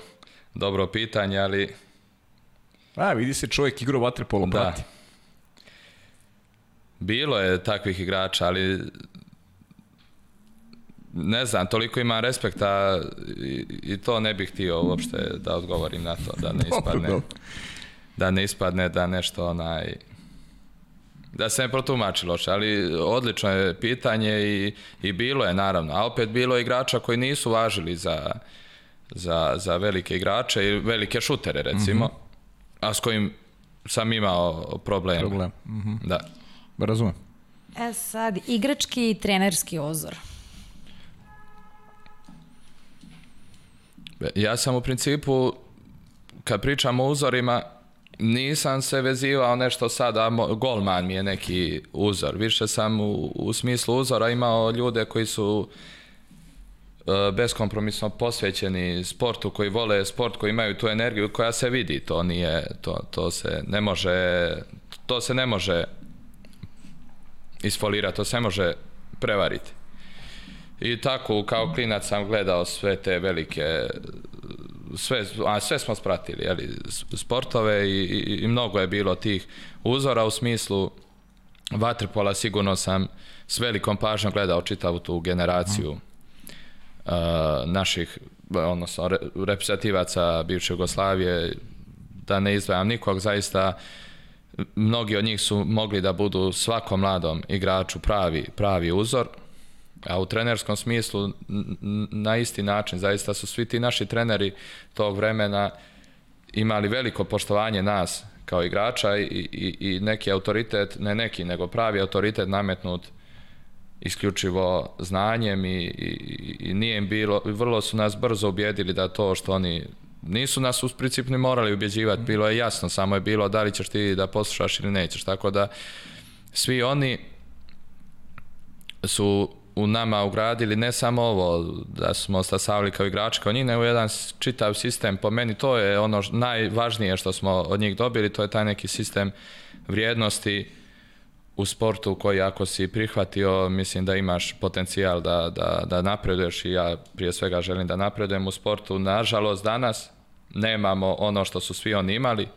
dobro pitanje, ali... A, vidi se čovjek igrao vaterpolo, da. prati. Bilo je takvih igrača, ali ne znam, toliko imam respekta i, i to ne bih htio uopšte da odgovorim na to, da ne ispadne. dobro, dobro da ne ispadne da nešto onaj da se ne protumači loše, ali odlično je pitanje i, i bilo je naravno, a opet bilo je igrača koji nisu važili za, za, za velike igrače i velike šutere recimo, mm -hmm. a s kojim sam imao problema. problem. Mm -hmm. Da. Razumem. E sad, igrački i trenerski ozor. Ja sam u principu, kad pričam o uzorima, nisam se vezivao nešto sada, golman mi je neki uzor. Više sam u, u smislu uzora imao ljude koji su e, beskompromisno posvećeni sportu, koji vole sport, koji imaju tu energiju koja se vidi. To nije, to, to se ne može, to se ne može isfolirati, to se ne može prevariti. I tako, kao klinac sam gledao sve te velike sve, a sve smo spratili, jeli, sportove i, i, i mnogo je bilo tih uzora u smislu vaterpola sigurno sam s velikom pažnjom gledao čitavu tu generaciju uh, naših, odnosno re, reprezentativaca bivše Jugoslavije, da ne izdvajam nikog, zaista mnogi od njih su mogli da budu svakom mladom igraču pravi, pravi uzor A u trenerskom smislu na isti način, zaista su svi ti naši treneri tog vremena imali veliko poštovanje nas kao igrača i, i, i neki autoritet, ne neki, nego pravi autoritet nametnut isključivo znanjem i, i, i nije im bilo, vrlo su nas brzo ubijedili da to što oni nisu nas u principu ni morali ubjeđivati, bilo je jasno, samo je bilo da li ćeš ti da poslušaš ili nećeš, tako da svi oni su u nama ugradili ne samo ovo da smo stasavili kao igrači kao njih, nego jedan čitav sistem. Po meni to je ono najvažnije što smo od njih dobili, to je taj neki sistem vrijednosti u sportu koji ako si prihvatio, mislim da imaš potencijal da, da, da napreduješ i ja prije svega želim da napredujem u sportu. Nažalost, danas nemamo ono što su svi oni imali,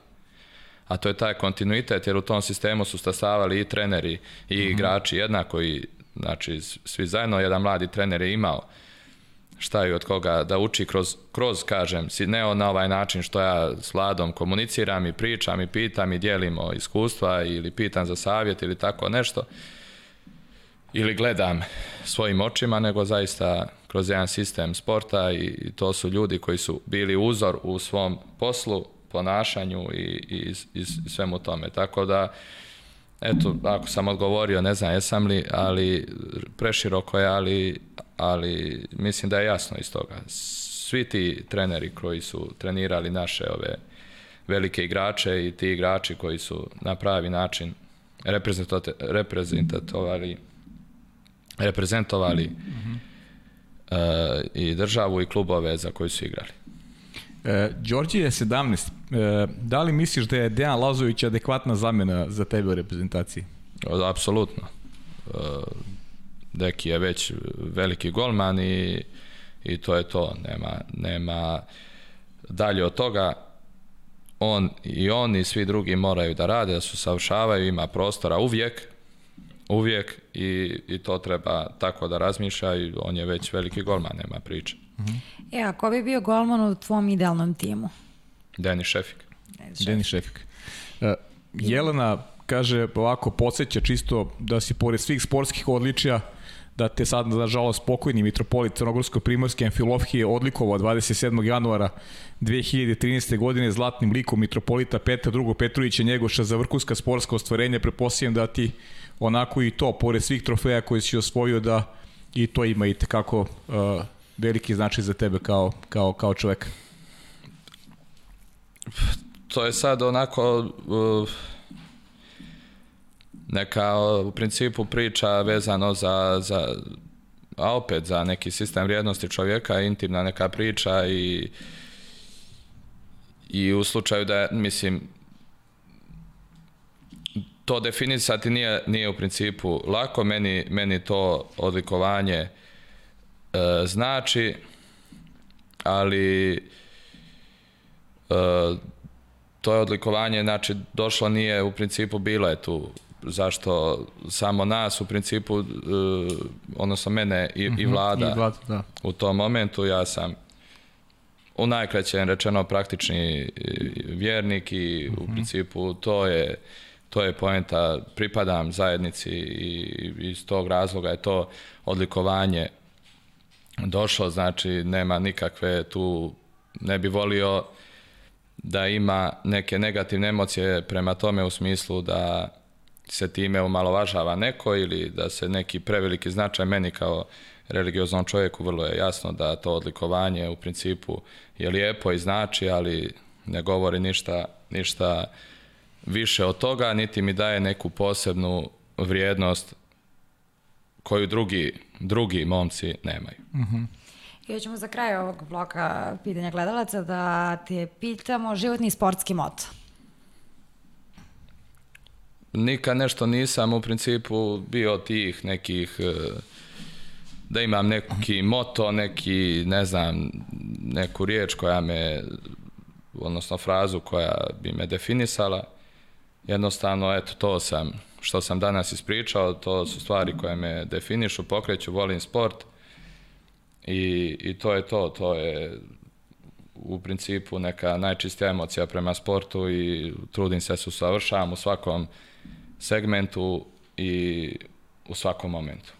a to je taj kontinuitet, jer u tom sistemu su stasavali i treneri i mhm. igrači jednako i Znači, svi zajedno, jedan mladi trener je imao šta i od koga da uči kroz, kroz kažem, ne na ovaj način što ja s vladom komuniciram i pričam i pitam i dijelimo iskustva ili pitam za savjet ili tako nešto, ili gledam svojim očima, nego zaista kroz jedan sistem sporta i to su ljudi koji su bili uzor u svom poslu, ponašanju i, i, i svemu tome. Tako da, Eto, ako sam odgovorio, ne znam jesam li, ali preširoko je, ali, ali mislim da je jasno iz toga. Svi ti treneri koji su trenirali naše ove velike igrače i ti igrači koji su na pravi način reprezentatovali reprezentovali mm -hmm. uh, i državu i klubove za koji su igrali. E, Đorđe je 17. E, da li misliš da je Dejan Lazović adekvatna zamena za tebe u reprezentaciji? Da, apsolutno. E, Deki je već veliki golman i, i to je to. Nema, nema dalje od toga on i on i svi drugi moraju da rade, da se usavršavaju, ima prostora uvijek, uvijek i, i to treba tako da razmišlja i on je već veliki golman, nema priče. Mm -hmm. E, a ko bi bio golman u tvom idealnom timu? Denis Šefik. Denis Šefik. Uh, Jelena kaže ovako, podsjeća čisto da si pored svih sportskih odličja da te sad, nažalost, pokojni mitropolit Crnogorsko-Primorske Amfilohije odlikovao 27. januara 2013. godine zlatnim likom mitropolita Petra II. Petrovića Njegoša za vrkuska sportska ostvarenja. Preposijem da ti onako i to, pored svih trofeja koje si osvojio, da i to ima i tekako uh, e, veliki značaj za tebe kao, kao, kao čoveka? To je sad onako uh, neka uh, u principu priča vezano za, za a opet za neki sistem vrijednosti čovjeka, intimna neka priča i i u slučaju da, mislim, to definisati nije, nije u principu lako, meni, meni to odlikovanje e, znači, ali e, to je odlikovanje, znači došla nije, u principu bila je tu zašto samo nas u principu uh, odnosno mene i, mm -hmm, i vlada, i vlada da. u tom momentu ja sam u najkraćem rečeno praktični e, vjernik i mm -hmm. u mhm. principu to je to je poenta pripadam zajednici i iz tog razloga je to odlikovanje došao, znači nema nikakve tu, ne bi volio da ima neke negativne emocije prema tome u smislu da se time umalovažava neko ili da se neki preveliki značaj meni kao religioznom čovjeku vrlo je jasno da to odlikovanje u principu je lijepo i znači, ali ne govori ništa, ništa više od toga, niti mi daje neku posebnu vrijednost koju drugi, drugi momci nemaju. Mhm. Uh -huh. I hoćemo za kraj ovog bloka pitanja gledalaca da te pitamo životni sportski moto. Nika nešto nisam u principu bio tih nekih e, da imam neki moto, neki, ne znam, neku riječ koja me, odnosno frazu koja bi me definisala jednostavno, eto, to sam, što sam danas ispričao, to su stvari koje me definišu, pokreću, volim sport i, i to je to, to je u principu neka najčistija emocija prema sportu i trudim se da se usavršavam u svakom segmentu i u svakom momentu.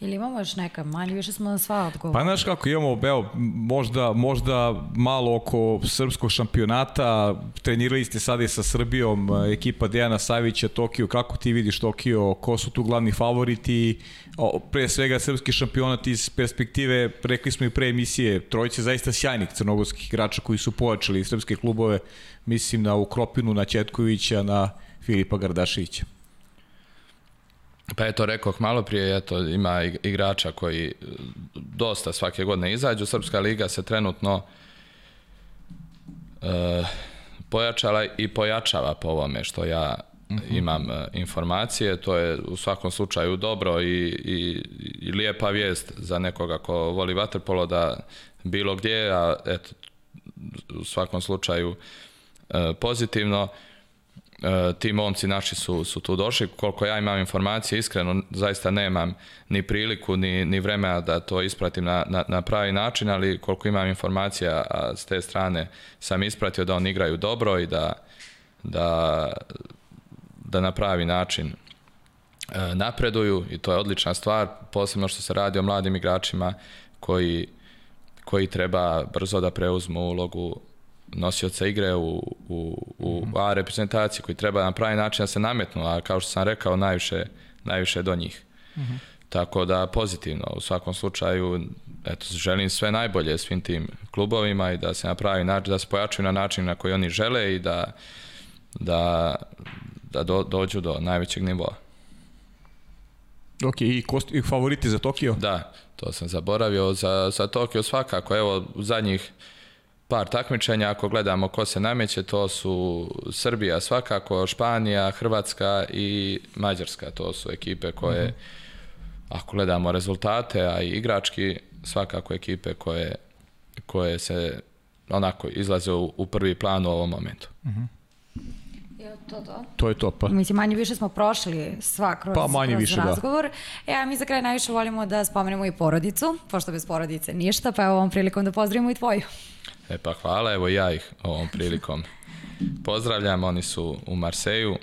Ili imamo još neka, manje više smo na sva odgovorili. Pa znaš kako imamo, evo, možda, možda malo oko srpskog šampionata, trenirali ste sad i sa Srbijom, e, ekipa Dejana Savića, Tokio, kako ti vidiš Tokio, ko su tu glavni favoriti, o, pre svega srpski šampionat iz perspektive, rekli smo i pre emisije, trojice zaista sjajnih crnogorskih igrača koji su pojačali srpske klubove, mislim na Ukropinu, na Ćetkovića, na Filipa Gardašića. Pa eto, rekao malo prije, eto, ima igrača koji e, dosta svake godine izađu. Srpska liga se trenutno e, pojačala i pojačava po ovome što ja uh imam e, informacije. To je u svakom slučaju dobro i, i, i lijepa vijest za nekoga ko voli vaterpolo da bilo gdje, a eto, u svakom slučaju e, pozitivno. E, ti momci naši su, su tu došli. Koliko ja imam informacije, iskreno zaista nemam ni priliku ni, ni vremena da to ispratim na, na, na pravi način, ali koliko imam informacija a s te strane sam ispratio da oni igraju dobro i da, da, da na pravi način e, napreduju i to je odlična stvar, posebno što se radi o mladim igračima koji, koji treba brzo da preuzmu ulogu nosioca igre u, u, u mhm. A reprezentaciji koji treba na pravi način da se nametnu, a kao što sam rekao, najviše, najviše do njih. Uh mhm. -huh. Tako da pozitivno, u svakom slučaju, eto, želim sve najbolje svim tim klubovima i da se na pravi način, da se pojačaju na način na koji oni žele i da, da, da do, dođu do najvećeg nivoa. Ok, i, kost, i favoriti za Tokio? Da, to sam zaboravio. Za, za Tokio svakako, evo, zadnjih par takmičenja, ako gledamo ko se nameće, to su Srbija svakako, Španija, Hrvatska i Mađarska, to su ekipe koje, mm -hmm. ako gledamo rezultate, a i igrački, svakako ekipe koje, koje se onako izlaze u, u prvi plan u ovom momentu. Mm -hmm. to to? To je to, pa. Mislim, manje više smo prošli sva kroz, pa, manje kroz više, da. razgovor. Da. E, mi za kraj najviše volimo da spomenemo i porodicu, pošto bez porodice ništa, pa evo ovom prilikom da pozdravimo i tvoju. E pa hvala, evo ja ih ovom prilikom pozdravljam, oni su u Marseju,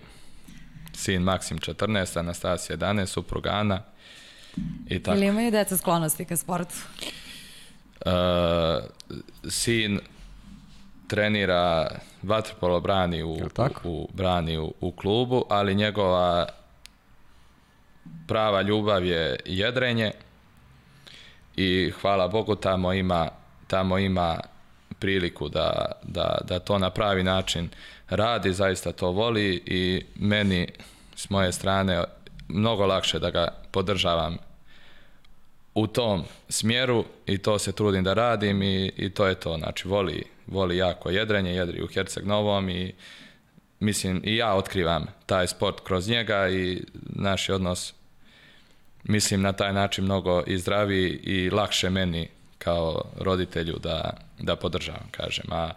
sin Maksim 14, Anastasija 11, suprug Ana i tako. Ili imaju deca sklonosti ka sportu? Uh, sin trenira vaterpolo brani u, u, u brani u, u klubu, ali njegova prava ljubav je jedrenje i hvala Bogu tamo ima tamo ima priliku da, da, da to na pravi način radi, zaista to voli i meni s moje strane mnogo lakše da ga podržavam u tom smjeru i to se trudim da radim i, i to je to. Znači, voli, voli jako jedrenje, jedri u Herceg Novom i mislim, i ja otkrivam taj sport kroz njega i naš odnos mislim na taj način mnogo i zdraviji i lakše meni kao roditelju da, da podržavam, kažem. A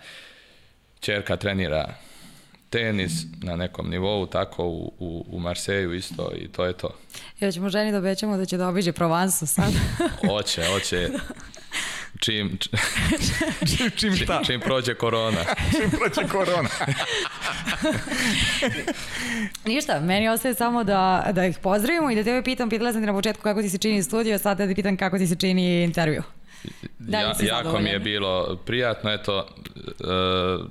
čerka trenira tenis na nekom nivou, tako u, u, u Marseju isto i to je to. Ja e, ćemo ženi da obećamo da će da obiđe Provansu sad. oće, oće. Čim, čim, čim, čim, šta? čim prođe korona. čim prođe korona. Ništa, meni ostaje samo da, da ih pozdravimo i da tebe pitam, pitala sam ti na početku kako ti se čini studio, sad da ti pitam kako ti se čini intervju. Da ja, jako mi je bilo prijatno, eto, uh,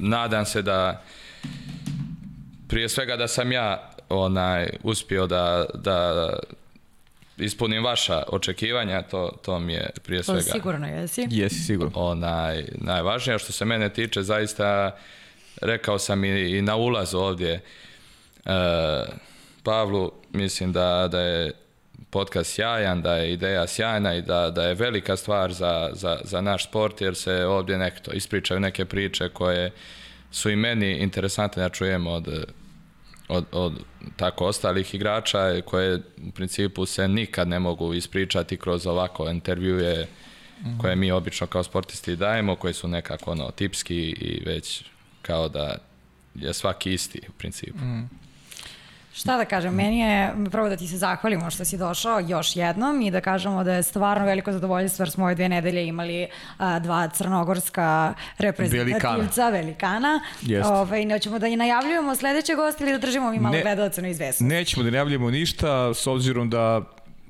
nadam se da prije svega da sam ja onaj uspio da, da ispunim vaša očekivanja, to, to mi je prije to svega. sigurno jesi. Jesi sigurno. Onaj, najvažnije što se mene tiče, zaista rekao sam i, i na ulazu ovdje e, Pavlu, mislim da, da je podcast sjajan, da je ideja sjajna i da, da je velika stvar za, za, za naš sport, jer se ovdje nekto ispričaju neke priče koje su i meni interesantne da ja čujem od, od, od tako ostalih igrača koje u principu se nikad ne mogu ispričati kroz ovako intervjue koje mi obično kao sportisti dajemo, koji su nekako ono tipski i već kao da je svaki isti u principu. Mm. Šta da kažem, meni je, prvo da ti se zahvalimo što si došao još jednom i da kažemo da je stvarno veliko zadovoljstvo jer smo ove dve nedelje imali a, dva crnogorska reprezentativca, velikana. velikana. Jest. Ove, ovaj, nećemo da i najavljujemo sledeće goste ili da držimo mi malo ne, gledalce na izvesu. Nećemo da najavljujemo ništa s obzirom da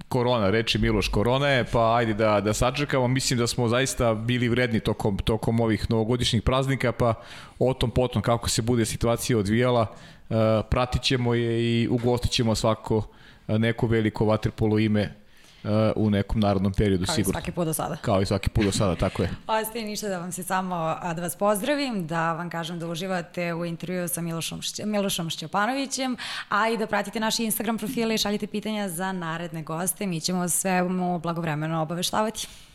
korona, reči Miloš, korona je, pa ajde da, da sačekamo. Mislim da smo zaista bili vredni tokom, tokom ovih novogodišnjih praznika, pa o tom potom kako se bude situacija odvijala, e, pratit ćemo je i ugostit ćemo svako e, neko veliko vaterpolo ime uh, u nekom narodnom periodu Kao sigurno. Kao i svaki put do sada. Kao i svaki put do sada, tako je. Ostaje ništa da vam se samo, da vas pozdravim, da vam kažem da uživate u intervju sa Milošom, Milošom Šćepanovićem, a i da pratite naše Instagram profile i šaljite pitanja za naredne goste. Mi ćemo sve mu blagovremeno obaveštavati.